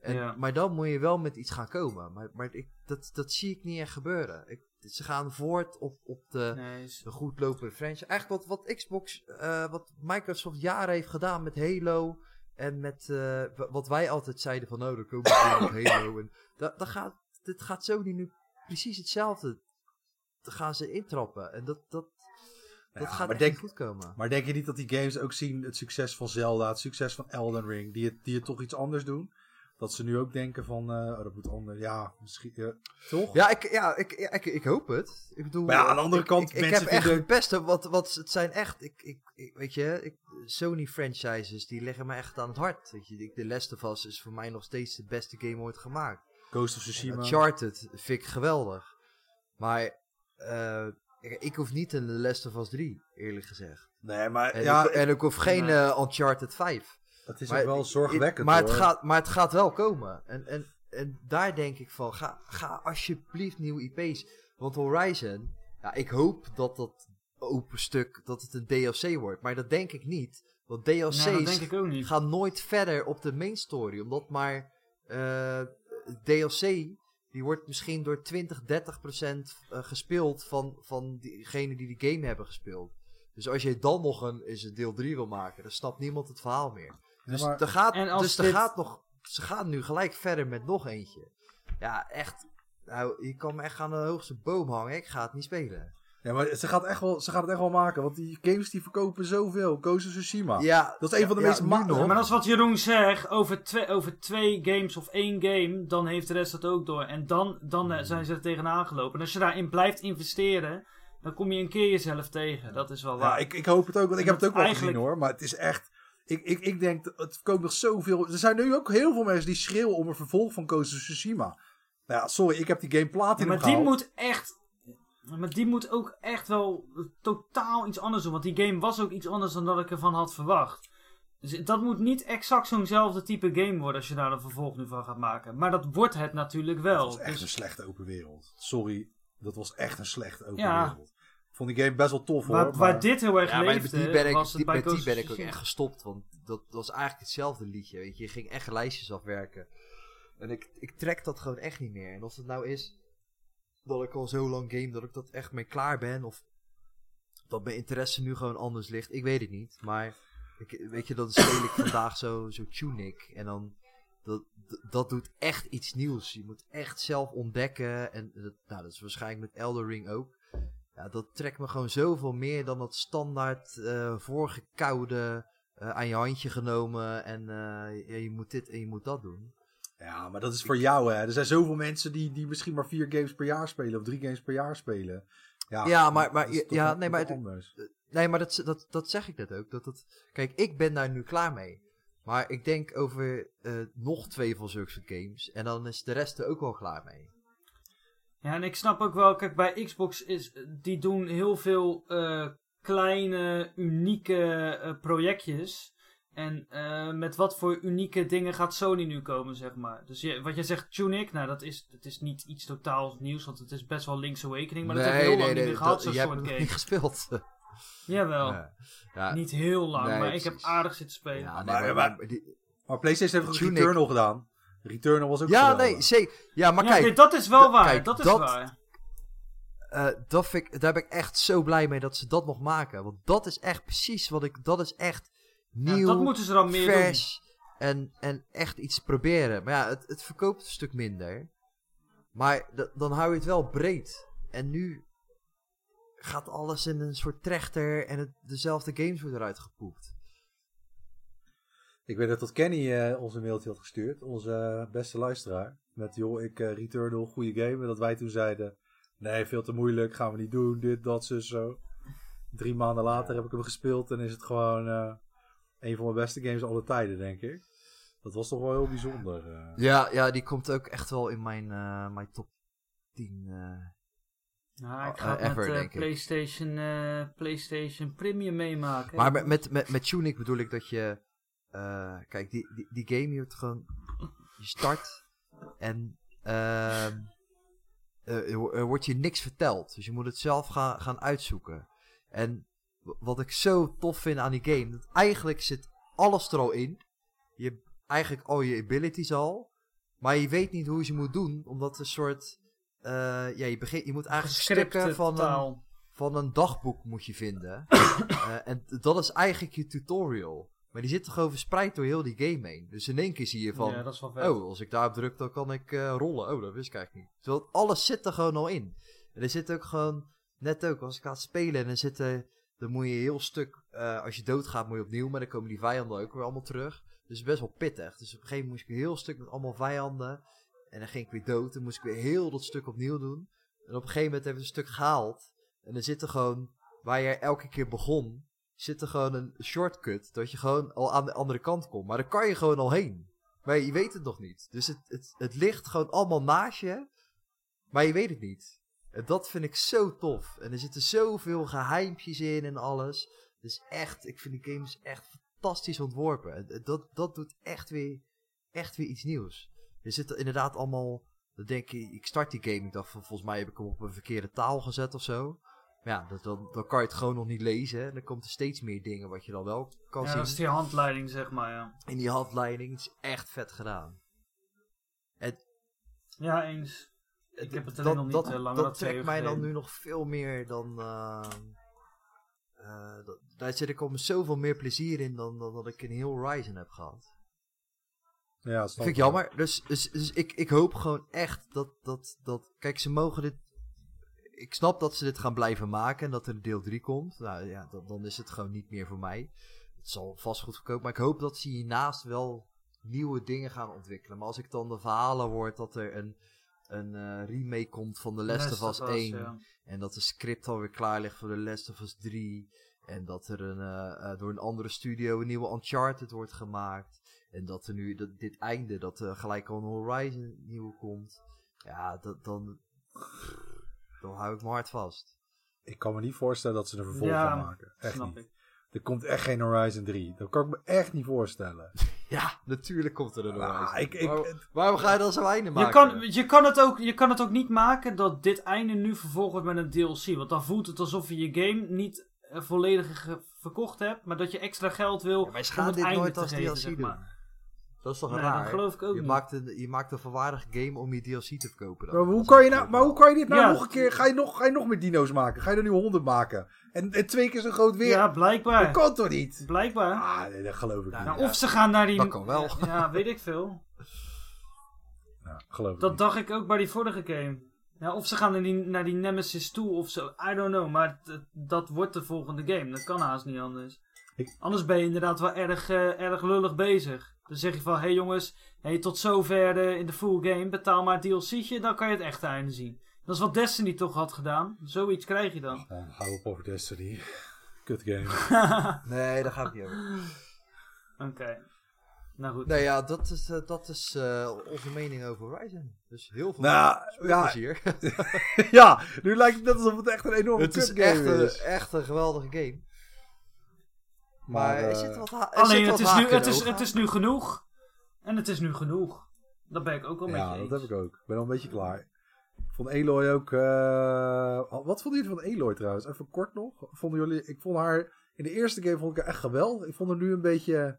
En, Ja. Maar dan moet je wel met iets gaan komen. Maar, maar ik, dat, dat zie ik niet echt gebeuren. Ik, ze gaan voort op, op de goed lopende franchise. Eigenlijk wat, wat Xbox, eh, wat Microsoft jaren heeft gedaan met Halo. En met eh, wa- wat wij altijd zeiden van, oh, er komen we met Halo. [coughs] En dat, dat gaat, dit gaat Sony nu precies hetzelfde. Dan gaan ze intrappen. En dat, dat, dat gaat maar denk- goed komen. Maar denk je niet dat die games ook zien het succes van Zelda, het succes van Elden Ring, die het, die het toch iets anders doen? Dat ze nu ook denken van, oh, dat moet anders. Ja, misschien, toch? Ja, ik, ja ik, ik, ik hoop het. Ik bedoel, Maar ja, aan de andere ik- kant, ik, ik, mensen heb echt het beste, wat, wat het zijn echt, ik, ik, ik- weet je, ik, Sony franchises, die liggen me echt aan het hart. Weet je, The Last of Us is voor mij nog steeds de beste game ooit gemaakt. Ghost of Tsushima. Uncharted vind ik geweldig. Maar eh, ik, ik hoef niet een Last of Us 3, eerlijk gezegd. Nee, maar En, ja, ik, en ik hoef geen eh, Uncharted 5. Het is Maar ook wel zorgwekkend maar, hoor. het gaat, maar het gaat wel komen. En, en, en daar denk ik van, ga, ga alsjeblieft nieuwe IP's. Want Horizon, ja, ik hoop dat dat open stuk, dat het een DLC wordt. Maar dat denk ik niet. Want DLC's Nou, dat niet. gaan nooit verder op de main story. Omdat maar eh, DLC, die wordt misschien door 20, 30 procent eh, gespeeld van, van diegenen die die game hebben gespeeld. Dus als je dan nog een, is het deel 3 wil maken, dan snapt niemand het verhaal meer. Dus, maar- er gaat, En als dus er dit- gaat nog, ze gaan nu gelijk verder met nog eentje. Ja, echt. Nou, je kan me echt aan de hoogste boom hangen. Ik ga het niet spelen. Ja, maar ze gaat, echt wel, ze gaat het echt wel maken. Want die games die verkopen zoveel. Ghost of Tsushima. Ja, Dat is een van de ja, meest. Ja, maar dat is wat Jeroen zegt. Over twee, over twee games of één game, dan heeft de rest dat ook door. En dan, dan eh, zijn ze er tegenaan gelopen. En als je daarin blijft investeren, dan kom je een keer jezelf tegen. Dat is wel waar. Ja, ik, ik hoop het ook. Want ik heb het ook wel Eigenlijk- gezien hoor. Maar het is echt... Ik, ik, ik denk, dat het verkoopt nog zoveel... Er zijn nu ook heel veel mensen die schreeuwen om een vervolg van Ghost of Tsushima. Nou ja, sorry. Ik heb die game Ja, platinum maar die moet echt. Maar die moet ook echt wel totaal iets anders doen. Want die game was ook iets anders dan dat ik ervan had verwacht. Dus dat moet niet exact zo'nzelfde type game worden als je daar een vervolg nu van gaat maken. Maar dat wordt het natuurlijk Dat wel. was echt Dus- een slechte open wereld. Sorry. Dat was echt een slechte open Ja. wereld. Ik vond die game best wel tof hoor. waar, maar- waar dit heel erg Ja, leefde, die ben ik, was het die, bij met die ben ik ook echt gestopt. Want dat was eigenlijk hetzelfde liedje. Weet je. je ging echt lijstjes afwerken. En ik, ik trek dat gewoon echt niet meer. En of het nou is dat ik al zo lang game dat ik dat echt mee klaar ben. Of dat mijn interesse nu gewoon anders ligt. Ik weet het niet. Maar ik, weet je, dan speel ik vandaag zo, zo Tunic. En dan. Dat, dat- dat doet echt iets nieuws. Je moet echt zelf ontdekken. En dat, nou, dat is waarschijnlijk met Elder Ring ook. Ja, dat trekt me gewoon zoveel meer dan dat standaard eh voorgekoude, eh, aan je handje genomen en eh, je moet dit en je moet dat doen. Ja, maar dat is voor jou hè. Er zijn zoveel mensen die, die misschien maar vier games per jaar spelen. Of drie games per jaar spelen. Ja, Ja, maar- maar- dat ja, nee, maar anders. Nee, maar dat, dat, dat zeg ik net ook. Dat het, kijk, ik ben daar nu klaar mee. Maar ik denk over nog twee van zulke games. En dan is de rest er ook wel klaar mee. Ja, en ik snap ook wel, kijk, bij Xbox is, die doen heel veel eh, kleine, unieke eh, projectjes. En eh, met wat voor unieke dingen gaat Sony nu komen, zeg maar. Dus je, wat je zegt, Tunic, nou, dat is, dat is niet iets totaal nieuws, want het is best wel Link's Awakening. Maar dat hebben we heel lang niet meer gehad, dat- zo'n je hebt soort game. niet gespeeld. [laughs] Jawel, Ja. Ja, niet heel lang, Nee, maar ik heb aardig zitten spelen. ja, nee, Maar- maar, maar- maar die- Maar PlayStation heeft ook Returnal gedaan. Returnal was ook ja, geweldig. nee, zeker. Ja, maar ja, kijk, dit- dat is wel waar, kijk, dat is dat- waar. Eh, dat vind ik, daar ben ik echt zo blij mee dat ze dat nog maken. Want dat is echt precies wat ik. Dat is echt Ja, nieuw, dat moeten ze dan meer doen. vers en, en echt iets proberen. Maar ja, het, het verkoopt een stuk minder. Maar dan hou je het wel breed. En nu gaat alles in een soort trechter en het, dezelfde games worden eruit gepoept. Ik weet dat tot Kenny eh, ons een mailtje had gestuurd. Onze eh, beste luisteraar. Met joh, ik eh Returnal, goede game. En dat wij toen zeiden... Nee, veel te moeilijk. Gaan we niet doen. Dit, dat, zus, zo. Drie maanden later heb ik hem gespeeld. En is het gewoon eh, een van mijn beste games aller tijden, denk ik. Dat was toch wel heel bijzonder. eh. Ja, ja die komt ook echt wel in mijn, eh, mijn top 10. eh. Nou, ik ga het ever, met denk ik. PlayStation, eh, PlayStation Premium meemaken. Maar met, met, met, met Tunic bedoel ik dat je... eh, kijk, die, die, die game je hebt gewoon... Je start en... eh, er wo- wordt je niks verteld. Dus je moet het zelf gaan, gaan uitzoeken. En wat ik zo tof vind aan die game... Dat eigenlijk zit alles er al in. Je hebt eigenlijk al je abilities al. Maar je weet niet hoe je ze moet doen. Omdat een soort... eh, ja, je, begint, je moet eigenlijk stukken van een, van een dagboek moet je vinden. [coughs] En dat is eigenlijk je tutorial. Maar die zit toch gewoon verspreid door heel die game heen. Dus in één keer zie je van... ja, dat is wel vet. oh, als ik daarop druk, dan kan ik eh, rollen. Oh, dat wist ik eigenlijk niet. Terwijl alles zit er gewoon al in. En er zit ook gewoon... Net ook, als ik ga spelen en dan zitten... dan moet je een heel stuk, eh, als je doodgaat moet je opnieuw, maar dan komen die vijanden ook weer allemaal terug. Dus best wel pittig. Dus op een gegeven moment moest ik een heel stuk met allemaal vijanden. En dan ging ik weer dood. Dan moest ik weer heel dat stuk opnieuw doen. En op een gegeven moment hebben we een stuk gehaald. En dan zit er gewoon, waar je elke keer begon, zit er gewoon een shortcut. Dat je gewoon al aan de andere kant komt. Maar daar kan je gewoon al heen. Maar je weet het nog niet. Dus het, het, het ligt gewoon allemaal naast je. Maar je weet het niet. En dat vind ik zo tof. En er zitten zoveel geheimpjes in en alles. Dus echt, ik vind die games echt fantastisch ontworpen. En Dat, dat doet echt weer, echt weer iets nieuws. Er zitten inderdaad allemaal... Dan denk je, ik start die game. Ik dacht volgens mij heb ik hem op een verkeerde taal gezet of zo. Ja, dat, dan, dan kan je het gewoon nog niet lezen. En dan komt er steeds meer dingen wat je dan wel kan Ja, zien. dat is die handleiding, zeg maar, ja. In die handleiding. Het is echt vet gedaan. Ja, eens. Ik heb het dat, alleen nog niet dat, eh, langer dat trekt mij dan nu nog veel meer dan. eh, eh, dat- daar zit ik al met zoveel meer plezier in dan, dan dat ik in heel Horizon heb gehad. Ja, Dat vind ik jammer. Dus, dus, dus ik, ik hoop gewoon echt dat, dat, dat. Kijk, ze mogen dit. Ik snap dat ze dit gaan blijven maken en dat er een deel 3 komt. Nou ja, dan, dan is het gewoon niet meer voor mij. Het zal vast goed verkopen. Maar ik hoop dat ze hiernaast wel nieuwe dingen gaan ontwikkelen. Maar als ik dan de verhalen hoor dat er een, een eh, remake komt van The Last, of Us 1. ja. En dat de script alweer klaar ligt voor The Last of Us 3. En dat er een, eh, eh, door een andere studio een nieuwe Uncharted wordt gemaakt. En dat er nu dat, dit einde, dat er gelijk al een Horizon nieuw komt. Ja, dat, dan, dan hou ik mijn hart vast. Ik kan me niet voorstellen dat ze een vervolg Ja, gaan maken. Echt Snap niet. ik. Er komt echt geen Horizon 3. Dat kan ik me echt niet voorstellen. [laughs] Ja, natuurlijk komt er een Ah, Horizon. ik, ik, Waarom, waarom ga je dan zo einde Je maken? kan, je, kan het ook, je kan het ook niet maken dat dit einde nu vervolgd wordt met een DLC. Want dan voelt het alsof je je game niet eh, volledig verkocht hebt, maar dat je extra geld wil Ja, maar om gaan het dit einde nooit te als geven, DLC zeg doen. maar. Dat is toch Nee, raar? dat geloof ik ook je, niet. maakt een, je maakt een volwaardig game om je DLC te verkopen. Dan. maar, hoe Dat kan je nou, maar hoe kan je dit nou Ja. nog een keer... Ga je, nog, ga je nog meer dino's maken? Ga je er nu honderd maken? En, en twee keer zo groot weer? Ja, dat blijkbaar. kan toch niet? Blijkbaar. Ah, nee, dat geloof ik Ja, niet. Nou, ja. of ze gaan naar die... Dat kan wel. [laughs] Ja, weet ik veel. Ja, geloof ik Dat niet. dacht ik ook bij die vorige game. Ja, of ze gaan naar die, naar die Nemesis toe of zo. I don't know. Maar t- dat wordt de volgende game. Dat kan haast niet anders. Ik- Anders ben je inderdaad wel erg, eh, erg lullig bezig. Dan zeg je van, hé hey jongens, hey, tot zover de, in de full game, betaal maar het DLC'tje, dan kan je het echte einde zien. Dat is wat Destiny toch had gedaan. Zoiets krijg je dan. Oh, hou op over Destiny. [laughs] Kut game. [laughs] Nee, daar gaat het niet over. Oké. Nou goed. Nee, ja, dat is, eh, dat is eh, onze mening over Horizon. Dus heel veel Nou, ja, plezier. [laughs] ja, nu lijkt het net alsof het echt een enorme het is kut echt game een, is. echt een geweldige game. Maar, Maar, er eh, zit wat ha- er Alleen zit het wat is, nu, het, is, het is nu genoeg. En het is nu genoeg. Dat ben ik ook wel met Ja, je dat eens. heb ik ook. Ik ben al een beetje klaar. Ik vond Eloy ook... eh, Wat vonden jullie van Eloy trouwens? Even kort nog. Vonden jullie... Ik vond haar... In de eerste game vond ik haar echt geweldig. Ik vond haar nu een beetje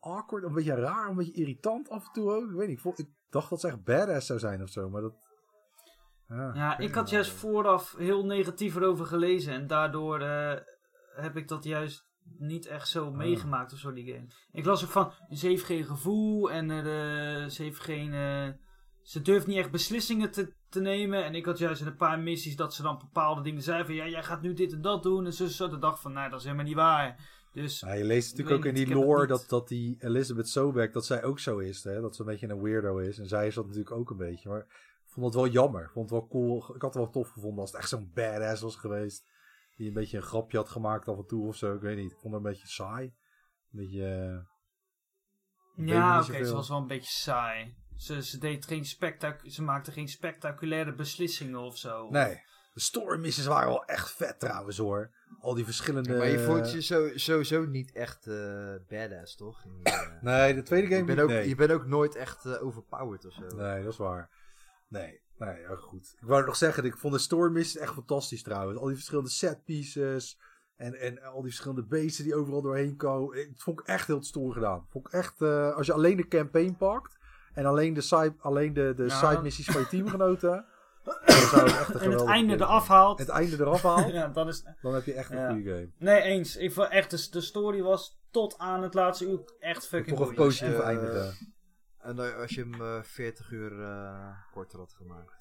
awkward, een beetje raar, een beetje irritant af en toe ook. Ik weet niet, ik, vond, ik dacht dat ze echt badass zou zijn of zo, maar dat... Ja, Ja, ik had juist vooraf heel negatief erover gelezen. En daardoor eh, heb ik dat juist niet echt zo meegemaakt of zo, die game. Ik las ook van, ze heeft geen gevoel en ze heeft geen... ze durft niet echt beslissingen te, te nemen. En ik had juist in een paar missies dat ze dan bepaalde dingen zei van... Ja, jij gaat nu dit en dat doen. En zo, zo. Dacht van, nou, dat is helemaal niet waar. Dus Ja, je leest natuurlijk ook in die lore dat, dat die Elizabeth Sobek, dat zij ook zo is. Hè? Dat ze een beetje een weirdo is. En zij is dat natuurlijk ook een beetje. Maar ik vond het wel jammer. Ik vond het wel cool. Ik had het wel tof gevonden als het echt zo'n badass was geweest. Die een beetje een grapje had gemaakt af en toe of zo. Ik weet niet. Ik vond het een beetje saai. Een beetje... eh, ja, oké, ze was wel een beetje saai. Ze, ze, deed geen spectac ze maakte geen spectaculaire beslissingen of zo. Nee. De story missies waren wel echt vet trouwens hoor. Al die verschillende... maar je voelt je zo, sowieso niet echt eh, badass, toch? In eh, Nee, de tweede game je, bent niet, ook, nee. je bent ook nooit echt overpowered of zo. Nee, dat is waar. Nee, nee, ja, goed. Ik wou nog zeggen, ik vond de story missies echt fantastisch trouwens. Al die verschillende set pieces en, en al die verschillende beesten die overal doorheen komen. Ik vond ik echt heel stoer gedaan. Vond ik echt, eh, als je alleen de campaign pakt en alleen de side, alleen de, de Ja. side missies van je teamgenoten, [laughs] het en het einde eraf haalt. Het einde eraf haalt, [laughs] ja, dan is... dan heb je echt een Ja. goede game. Nee, eens. Ik vond echt, de, de story was tot aan het laatste uur echt fucking Toch een positief eindigen. En dan- als je hem eh, 40 uur eh, korter had gemaakt.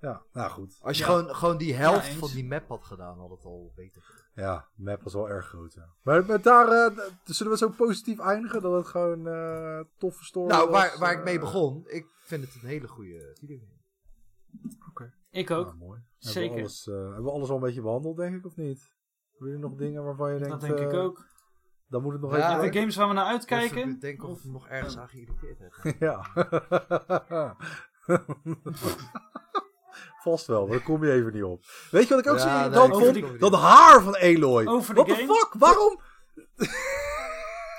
Ja, nou goed. Als je Ja. gewoon, gewoon die helft Ja, van die map had gedaan, had het al beter. gedaan. Ja, de map was wel erg groot, ja. Maar met daar, eh, zullen we zo positief eindigen dat het gewoon eh toffe story Nou, was? waar, waar ik mee eh, begon, ik vind het een hele goede videogame. Ik ook. Nou, mooi. Zeker. Hebben we, alles, eh, hebben we alles al een beetje behandeld, denk ik, of niet? Hebben jullie nog dingen waarvan je denkt... dat denk ik eh, ook. Dan moet het nog Ja, even... Ik- games waar we naar uitkijken. denken of ik nog ergens aan geïrriteerd heb. [laughs] Ja. [laughs] Vast wel, maar daar kom je even niet op. Weet je wat ik ook Ja, zo nee, ik vond? Dat haar van Eloy. Over de What the fuck? Waarom?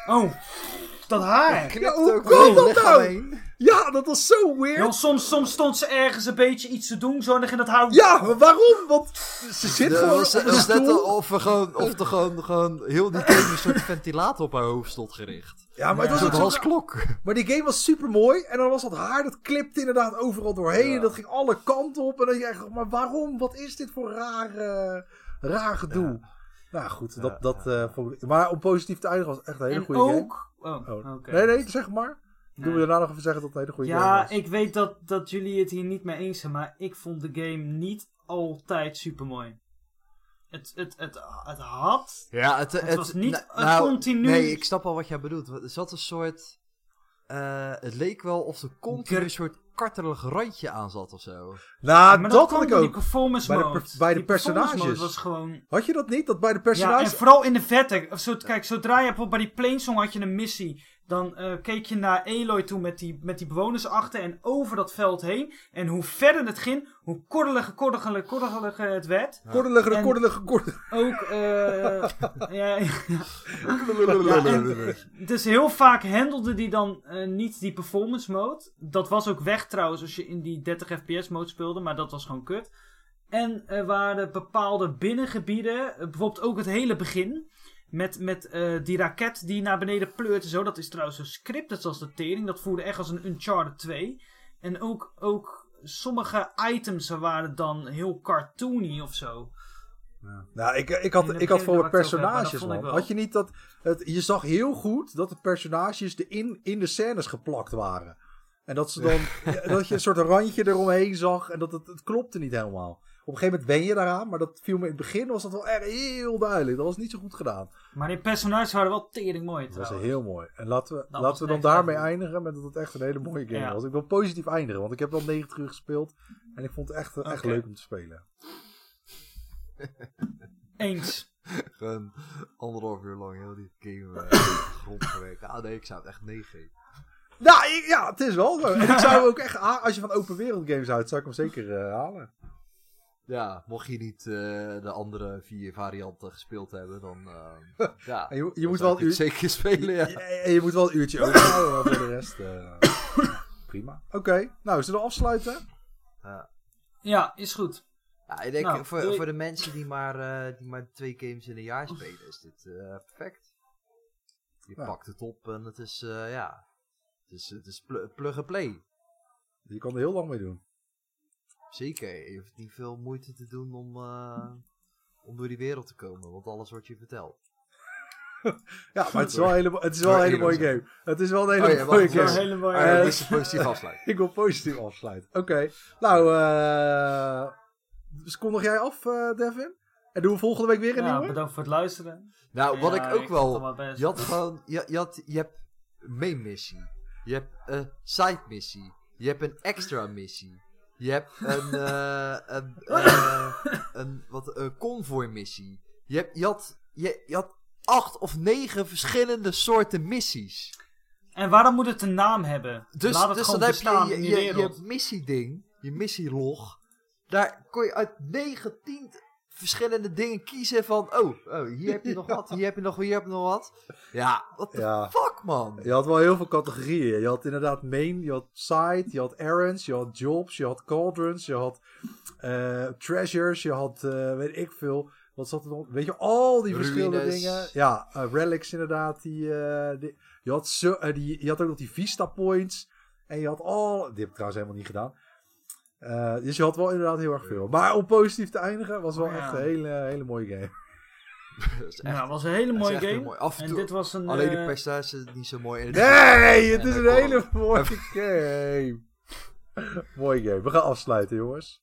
Oh, [laughs] dat haar. Hoe wel dat nou? Ja, dat was zo weird. Joh, soms, soms stond ze ergens een beetje iets te doen, zo en dan ging dat haar... Ja, maar waarom? Want ze zit gewoon was, op een was net stoel. of, er gewoon, of er gewoon, gewoon heel die game een soort ventilator op haar hoofd stond gericht. Ja, maar, Ja. het Een was ook zo- halsklok. maar die game was super mooi. En dan was dat haar, dat klipte inderdaad overal doorheen. Ja. En dat ging alle kanten op. En dan je echt, maar waarom? Wat is dit voor raar, eh, raar gedoe? Nou goed, dat, dat, eh, maar om positief te eindigen was het echt een hele En goede game. ook... Oh, Oh. oké. Nee, nee, zeg maar. Doe Nee. we daarna nog even zeggen dat het een hele goede game Ja, was. ik weet dat, dat jullie het hier niet mee eens zijn, maar ik vond de game niet altijd super mooi. Het, het, het, het had. Ja, het, het, was niet nou, een nou, continu- Nee, ik snap al wat jij bedoelt. Er zat een soort... eh, het leek wel of er continu een soort kartelig randje aan zat of zo. Nou, maar dat had ik ook. performance Bij de per- bij de personages. mode was gewoon. Had je dat niet? Dat bij de Ja, personages... en vooral in de vette. Zo, kijk, zodra je bijvoorbeeld bij die Plainsong had je een missie. Dan eh, keek je naar Eloy toe met die, met die bewoners achter en over dat veld heen. En hoe verder het ging, hoe korteliger, korteliger, korteliger het werd. Kordelige, En- kordelige, kordelige. Ook, eh [laughs] ja, ja, Ja, en, dus heel vaak handelde die dan eh, niet die performance mode. Dat was ook weg trouwens als je in die 30 fps mode speelde, maar dat was gewoon kut. En er waren bepaalde binnengebieden, bijvoorbeeld ook het hele begin. Met, met eh, die raket die naar beneden pleurt en zo. Dat is trouwens een script, dat was de tering. Dat voelde echt als een Uncharted 2. En ook, ook sommige items waren dan heel cartoony of zo. Nou, ik, ik In had, ik had voor personages, man. Had je niet dat... Het, je zag heel goed dat de personages erin in de scènes geplakt waren. En dat ze dan... [laughs] dat je een soort randje eromheen zag. En dat het, het klopte niet helemaal. Op een gegeven moment ben je daaraan. Maar dat viel me in het begin was dat wel echt heel duidelijk. Dat was niet zo goed gedaan. Maar die personages waren wel tering mooi Dat was heel mooi. En laten we, laten we dan daarmee eindigen met dat het echt een hele mooie game Ja. was. Ik wil positief eindigen, want ik heb wel 90 uur gespeeld. En ik vond het echt, echt leuk om te spelen. [laughs] Eens. Gewoon anderhalf uur lang heel die game eh, [coughs] rondgewerkt. Ah nee, ik zou het echt nee geven. Nou, ik- ja, het is wel zo. En ik zou hem ook echt, als je van open wereld games houdt, zou ik hem zeker eh, halen. Ja, mocht je niet eh, de andere vier varianten gespeeld hebben, dan eh, ja, En je, je dan moet wel ik een het uur, zeker spelen, ja. je, je- je moet wel een uurtje overhouden, maar voor de rest eh, [coughs] prima. Oké, nou, zullen we afsluiten? Ja, is goed. Ja, ik denk Nou, voor, doei. voor de mensen die maar, eh, die maar twee games in een jaar spelen, is dit eh, perfect. Je Ja. pakt het op en het is, eh, ja, het is, het is pl- plug and play. Je kan er heel lang mee doen. Zeker, je hoeft niet veel moeite te doen om, eh, om door die wereld te komen, want alles wordt je verteld. [laughs] Ja, maar het is wel een hele, het is wel een hele mooie game. Het is wel een hele Oh ja, wacht, mooie. Wel een game. hele mooie. Ah, ja, Eh, is een positief afsluiten. Ik wil positief afsluiten. Oké, nou, eh dus kondig jij af, eh, Devin? En doen we volgende week weer een ja, nieuwe? bedankt voor het luisteren. Nou, wat Ja, ik ook wel, het je had gewoon, je, je, had, je hebt een main missie, je hebt een side missie, je hebt een extra missie, je hebt een, [laughs] eh, een, [laughs] eh, een, wat, een convoy missie, je, hebt, je, had, je, je had acht of negen verschillende soorten missies. En waarom moet het een naam hebben? Dus, Laat het dus gewoon dan heb je je, je, je missieding, je missielog. Daar kon je uit 19 verschillende dingen kiezen van... Oh, oh hier heb je nog [laughs] wat, hier heb je nog, hier heb je nog wat. Ja, what the Ja. fuck, man. Je had wel heel veel categorieën. Je had inderdaad main, je had side, je had errands, je had jobs, je had cauldrons, je had eh, treasures, je had eh, weet ik veel. Wat zat er nog? Weet je, al die verschillende dingen. Ja, eh, relics inderdaad. Die, die- je, had zo, die, je had ook nog die vista points. En je had al... Die heb ik trouwens helemaal niet gedaan. Eh, dus je had wel inderdaad heel erg veel. Maar om positief te eindigen, was wel Oh, ja. echt een hele, hele mooie game. [laughs] Dat is echt, Ja, het was een hele mooie game. mooi. Af en En toe, dit was een... alleen de eh, personages is niet zo mooi. En Nee, het is En een hele [laughs] mooie game. [laughs] Mooie game. We gaan afsluiten, jongens.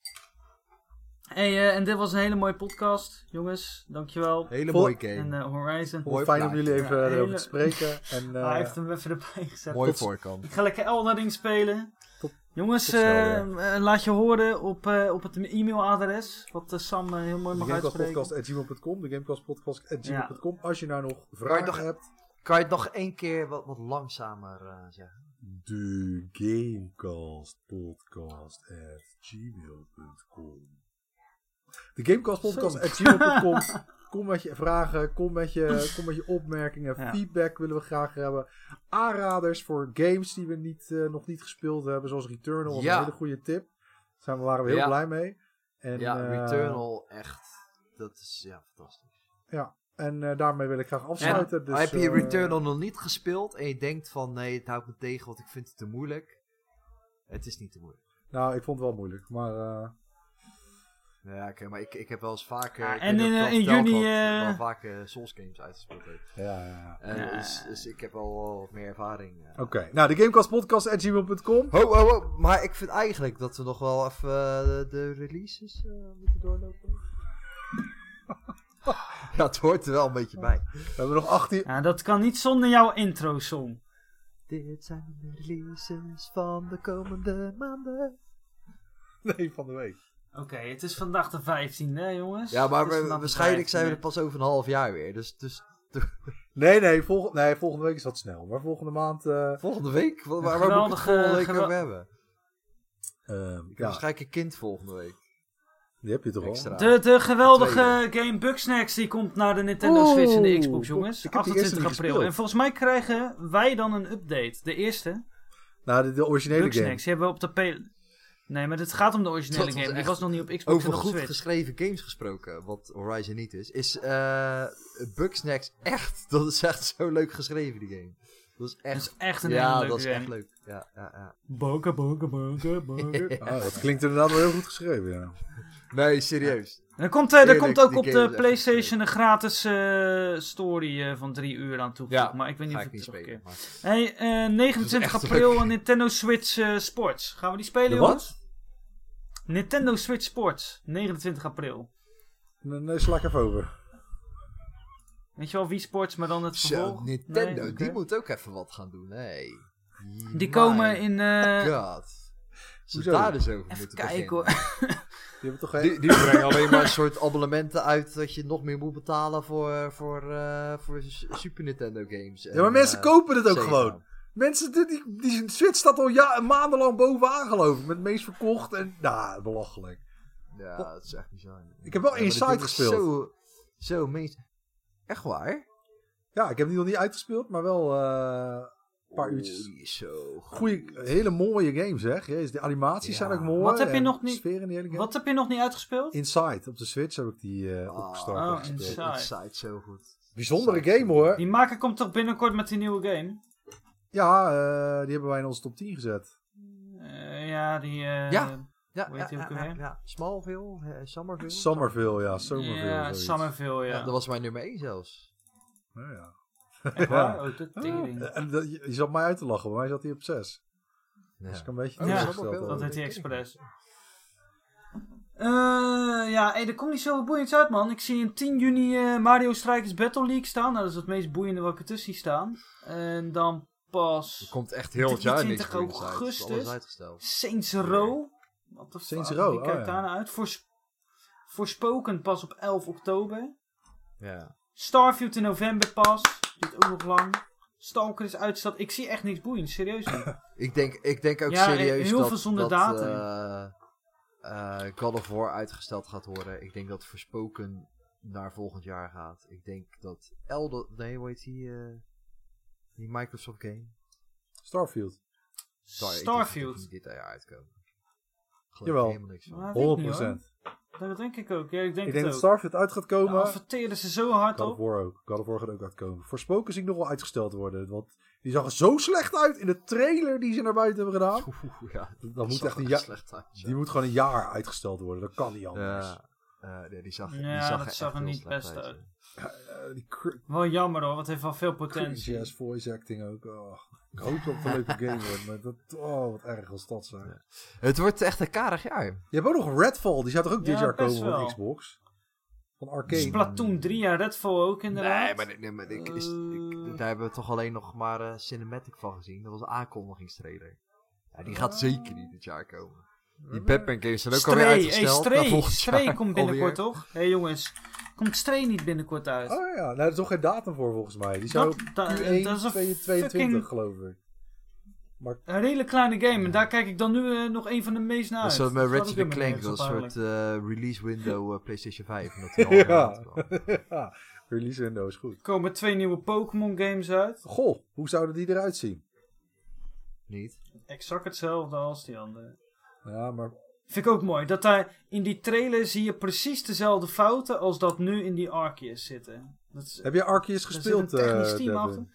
Hey, eh, en dit was een hele mooie podcast, jongens. Dankjewel. Hele Vol- mooie En game. eh, Horizon. Vond het Mooi fijn om jullie even Ja, erover hele- te spreken. En, eh, Hij heeft hem even erbij gezet. Mooie Tot- voorkant. Ik ga lekker Elden Ring spelen. Tot- Jongens, eh, eh, laat je horen op, eh, op het e-mailadres. Wat Sam heel mooi de mag uitspreken. gamecastpodcast.gmail.com, de gamecastpodcast.gmail.com. Als je nou nog Kan vragen nog- hebt, Kan je het nog één keer wat, wat langzamer eh, zeggen? de gamecastpodcast.gmail.com De gamecastpodcast.gmail.com [laughs] Kom met je vragen, kom met je, kom met je opmerkingen, Ja. feedback willen we graag hebben. Aanraders voor games die we niet, eh, nog niet gespeeld hebben, zoals Returnal. Ja. Een hele goede tip. Daar waren we heel Ja. blij mee. En, ja, eh, Returnal, echt. Dat is ja, fantastisch. En eh, daarmee wil ik graag afsluiten. dus, heb je Returnal nog niet gespeeld en je denkt van nee, het houdt me tegen, want ik vind het te moeilijk. Het is niet te moeilijk. Nou, ik vond het wel moeilijk. Maar Ja, oké, maar ik, ik heb wel eens vaker. En in, eh, in al juni, had, eh, wel vaak eh, Souls games uitgespeeld ja, ja, ja. En Ja. dus, dus ik heb wel wel wat meer ervaring. eh. Oké, nou de gamecastpodcast.gmail.com. Ho, ho, ho, maar ik vind eigenlijk dat we nog wel even de, de releases eh, moeten doorlopen. [laughs] ja, het hoort er wel een beetje bij. We hebben nog 18... Ja, dat kan niet zonder jouw intro-song. Dit zijn de releases van de komende maanden. Nee, van de week. Oké, het is vandaag de 15e, hè, jongens? Ja, maar we- waarschijnlijk zijn we er 15e. pas over een half jaar weer. Dus, dus [laughs] Nee, nee, volg nee, volgende week is dat snel. Maar volgende maand... eh volgende week? Waar, waar moet ik het geweldige- volgende week over hebben? ehm, Ik heb ja, waarschijnlijk een kind volgende week. die heb je toch al? Extra. De, de geweldige De game Bugsnax die komt naar de Nintendo Oeh, Switch en de Xbox, jongens. ik heb die eerste 28 niet april. En volgens mij krijgen wij dan een update. De eerste, Nou, de, de originele Bugsnax. game. Die hebben we op de P... Nee, maar het gaat om de originele Dat game. Die was nog niet op Xbox Over en op goed Switch. geschreven games gesproken, wat Horizon niet is, is eh Bugsnax echt, [laughs] dat is echt zo leuk geschreven, die game. Dat is Dat echt, is echt een ja, hele leuke dat is game. echt leuk. Ja, ja, ja. Boken, boken, boken, boken. Ah, [laughs] dat klinkt inderdaad wel heel goed geschreven, ja. Nee, serieus. Er komt, eh, er komt ook op de PlayStation een gratis eh, story eh, van drie uur aan toegevoegd. Ja, maar ik weet niet of ik het terugkeer. spelen. Maar... Hey, eh, 29 Dat is echt april leuk. Nintendo Switch Sports. Gaan we die spelen, jongens? wat? Nintendo Switch Sports, 29 april. Nee, nee, sla ik even over. Weet je wel, wie Sports, maar dan het Zo, vervolg? Nintendo, Nee, die moet ook even wat gaan doen. Nee. Die komen in... eh, God. Ze daar dus over even moeten kijken beginnen. hoor. [laughs] Hebben toch. Die, die brengen alleen maar een [laughs] soort abonnementen uit dat je nog meer moet betalen voor, voor, eh, voor Super Nintendo games. Ja, maar en, mensen eh, kopen het ook Sega. gewoon. Mensen, die, die, die Switch staat al ja, maandenlang bovenaan geloof ik. Met het meest verkocht en... Nou, belachelijk. Ja, dat is echt bizar. Ik heb wel Ja, Inside gespeeld. Zo, zo meest... Echt waar? Ja, ik heb die nog niet uitgespeeld, maar wel eh, paar uurtjes. die is zo goed. Goeie, hele mooie game zeg. Jezus, de animaties Ja. zijn ook mooi. Wat heb je nog niet- sfeer in die hele game. Wat heb je nog niet uitgespeeld? Inside, op de Switch heb ik die eh Ah, opgestart. oh. Inside. Inside zo goed. Bijzondere Inside. game hoor. Die maker komt toch binnenkort met die nieuwe game? Ja, eh, die hebben wij in onze top 10 gezet. Eh, ja, die... eh, Ja. Ja, Hoe ja, heet die ook ja, ja, alweer? ja. Smallville, eh, Summerville. Somerville, ja, Somerville. Ja, ja. Ja, dat was mijn nummer 1 zelfs. Ja, ja. Echt waar? Oh, de tering. En dat, je, je zat mij uit te lachen, bij mij zat hij op 6. Ja. Dus ik een beetje Oh, Ja, teleurgesteld over. Dat heet hij expres. Eh ja, hey, er komt niet zo boeiend uit, man. Ik zie in 10 juni eh, Mario Strikers Battle League staan. Nou, dat is het meest boeiende wat ik ertussen zie staan. En dan Er pas komt echt heel het jaar niks 23 boeiends uit. Het is augustus. Alles uitgesteld. Saints Row. Wat de Saints fuck, Row, Wie kijkt oh ja. daar nou uit? Voors- Voorspoken pas op 11 oktober. Ja. Starfield in november pas. Duurt ook nog lang. Stalker is uitgesteld. Ik zie echt niks boeiends, serieus niet. [laughs] Ik denk, ik denk ook Ja, serieus heel dat, veel zonder dat eh, eh, God of War uitgesteld gaat worden. Ik denk dat Verspoken naar volgend jaar gaat. Ik denk dat Elder... Nee, hoe heet die? eh, die Microsoft game? Starfield. Star- ik denk dat Starfield. die dit jaar uitkomen. Geloof Jawel. helemaal niks van. Maar weet ik niet, 100%. Dat denk ik ook. Ja, ik denk Ik denk dat. Starfield uit gaat komen. Daar adverteren ze zo hard God of op. War ook. God of War gaat ook uitkomen. Voorspoken zie ik nog wel uitgesteld worden. Want die zag er zo slecht uit in de trailer die ze naar buiten hebben gedaan. Oeh, ja, Dat moet echt een jaar. Die moet gewoon een jaar uitgesteld worden. Dat kan niet anders. Ja, eh, nee, die zag, die Ja, zag dat er zag echt er heel niet best uit. Eh, eh, die Wel jammer hoor, want het heeft wel veel potentie. ass voice acting ook. Oh, ik hoop dat het een leuke game wordt, maar dat, oh, wat erg als dat zijn. Het wordt echt een karig jaar. Je hebt ook nog Redfall, die zou toch ook dit Ja, jaar komen van wel. Xbox? Van Arcade. Splatoon 3 jaar Redfall ook inderdaad. Nee, maar, nee, maar ik, is, ik- Eh. daar hebben we toch alleen nog maar eh, cinematic van gezien. Dat was een aankondigingstrailer. Ja, die gaat zeker niet dit jaar komen. Die Batman games zijn ook alweer Stray, hey, uitgesteld. naar Stray, komt binnenkort alweer. toch? Hé hey, jongens, komt Stray niet binnenkort uit? Oh ja, nou, er is nog geen datum voor volgens mij. Die zou Dat- dat- Q1 dat is een 2022 fucking- geloof ik. Een hele kleine game en daar kijk ik dan nu eh, nog een van de meest naar Dat uit. is met slaat ook Ratchet Clank. Dat een soort eh, release window eh, PlayStation 5. Omdat [laughs] die al lang ja. [laughs] ja, release window is goed. Er komen twee nieuwe Pokémon games uit. Goh, hoe zouden die eruit zien? Niet? Exact hetzelfde als die andere. Ja, maar Vind ik ook mooi. Dat daar in die trailer zie je precies dezelfde fouten als dat nu in die Arceus zitten. Dat is, heb je Arceus er zit gespeeld, een technisch eh, team achter.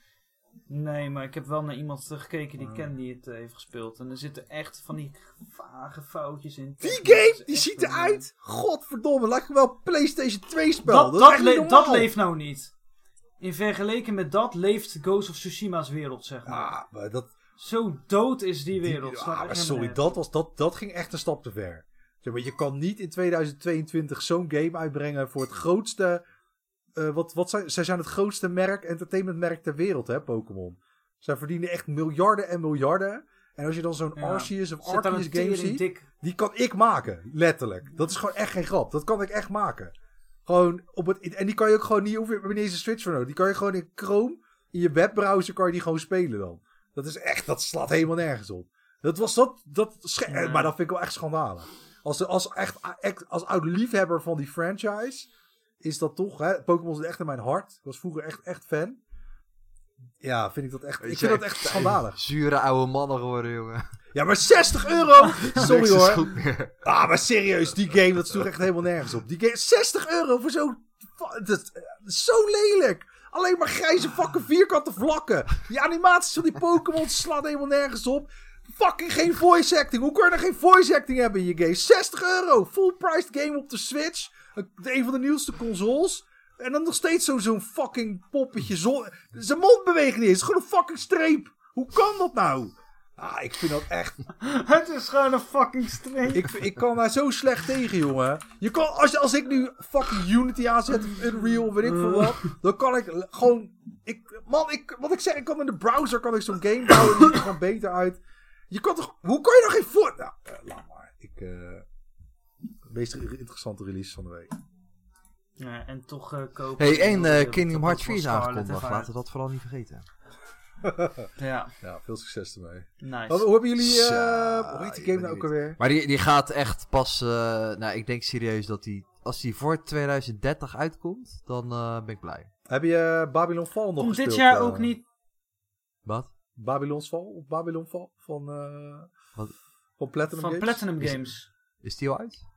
Nee, maar ik heb wel naar iemand eh, gekeken die Ah. ken die het eh, heeft gespeeld. En er zitten echt van die vage foutjes in. Die game, die ziet eruit. Godverdomme, lijkt me wel PlayStation 2 spel. Dat, Dat, le- leeft nou niet. In vergeleken met dat leeft Ghost of Tsushima's wereld, zeg maar. Ah, maar dat, Zo dood is die die- wereld. ah, maar echt sorry, dat, was, dat, dat ging echt een stap te ver. Zeg maar, je kan niet in 2022 zo'n game uitbrengen voor het grootste... eh, wat, wat zijn, zij zijn het grootste merk, entertainmentmerk ter wereld, hè, Pokémon. Zij verdienen echt miljarden en miljarden. En als je dan zo'n Ja. Arceus of Arceus game ziet... dik. Die kan ik maken, letterlijk. Dat is gewoon echt geen grap. Dat kan ik echt maken. Gewoon op het, en die kan je ook gewoon niet, hoef je niet eens een Switch voor nodig. Die kan je gewoon in Chrome, in je webbrowser, kan je die gewoon spelen dan. Dat is echt, dat slaat helemaal nergens op. Dat was dat, dat Ja. maar dat vind ik wel echt schandalig. Als, als, echt, als oud liefhebber van die franchise, is dat toch, hè, Pokémon zit echt in mijn hart. Ik was vroeger echt, echt fan. Ja, vind ik dat echt, ik vind dat echt [laughs] schandalig. Zure oude mannen geworden, jongen. Ja, maar 60 euro! [laughs] Sorry hoor. Ah, maar serieus, die game, dat sloeg echt helemaal nergens op. Die game, 60 euro voor zo'n... fa- Dat is zo lelijk. Alleen maar grijze fucking vierkante vlakken. Die animaties van die Pokémon slaat helemaal nergens op. Fucking geen voice acting. Hoe kan je nou geen voice acting hebben in je game? 60 euro. Full priced game op de Switch. Een van de nieuwste consoles. En dan nog steeds zo'n fucking poppetje. Zijn mond beweegt niet eens. Gewoon een fucking streep. Hoe kan dat nou? Ah, ik vind dat echt [laughs] Het is gewoon een fucking streep. ik, ik kan daar zo slecht tegen, jongen. Je kan, als, als ik nu fucking Unity aanzet, Unreal, weet ik veel wat, [laughs] dan kan ik gewoon... Ik, man, ik, wat ik zeg, ik kan in de browser kan ik zo'n game bouwen, die ziet er gewoon beter uit. Je kan toch... Hoe kan je nou geen voor... Nou, eh, laat maar. Ik... eh meest interessante release van de week. Ja, en toch eh kopen. Hey, en Kingdom Hearts 4 is aangekondigd. en Laten we dat vooral niet vergeten. [laughs] Ja, Ja, veel succes ermee. nice. Wat, hoe hebben jullie... Eh hoe heet die game nou ook alweer? Maar die, die gaat echt pas... eh, nou, ik denk serieus dat die... Als die voor 2030 uitkomt, dan eh, ben ik blij. Heb je Babylon Fall nog Komt gespeeld? dit jaar ook niet. Wat? Babylon's Fall? Of Babylon Fall? Van... eh Wat? Van Platinum Van Games? Platinum Is- Games. Is die al uit?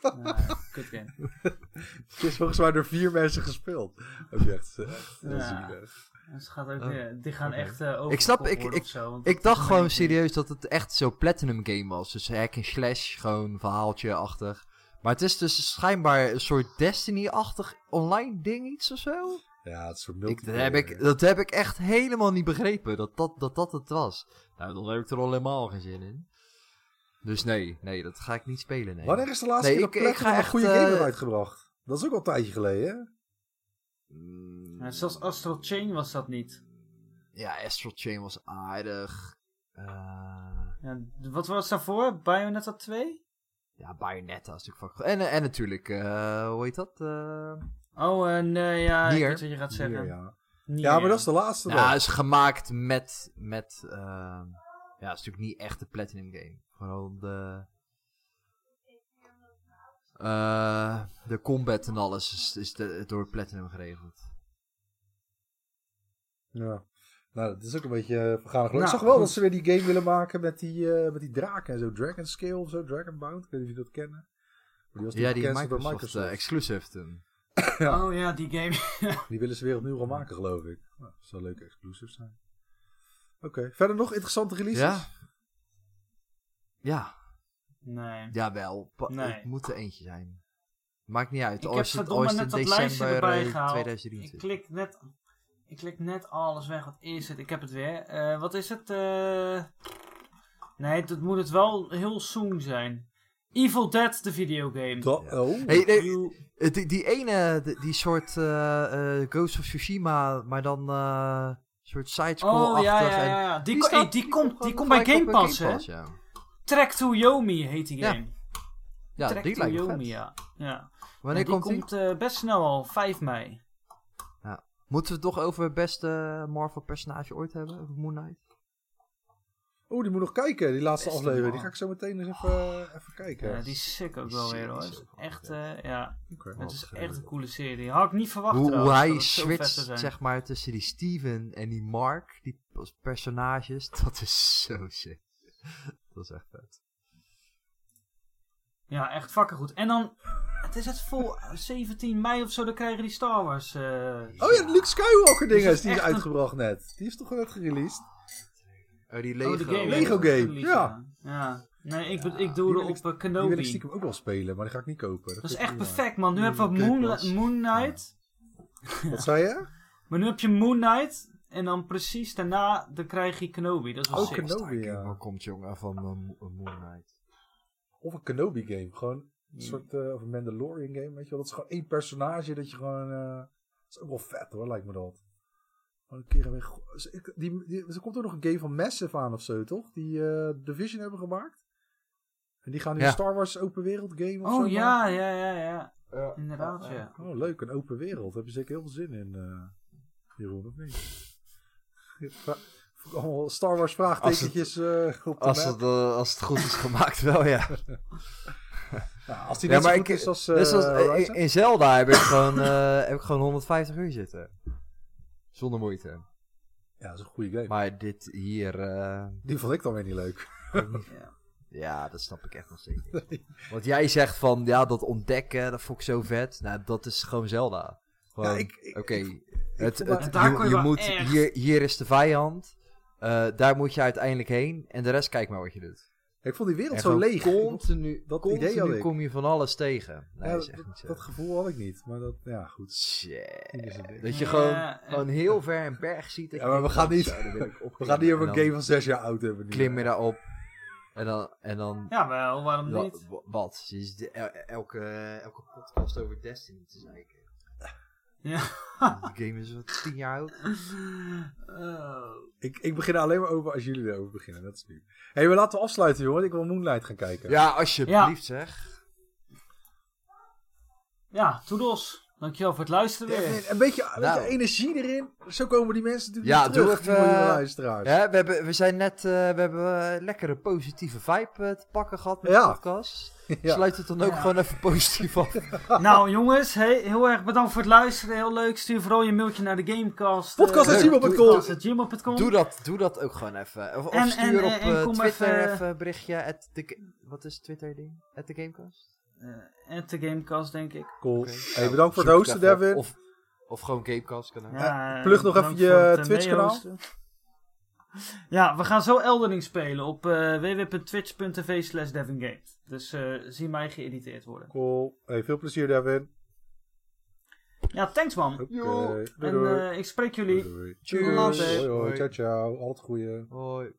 Ja, kut game. [laughs] Het is volgens mij door vier mensen gespeeld. Echt, eh, echt heel Ja. Dus gaat ook, Oh. eh, die gaan echt uh, Ik snap, ik, ik, ik dacht gewoon serieus dat het echt zo Platinum game was. Dus hack en slash, gewoon verhaaltje-achtig. Maar het is dus schijnbaar een soort Destiny-achtig online ding iets of zo. Ja, het soort Ik, dat, heb ik, dat heb ik echt helemaal niet begrepen, dat dat, dat dat het was. Nou, dan heb ik er al helemaal geen zin in. Dus nee, nee, dat ga ik niet spelen, nee. Wanneer is de laatste Nee, keer ik- dat ik ga een echt, goede eh, game heeft uitgebracht? Dat is ook al een tijdje geleden, hè? Mm, Ja, zelfs Astral Chain was dat niet. Ja, Astral Chain was aardig. Eh, Ja, wat was daarvoor? Bayonetta 2? ja, Bayonetta is natuurlijk fucking... En, en natuurlijk, eh, hoe heet dat? Eh, Oh, en ja, ik Nier. weet wat je gaat zeggen. Hier, ja. Nier, ja, maar dat is de laatste Ja, dan. is gemaakt met. met ja, het is natuurlijk niet echt de Platinum game. Vooral de. eh, de combat en alles is, is de, door Platinum geregeld. Ja. Nou, dat is ook een beetje uh, vergaan geluk. Nou, ik zag wel goed. dat ze weer die game willen maken met die, eh, met die draken en zo. Dragon Scale of zo, Dragonbound. Ik weet niet of jullie dat kennen. Die was Ja, die door Microsoft, eh, exclusive toen. Ja. Oh ja, die game. [laughs] Die willen ze weer opnieuw gaan maken, geloof ik. Nou, dat zou leuk exclusive zijn. Oké, verder nog interessante releases? Ja? Ja, nee. jawel. Nee. Het moet er eentje zijn. Maakt niet uit. Ik heb het, het net lijstje december erbij eh, gehaald. Ik 2023. klik net, ik klik net alles weg. Wat is het? Ik heb het weer. Eh, wat is het? Eh, nee, dat moet het wel heel soon zijn. Evil Dead, de videogame. Oh. Hey, nee, die, die ene, die, die soort eh, Ghost of Tsushima, maar dan eh soort sidescroll-achtig. Oh ja, ja, ja. ja. Die, Die hey, die komt, die gewoon komt bij Game Pass, hè? Ja. Track to Yomi heet die game. Ja, Track die to lijkt Yomi, vet. ja. ja. Wanneer komt die? komt eh, best snel al, 5 mei. Moeten we het toch over het beste Marvel personage ooit hebben? Over Moon Knight? Oh, die moet nog kijken, die laatste Beste aflevering. man. Die ga ik zo meteen eens even, even kijken. Ja, die is sick ook Die wel weer hoor. is echt, eh, ja, Oké. het is echt een coole serie. Had ik niet verwacht Hoe, hoe hij switcht, zeg maar, tussen die Steven en die Mark, die personages, [laughs] dat is zo sick. Dat is echt vet. Ja, echt fucking goed. En dan, het is het vol 17 mei of zo, dan krijgen die Star Wars. eh, Oh ja, de Luke Skywalker Dus dinges, het is die is een- uitgebracht net. Die is toch net gereleased? Oh, die oh, Lego. de game. Lego ja. game, ja. Ja. Nee, ik, Ja, ik die doe wil er ik- op eh, Die wil ik Kenobi. stiekem ook wel spelen, maar die ga ik niet kopen. Dat is echt ik prima. perfect, man. Nu Mm, hebben we Moon. Moon Knight. Wat zei je? Maar nu heb je Moon Knight. En dan precies daarna dan krijg je Kenobi. Dat is wel Oh, sick. Kenobi. Ja. waar komt jongen van eh, eh, Moon Knight? Of een Kenobi game. Gewoon een soort uh, of een Mandalorian game, weet je wel. Dat is gewoon één personage dat je gewoon... eh, dat is ook wel vet hoor, lijkt me dat. Een keer weg... Ik- Die, die, er komt ook nog een game van Massive aan of zo, toch? Die eh Division hebben gemaakt. En die gaan nu Ja. een Star Wars open wereld game of zo Oh ja, ja, ja, ja. Ja. Inderdaad, ja. Oh, leuk. Een open wereld. Daar heb je zeker heel veel zin in, eh Jeroen, of niet? [laughs] Allemaal Star Wars vraagtekentjes eh, op de Als het, eh, als het goed is gemaakt, wel ja. [laughs] Nou, als die Ja, net maar zo goed ik- is als eh eh, in, Zelda heb ik, gewoon, eh, heb ik gewoon 150 uur zitten. Zonder moeite. Ja, dat is een goede game. Maar dit hier... eh, Die vond ik dan weer niet leuk. [laughs] Ja. ja, dat snap ik echt nog steeds niet. [laughs] Want jij zegt van, ja, dat ontdekken, dat vond ik zo vet. Nou, dat is gewoon Zelda. Gewoon, Ja, ik- ik- Oké, het, het, je, moet, echt- hier, hier is de vijand. Eh, daar moet je uiteindelijk heen. En de rest, kijk maar wat je doet. Ik vond die wereld En zo leeg. Continu, Dat continu idee had ik. kom je van alles tegen. Nee, Ja, dat is echt dat, niet zo. dat gevoel had ik niet. Maar dat, ja, goed. Shit. Dat je Ja, gewoon, en- gewoon heel ver een berg ziet. dat Ja, maar we denkt, gaan oh, niet- [laughs] We gaan niet over En een dan game van zes jaar oud hebben. nu. Klim je daarop. En dan... En dan Ja, wel, waarom wa- niet? wa- wat? Elke, elke podcast over Destiny te zeiken. Ja. Die game is wat tien jaar oud. Oh. Ik, ik begin er alleen maar over als jullie erover beginnen. Dat is nu. Hé, maar laten we afsluiten, jongen. Ik wil Moonlight gaan kijken. Ja, alsjeblieft zeg. Ja, toedels. Dankjewel voor het luisteren Ja, weer. Een beetje, een Nou. beetje energie erin. Zo komen die mensen natuurlijk Ja, terug. doe even, eh, luisteraars. Ja, we, hebben, we zijn net, eh, we hebben eh, lekkere positieve vibe te pakken gehad met Ja. de podcast. [laughs] Ja. Sluit het dan ook Ja. gewoon even positief af. [laughs] Nou jongens, hey, heel erg bedankt voor het luisteren. Heel leuk. Stuur vooral je mailtje naar de Gamecast. eh, Podcast@gmail.com. podcast@gmail.com. Doe dat, doe dat ook gewoon even. Of, of En- stuur en- op en- eh, kom Twitter even- even een berichtje. At the, wat is Twitter ding? At the Gamecast? Eh, at de Gamecast, denk ik. Cool. Hey, Ja, bedankt voor het hosten. Devin. Of, of gewoon Gamecast kan ook. Ja, plug nog even je Twitch-kanaal. meehosten. Ja, we gaan zo Eldering spelen op eh www.twitch.tv slash devingames. Dus eh, zie mij geëditeerd worden. Cool. Hey, veel plezier, Devin. Ja, thanks man. En eh, ik spreek jullie. Doei, doei. Cheers. Hoi, hoi. Hoi. Ciao, ciao. Al het goede. Hoi.